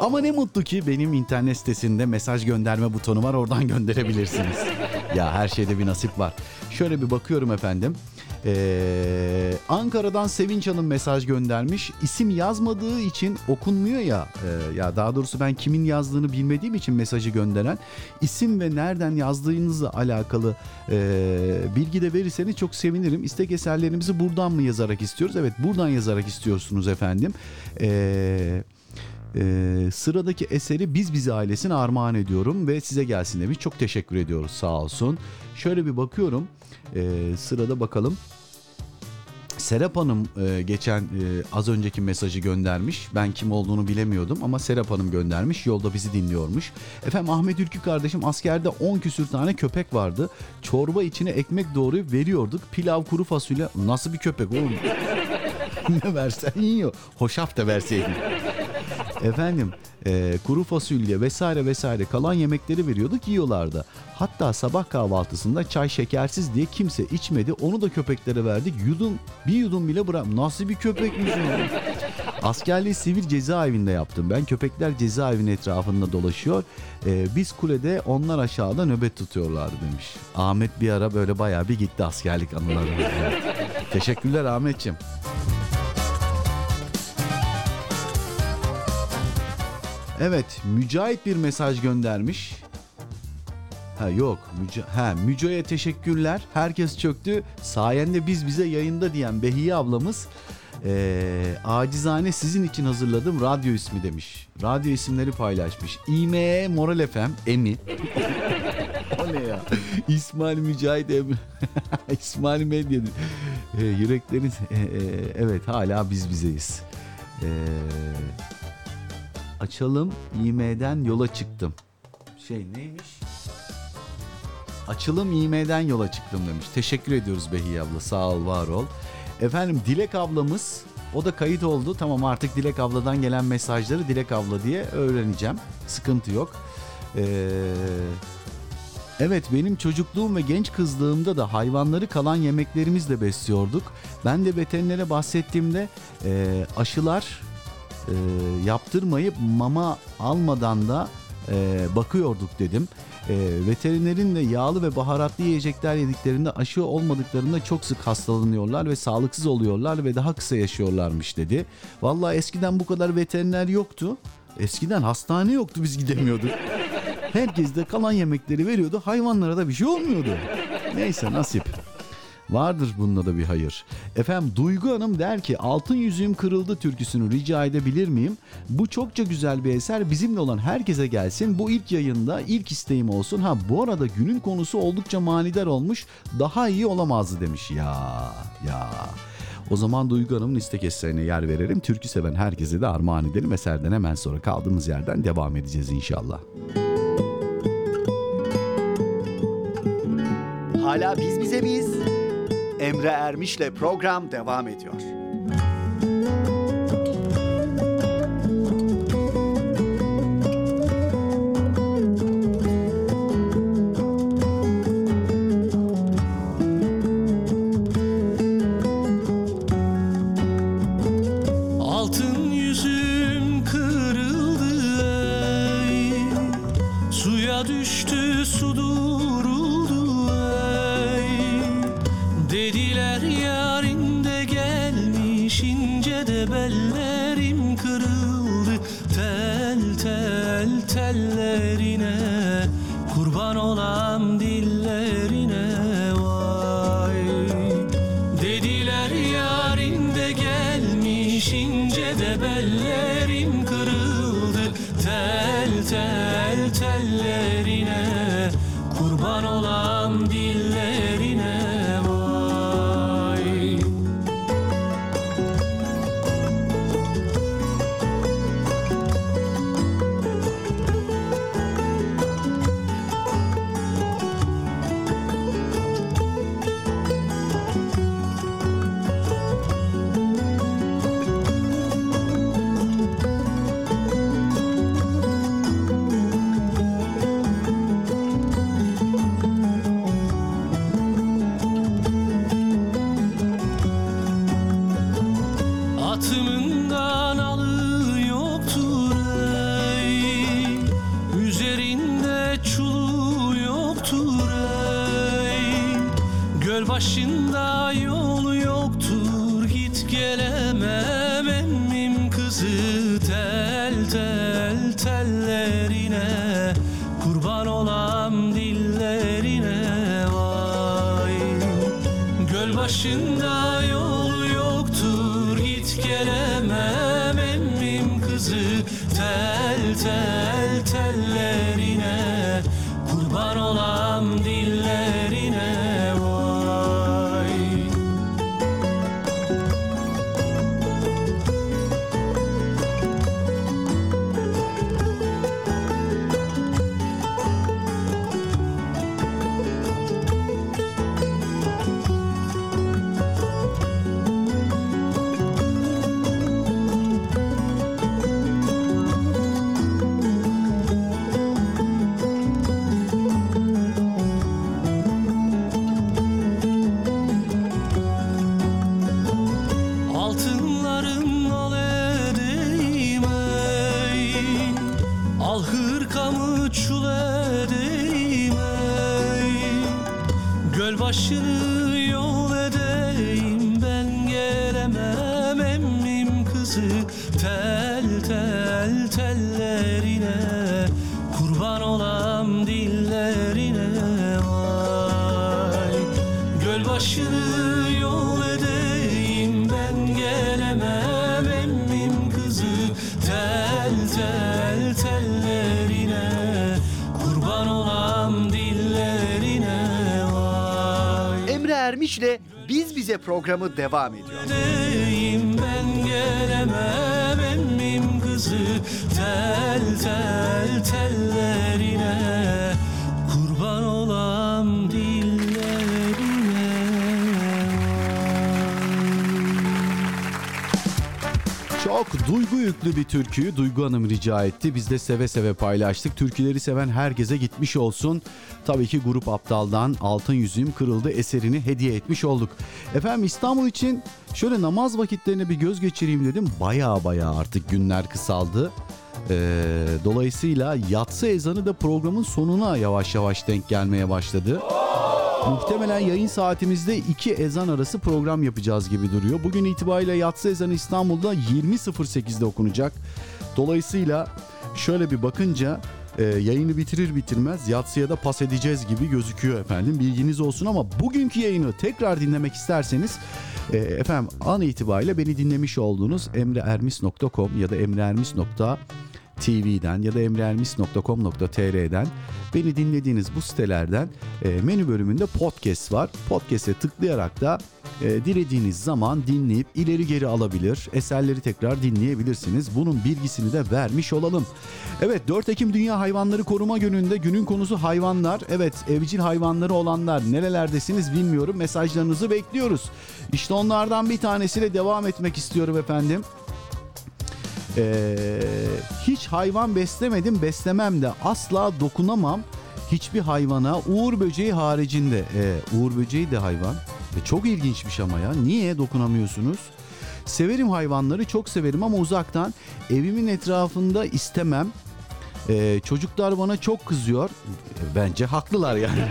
Ama ne mutlu ki benim internet sitesinde mesaj gönderme butonu var. Oradan gönderebilirsiniz. ya her şeyde bir nasip var. Şöyle bir bakıyorum efendim. Ee, Ankara'dan Sevinç Hanım mesaj göndermiş. İsim yazmadığı için okunmuyor ya. Ee, ya daha doğrusu ben kimin yazdığını bilmediğim için mesajı gönderen isim ve nereden yazdığınızla alakalı e, bilgi de verirseniz çok sevinirim. İstek eserlerimizi buradan mı yazarak istiyoruz? Evet buradan yazarak istiyorsunuz efendim. Eee ee, sıradaki eseri Biz Bizi ailesine armağan ediyorum ve size gelsin demiş. Çok teşekkür ediyoruz sağ olsun. Şöyle bir bakıyorum. Ee, sırada bakalım. Serap Hanım e, geçen e, az önceki mesajı göndermiş. Ben kim olduğunu bilemiyordum ama Serap Hanım göndermiş. Yolda bizi dinliyormuş. Efendim Ahmet Ülkü kardeşim askerde 10 küsür tane köpek vardı. Çorba içine ekmek doğrayıp veriyorduk. Pilav kuru fasulye. Nasıl bir köpek oğlum? ne versen yiyor. Hoşaf da verseydin. Efendim e, kuru fasulye vesaire vesaire kalan yemekleri veriyorduk yiyorlardı. Hatta sabah kahvaltısında çay şekersiz diye kimse içmedi. Onu da köpeklere verdik. Yudum bir yudum bile bırak. Nasıl bir köpekmiş o? Askerliği sivil cezaevinde yaptım. Ben köpekler cezaevinin etrafında dolaşıyor. E, biz kulede onlar aşağıda nöbet tutuyorlardı demiş. Ahmet bir ara böyle bayağı bir gitti askerlik anılarımız. Teşekkürler Ahmetciğim. Evet, Mücahit bir mesaj göndermiş. Ha yok. Müce, ha, Müco'ya teşekkürler. Herkes çöktü. Sayende biz bize yayında diyen Behiye ablamız eee, acizane sizin için hazırladım radyo ismi demiş. Radyo isimleri paylaşmış. İME Moral FM Emi. o ne ya? İsmail Mücahit Emre. İsmail Medya. E, yüreklerin e, e, evet hala biz bizeyiz. E, açalım İM'den yola çıktım. Şey neymiş? Açılım İM'den yola çıktım demiş. Teşekkür ediyoruz Behiye abla. Sağ ol, var ol. Efendim Dilek ablamız o da kayıt oldu. Tamam artık Dilek abladan gelen mesajları Dilek abla diye öğreneceğim. Sıkıntı yok. Ee, evet benim çocukluğum ve genç kızlığımda da hayvanları kalan yemeklerimizle besliyorduk. Ben de veterinere bahsettiğimde e, aşılar e, yaptırmayıp mama almadan da e, bakıyorduk dedim. E, veterinerin de yağlı ve baharatlı yiyecekler yediklerinde aşı olmadıklarında çok sık hastalanıyorlar ve sağlıksız oluyorlar ve daha kısa yaşıyorlarmış dedi. Vallahi eskiden bu kadar veteriner yoktu. Eskiden hastane yoktu biz gidemiyorduk. Herkes de kalan yemekleri veriyordu. Hayvanlara da bir şey olmuyordu. Neyse nasip. Vardır bunda da bir hayır. Efendim Duygu Hanım der ki Altın Yüzüğüm Kırıldı türküsünü rica edebilir miyim? Bu çokça güzel bir eser bizimle olan herkese gelsin. Bu ilk yayında ilk isteğim olsun. Ha bu arada günün konusu oldukça manidar olmuş. Daha iyi olamazdı demiş. Ya ya. O zaman Duygu Hanım'ın istek eserine yer verelim. Türkü seven herkese de armağan edelim. Eserden hemen sonra kaldığımız yerden devam edeceğiz inşallah. Hala biz bize biz. Emre Ermiş'le program devam ediyor. Bellerim kırıldı. Tel tel tellerine programı devam ediyor. Türküyü Duygu Hanım rica etti. Biz de seve seve paylaştık. Türküleri seven herkese gitmiş olsun. Tabii ki Grup Aptal'dan Altın Yüzüğüm Kırıldı eserini hediye etmiş olduk. Efendim İstanbul için şöyle namaz vakitlerine bir göz geçireyim dedim. Baya baya artık günler kısaldı. Ee, dolayısıyla yatsı ezanı da programın sonuna yavaş yavaş denk gelmeye başladı. Muhtemelen yayın saatimizde iki ezan arası program yapacağız gibi duruyor. Bugün itibariyle yatsı ezanı İstanbul'da 20.08'de okunacak. Dolayısıyla şöyle bir bakınca e, yayını bitirir bitirmez yatsıya da pas edeceğiz gibi gözüküyor efendim. Bilginiz olsun ama bugünkü yayını tekrar dinlemek isterseniz e, efendim an itibariyle beni dinlemiş olduğunuz emreermis.com ya da emreermis.com TV'den ya da emreermis.com.tr'den beni dinlediğiniz bu sitelerden e, menü bölümünde podcast var. Podcast'e tıklayarak da e, dilediğiniz zaman dinleyip ileri geri alabilir, eserleri tekrar dinleyebilirsiniz. Bunun bilgisini de vermiş olalım. Evet 4 Ekim Dünya Hayvanları Koruma Günü'nde günün konusu hayvanlar. Evet evcil hayvanları olanlar nerelerdesiniz bilmiyorum. Mesajlarınızı bekliyoruz. İşte onlardan bir tanesiyle devam etmek istiyorum efendim. Ee, hiç hayvan beslemedim, beslemem de asla dokunamam hiçbir hayvana Uğur böceği haricinde. Ee, Uğur böceği de hayvan. E, çok ilginçmiş ama ya. Niye dokunamıyorsunuz? Severim hayvanları, çok severim ama uzaktan evimin etrafında istemem. Ee, çocuklar bana çok kızıyor. E, Bence haklılar yani.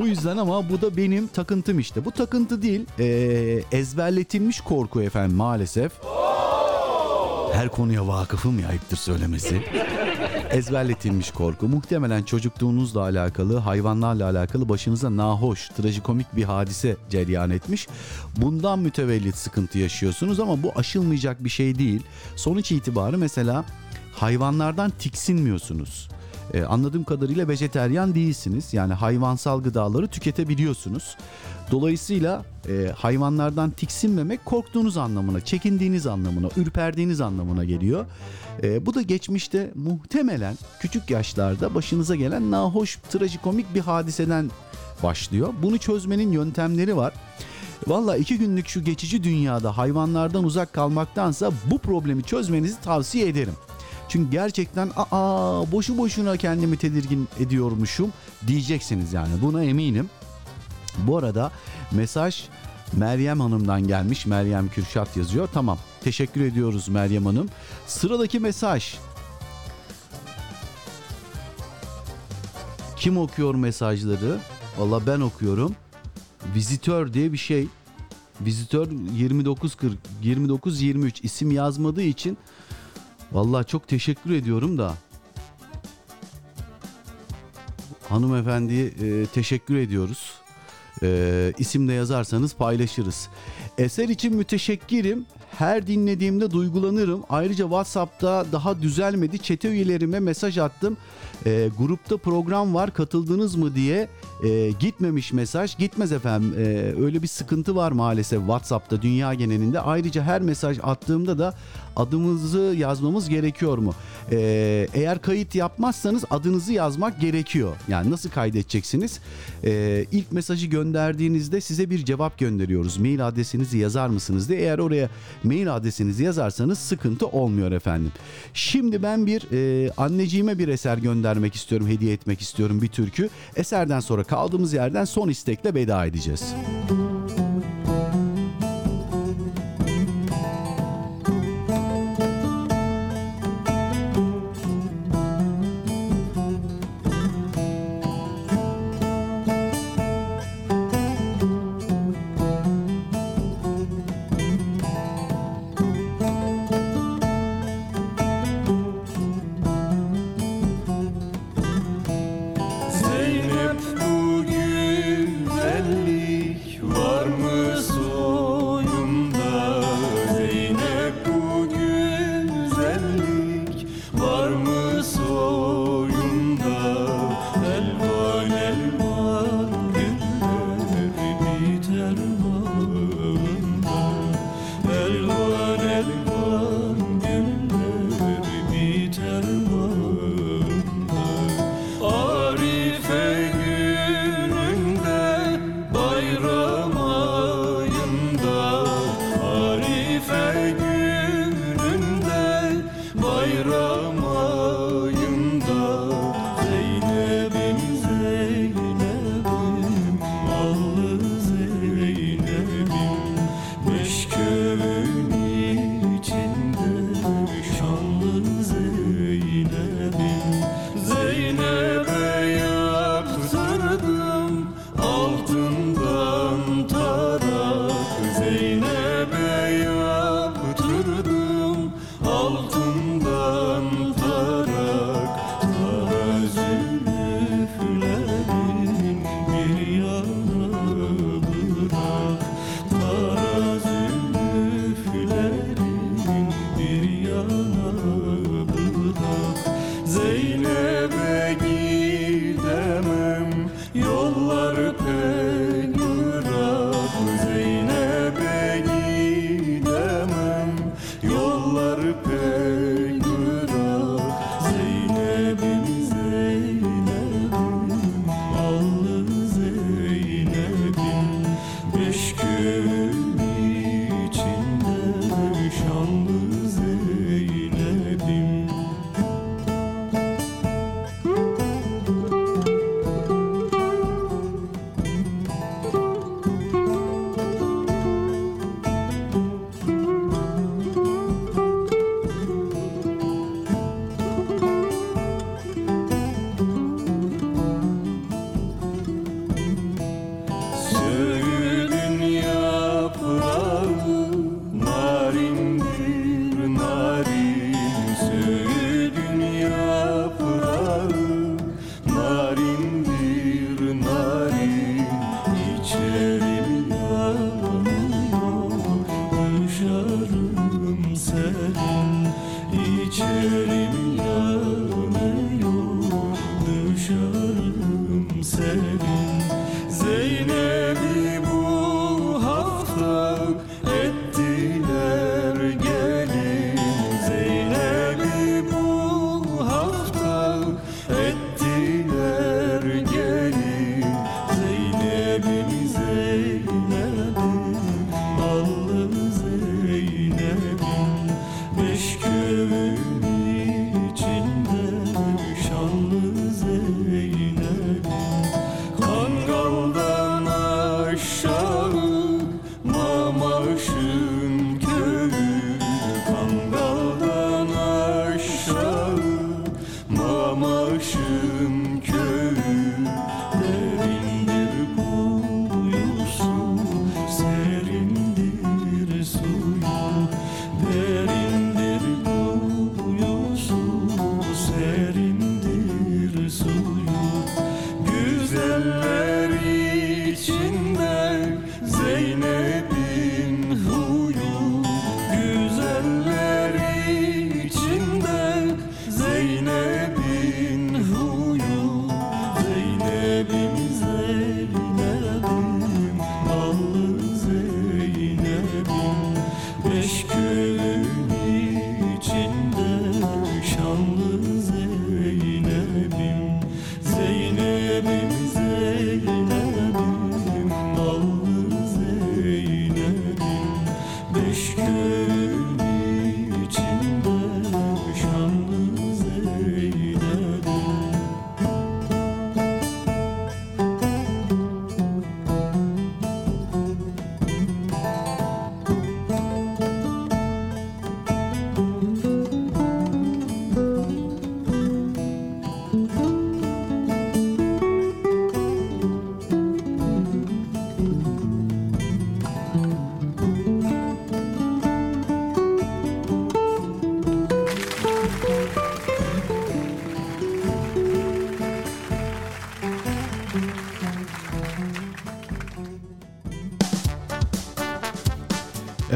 bu yüzden ama bu da benim takıntım işte. Bu takıntı değil, e, ezberletilmiş korku efendim maalesef. Her konuya vakıfım ya ayıptır söylemesi. Ezberletilmiş korku. Muhtemelen çocukluğunuzla alakalı, hayvanlarla alakalı başınıza nahoş, trajikomik bir hadise cereyan etmiş. Bundan mütevellit sıkıntı yaşıyorsunuz ama bu aşılmayacak bir şey değil. Sonuç itibarı mesela hayvanlardan tiksinmiyorsunuz. Ee, anladığım kadarıyla vejeteryan değilsiniz. Yani hayvansal gıdaları tüketebiliyorsunuz. Dolayısıyla e, hayvanlardan tiksinmemek korktuğunuz anlamına, çekindiğiniz anlamına, ürperdiğiniz anlamına geliyor. E, bu da geçmişte muhtemelen küçük yaşlarda başınıza gelen nahoş, trajikomik bir hadiseden başlıyor. Bunu çözmenin yöntemleri var. Valla iki günlük şu geçici dünyada hayvanlardan uzak kalmaktansa bu problemi çözmenizi tavsiye ederim. Çünkü gerçekten aa boşu boşuna kendimi tedirgin ediyormuşum diyeceksiniz yani buna eminim. Bu arada mesaj Meryem Hanım'dan gelmiş. Meryem Kürşat yazıyor. Tamam. Teşekkür ediyoruz Meryem Hanım. Sıradaki mesaj. Kim okuyor mesajları? Valla ben okuyorum. Vizitör diye bir şey. Vizitör 2940 2923 isim yazmadığı için Vallahi çok teşekkür ediyorum da hanımefendiye e, teşekkür ediyoruz. E, isim de yazarsanız paylaşırız. Eser için müteşekkirim. Her dinlediğimde duygulanırım. Ayrıca WhatsApp'ta daha düzelmedi. Çete üyelerime mesaj attım. E, grupta program var katıldınız mı diye e, gitmemiş mesaj. Gitmez efendim. E, öyle bir sıkıntı var maalesef WhatsApp'ta dünya genelinde. Ayrıca her mesaj attığımda da adımızı yazmamız gerekiyor mu? E, eğer kayıt yapmazsanız adınızı yazmak gerekiyor. Yani nasıl kaydedeceksiniz? E, ilk mesajı gönderdiğinizde size bir cevap gönderiyoruz. Mail adresinizi yazar mısınız diye. Eğer oraya mail adresinizi yazarsanız sıkıntı olmuyor efendim. Şimdi ben bir e, anneciğime bir eser göndermek istiyorum, hediye etmek istiyorum bir türkü. Eserden sonra kaldığımız yerden son istekle veda edeceğiz. Zeynep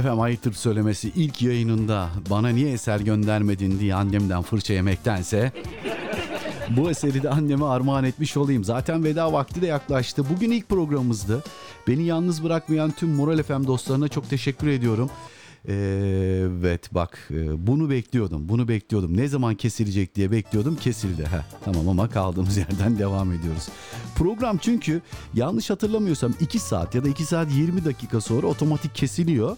Efendim ayıptır söylemesi ilk yayınında bana niye eser göndermedin diye annemden fırça yemektense bu eseri de anneme armağan etmiş olayım. Zaten veda vakti de yaklaştı. Bugün ilk programımızdı. Beni yalnız bırakmayan tüm Moral FM dostlarına çok teşekkür ediyorum. Ee, evet bak e, bunu bekliyordum. Bunu bekliyordum. Ne zaman kesilecek diye bekliyordum. Kesildi. Heh, tamam ama kaldığımız yerden devam ediyoruz. Program çünkü yanlış hatırlamıyorsam 2 saat ya da 2 saat 20 dakika sonra otomatik kesiliyor.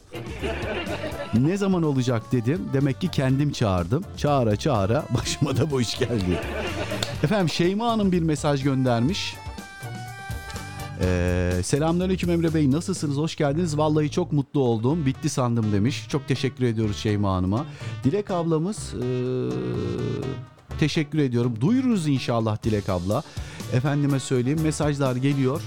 Ne zaman olacak dedim. Demek ki kendim çağırdım. Çağıra çağıra başıma da bu iş geldi. Efendim Şeyma Hanım bir mesaj göndermiş. Ee, selamünaleyküm Emre Bey nasılsınız hoş geldiniz vallahi çok mutlu oldum bitti sandım demiş çok teşekkür ediyoruz Şeyma Hanım'a Dilek ablamız ee, teşekkür ediyorum duyururuz inşallah Dilek abla efendime söyleyeyim mesajlar geliyor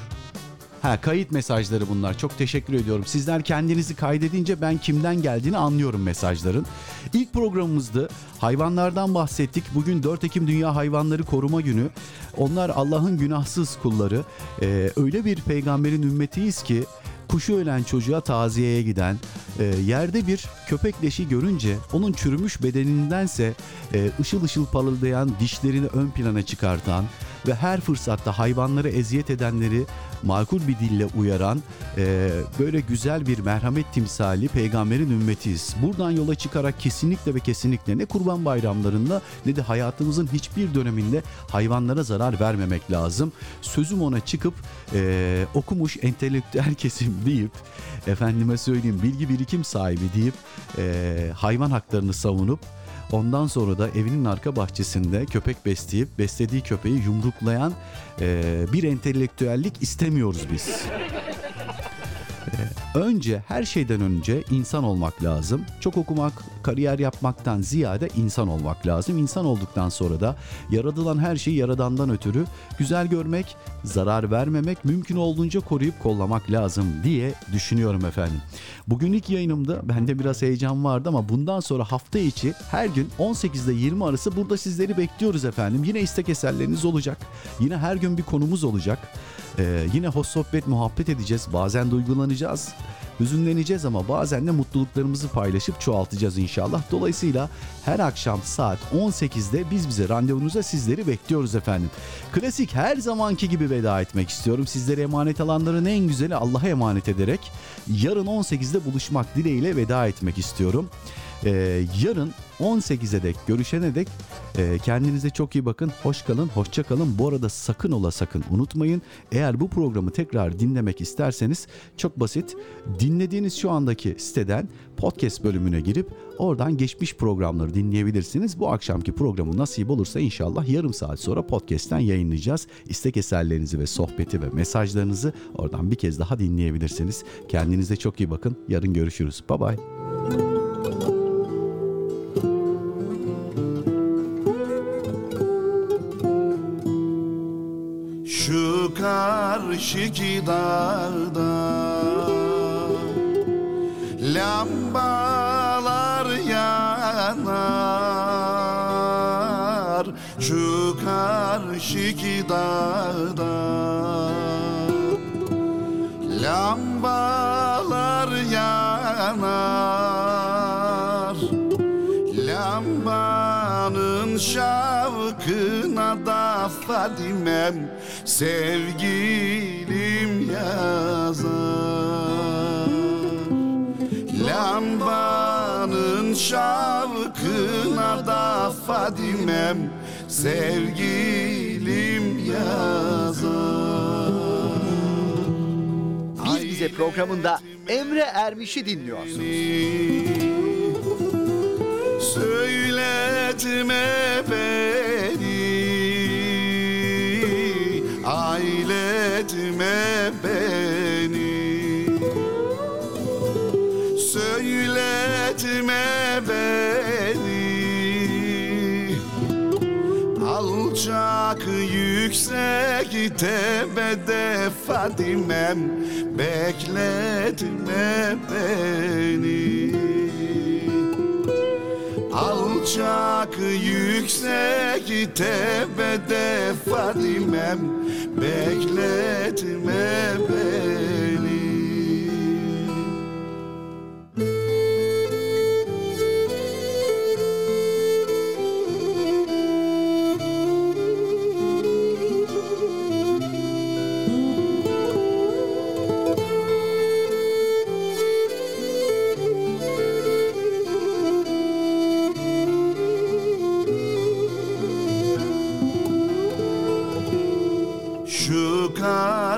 Ha kayıt mesajları bunlar. Çok teşekkür ediyorum. Sizler kendinizi kaydedince ben kimden geldiğini anlıyorum mesajların. İlk programımızdı. Hayvanlardan bahsettik. Bugün 4 Ekim Dünya Hayvanları Koruma Günü. Onlar Allah'ın günahsız kulları. Ee, öyle bir peygamberin ümmetiyiz ki kuşu ölen çocuğa taziyeye giden, e, yerde bir köpek leşi görünce onun çürümüş bedenindense e, ışıl ışıl parıldayan dişlerini ön plana çıkartan ve her fırsatta hayvanları eziyet edenleri makul bir dille uyaran e, böyle güzel bir merhamet timsali peygamberin ümmetiyiz. Buradan yola çıkarak kesinlikle ve kesinlikle ne kurban bayramlarında ne de hayatımızın hiçbir döneminde hayvanlara zarar vermemek lazım. Sözüm ona çıkıp e, okumuş entelektüel kesim deyip efendime söyleyeyim bilgi birikim sahibi deyip e, hayvan haklarını savunup Ondan sonra da evinin arka bahçesinde köpek besleyip beslediği köpeği yumruklayan e, bir entelektüellik istemiyoruz biz. Önce her şeyden önce insan olmak lazım. Çok okumak, kariyer yapmaktan ziyade insan olmak lazım. İnsan olduktan sonra da yaratılan her şeyi yaradandan ötürü güzel görmek, zarar vermemek, mümkün olduğunca koruyup kollamak lazım diye düşünüyorum efendim. Bugün ilk yayınımda bende biraz heyecan vardı ama bundan sonra hafta içi her gün 18 ile 20 arası burada sizleri bekliyoruz efendim. Yine istek eserleriniz olacak. Yine her gün bir konumuz olacak. Ee, yine hoş sohbet muhabbet edeceğiz. Bazen duygulanacağız. Hüzünleneceğiz ama bazen de mutluluklarımızı paylaşıp çoğaltacağız inşallah. Dolayısıyla her akşam saat 18'de biz bize randevunuza sizleri bekliyoruz efendim. Klasik her zamanki gibi veda etmek istiyorum. Sizlere emanet alanların en güzeli Allah'a emanet ederek yarın 18'de buluşmak dileğiyle veda etmek istiyorum. Ee, yarın 18'e dek görüşene dek e, kendinize çok iyi bakın. Hoş kalın, hoşça kalın. Bu arada sakın ola sakın unutmayın. Eğer bu programı tekrar dinlemek isterseniz çok basit. Dinlediğiniz şu andaki siteden podcast bölümüne girip oradan geçmiş programları dinleyebilirsiniz. Bu akşamki programı nasip olursa inşallah yarım saat sonra podcast'ten yayınlayacağız. İstek eserlerinizi ve sohbeti ve mesajlarınızı oradan bir kez daha dinleyebilirsiniz. Kendinize çok iyi bakın. Yarın görüşürüz. Bye bye. Şu karşıki dağda Lambalar yanar. Şu karşıki dağda Lambalar yanar. Lambanın şavkına da Fadimem sevgilim yazar. Lambanın şavkına da Fadimem. Sevgilim yazar. Biz Bize programında Emre Ermiş'i dinliyorsunuz. Söyletme beni Ailetme beni. Söyletme beni. Alçak yüksek tepede Fadimem Bekletme beni Alçak yüksek tepede Fadimem Bekletme beni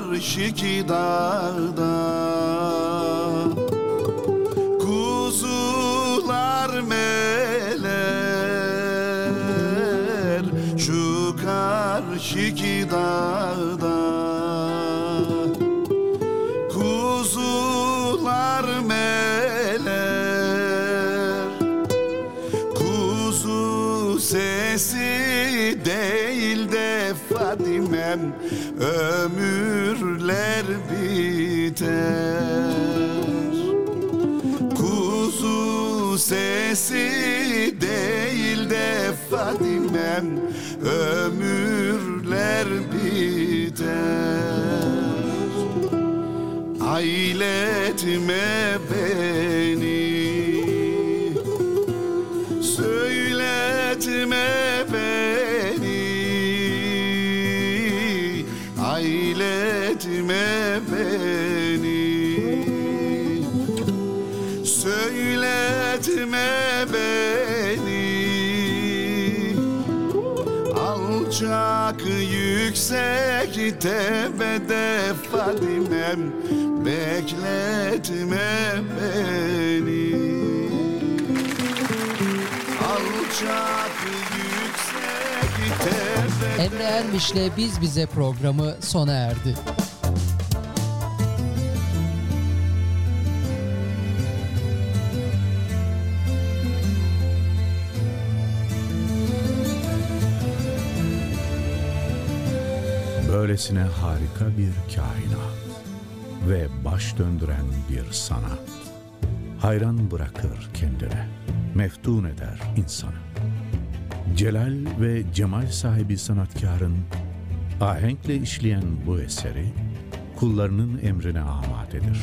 karşıki dağda Kuzular meler Şu karşıki dağda Kuzular meler Kuzu sesi değil de Fadimem Ömürler biter. Kuzu sesi değil de Fadimem Ömürler biter. Ailetme beni Söyletme Alçak yüksek tepede Fadimem Bekletme beni Alçak yüksek tepede Emre Ermiş'le Biz Bize programı sona erdi. Böylesine harika bir kainat ve baş döndüren bir sanat. Hayran bırakır kendine, meftun eder insanı. Celal ve cemal sahibi sanatkarın ahenkle işleyen bu eseri kullarının emrine amadedir.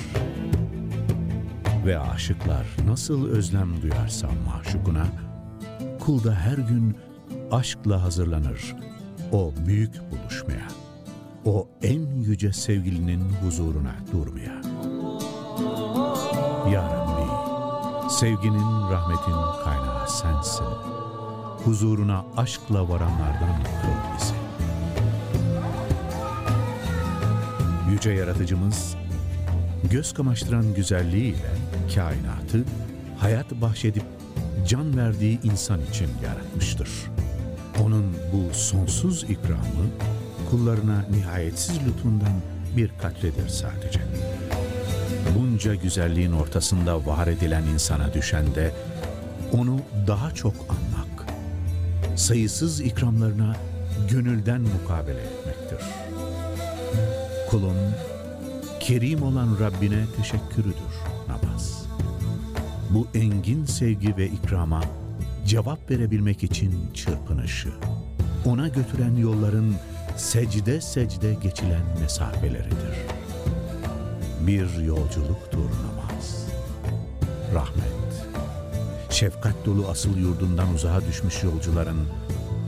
Ve aşıklar nasıl özlem duyarsa maşukuna, kul da her gün aşkla hazırlanır o büyük buluşmaya, o en yüce sevgilinin huzuruna durmaya. Ya Rabbi, sevginin, rahmetin kaynağı sensin. Huzuruna aşkla varanlardan kıl bizi. Yüce Yaratıcımız, göz kamaştıran güzelliğiyle kainatı hayat bahşedip can verdiği insan için yaratmıştır. Onun bu sonsuz ikramı kullarına nihayetsiz lütfundan bir katredir sadece. Bunca güzelliğin ortasında var edilen insana düşen de onu daha çok anmak, sayısız ikramlarına gönülden mukabele etmektir. Kulun kerim olan Rabbine teşekkürüdür namaz. Bu engin sevgi ve ikrama cevap verebilmek için çırpınışı, ona götüren yolların secde secde geçilen mesafeleridir. Bir yolculuktur namaz. Rahmet, şefkat dolu asıl yurdundan uzağa düşmüş yolcuların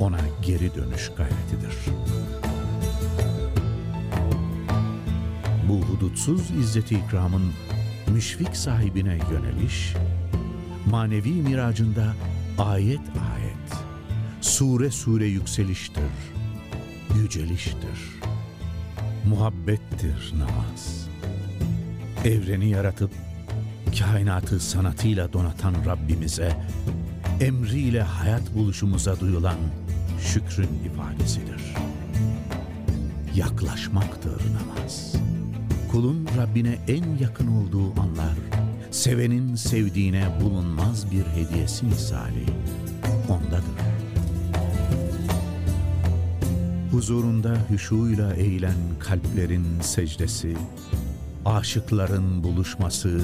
ona geri dönüş gayretidir. Bu hudutsuz izzeti ikramın müşfik sahibine yöneliş, manevi miracında ayet ayet, sure sure yükseliştir, yüceliştir, muhabbettir namaz. Evreni yaratıp kainatı sanatıyla donatan Rabbimize, emriyle hayat buluşumuza duyulan şükrün ifadesidir. Yaklaşmaktır namaz. Kulun Rabbine en yakın olduğu anlar, sevenin sevdiğine bulunmaz bir hediyesi misali ondadır. Huzurunda hüşuyla eğilen kalplerin secdesi, aşıkların buluşması,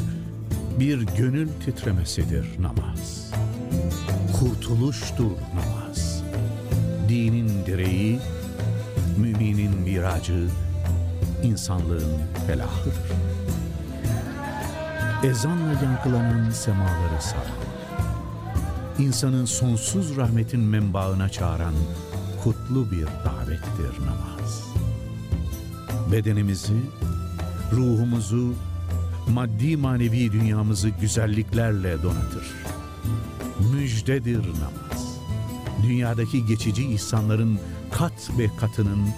bir gönül titremesidir namaz. Kurtuluştur namaz. Dinin direği, müminin miracı, insanlığın felahıdır. Ezanla yankılanan semaları saran, insanın sonsuz rahmetin menbaına çağıran kutlu bir davettir namaz. Bedenimizi, ruhumuzu, maddi manevi dünyamızı güzelliklerle donatır. Müjdedir namaz. Dünyadaki geçici ihsanların kat ve katının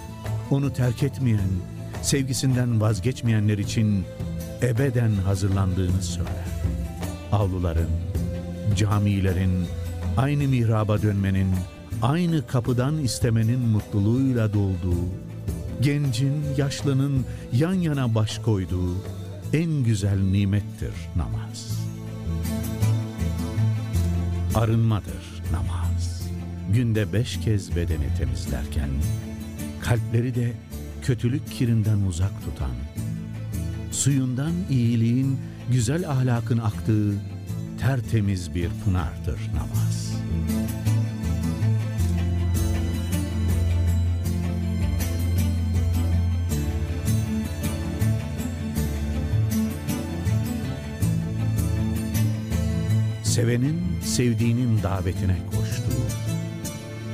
onu terk etmeyen, sevgisinden vazgeçmeyenler için ebeden hazırlandığını söyler. Avluların, camilerin, aynı mihraba dönmenin, aynı kapıdan istemenin mutluluğuyla dolduğu, gencin, yaşlının yan yana baş koyduğu en güzel nimettir namaz. Arınmadır namaz. Günde beş kez bedeni temizlerken, kalpleri de kötülük kirinden uzak tutan, suyundan iyiliğin, güzel ahlakın aktığı tertemiz bir pınardır namaz. Sevenin sevdiğinin davetine koştuğu,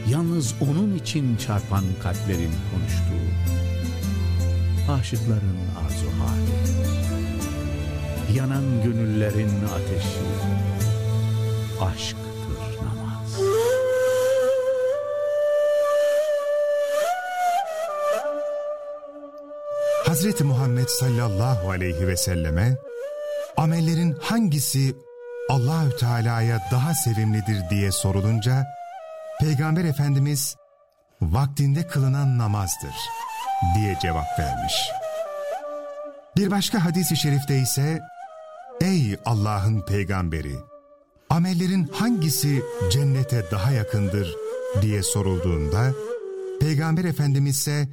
yalnız onun için çarpan kalplerin konuştuğu, aşıkların arzu hali, yanan gönüllerin ateşi, namaz. Hazreti Muhammed sallallahu aleyhi ve selleme amellerin hangisi Allahü Teala'ya daha sevimlidir diye sorulunca Peygamber Efendimiz vaktinde kılınan namazdır diye cevap vermiş. Bir başka hadis-i şerifte ise Ey Allah'ın peygamberi! Amellerin hangisi cennete daha yakındır diye sorulduğunda Peygamber Efendimiz ise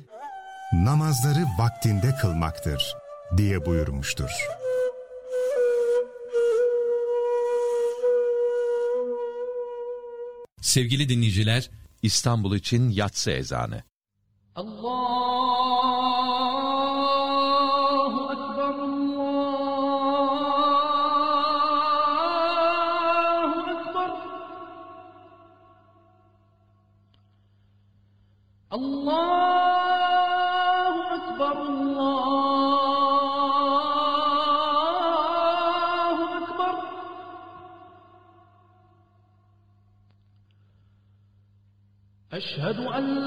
namazları vaktinde kılmaktır diye buyurmuştur. Sevgili dinleyiciler, İstanbul için yatsı ezanı. Allahu أشهد أن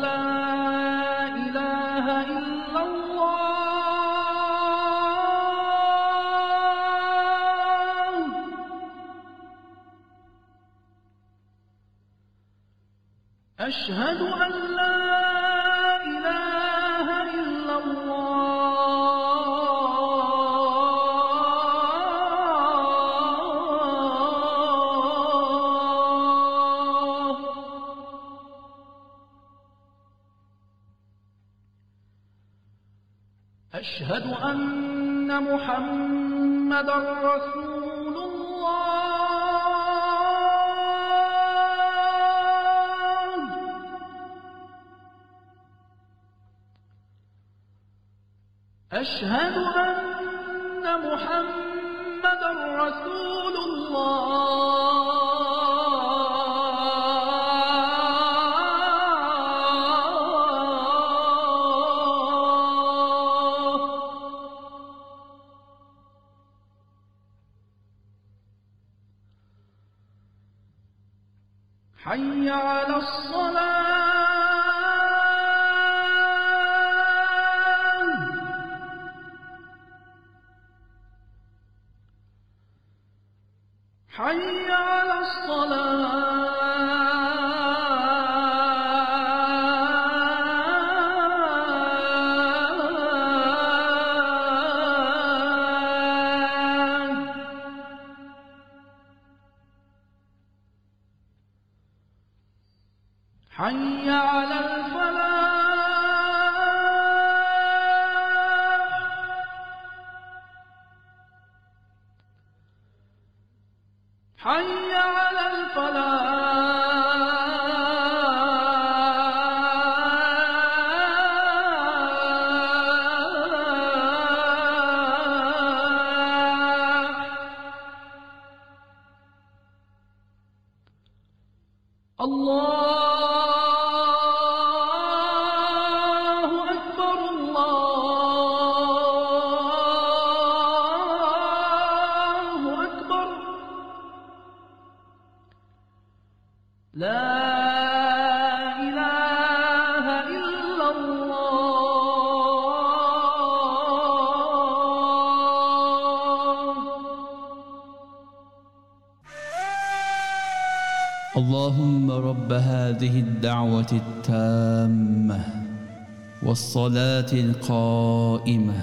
القائمة.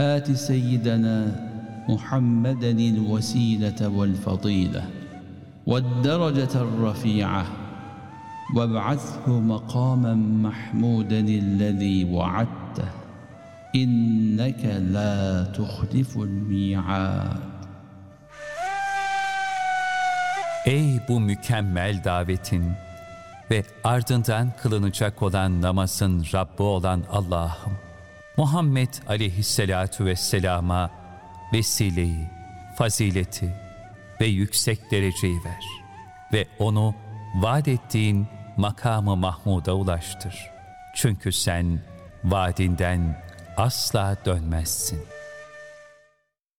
آت سيدنا محمدا الوسيلة والفضيلة والدرجة الرفيعة وابعثه مقاما محمودا الذي وعدته. إنك لا تخلف الميعاد. Ey bu mükemmel davetin ve ardından kılınacak olan namazın Rabbi olan Allah'ım, Muhammed aleyhisselatu vesselama vesileyi, fazileti ve yüksek dereceyi ver ve onu vaat ettiğin makamı Mahmud'a ulaştır. Çünkü sen vaadinden asla dönmezsin.''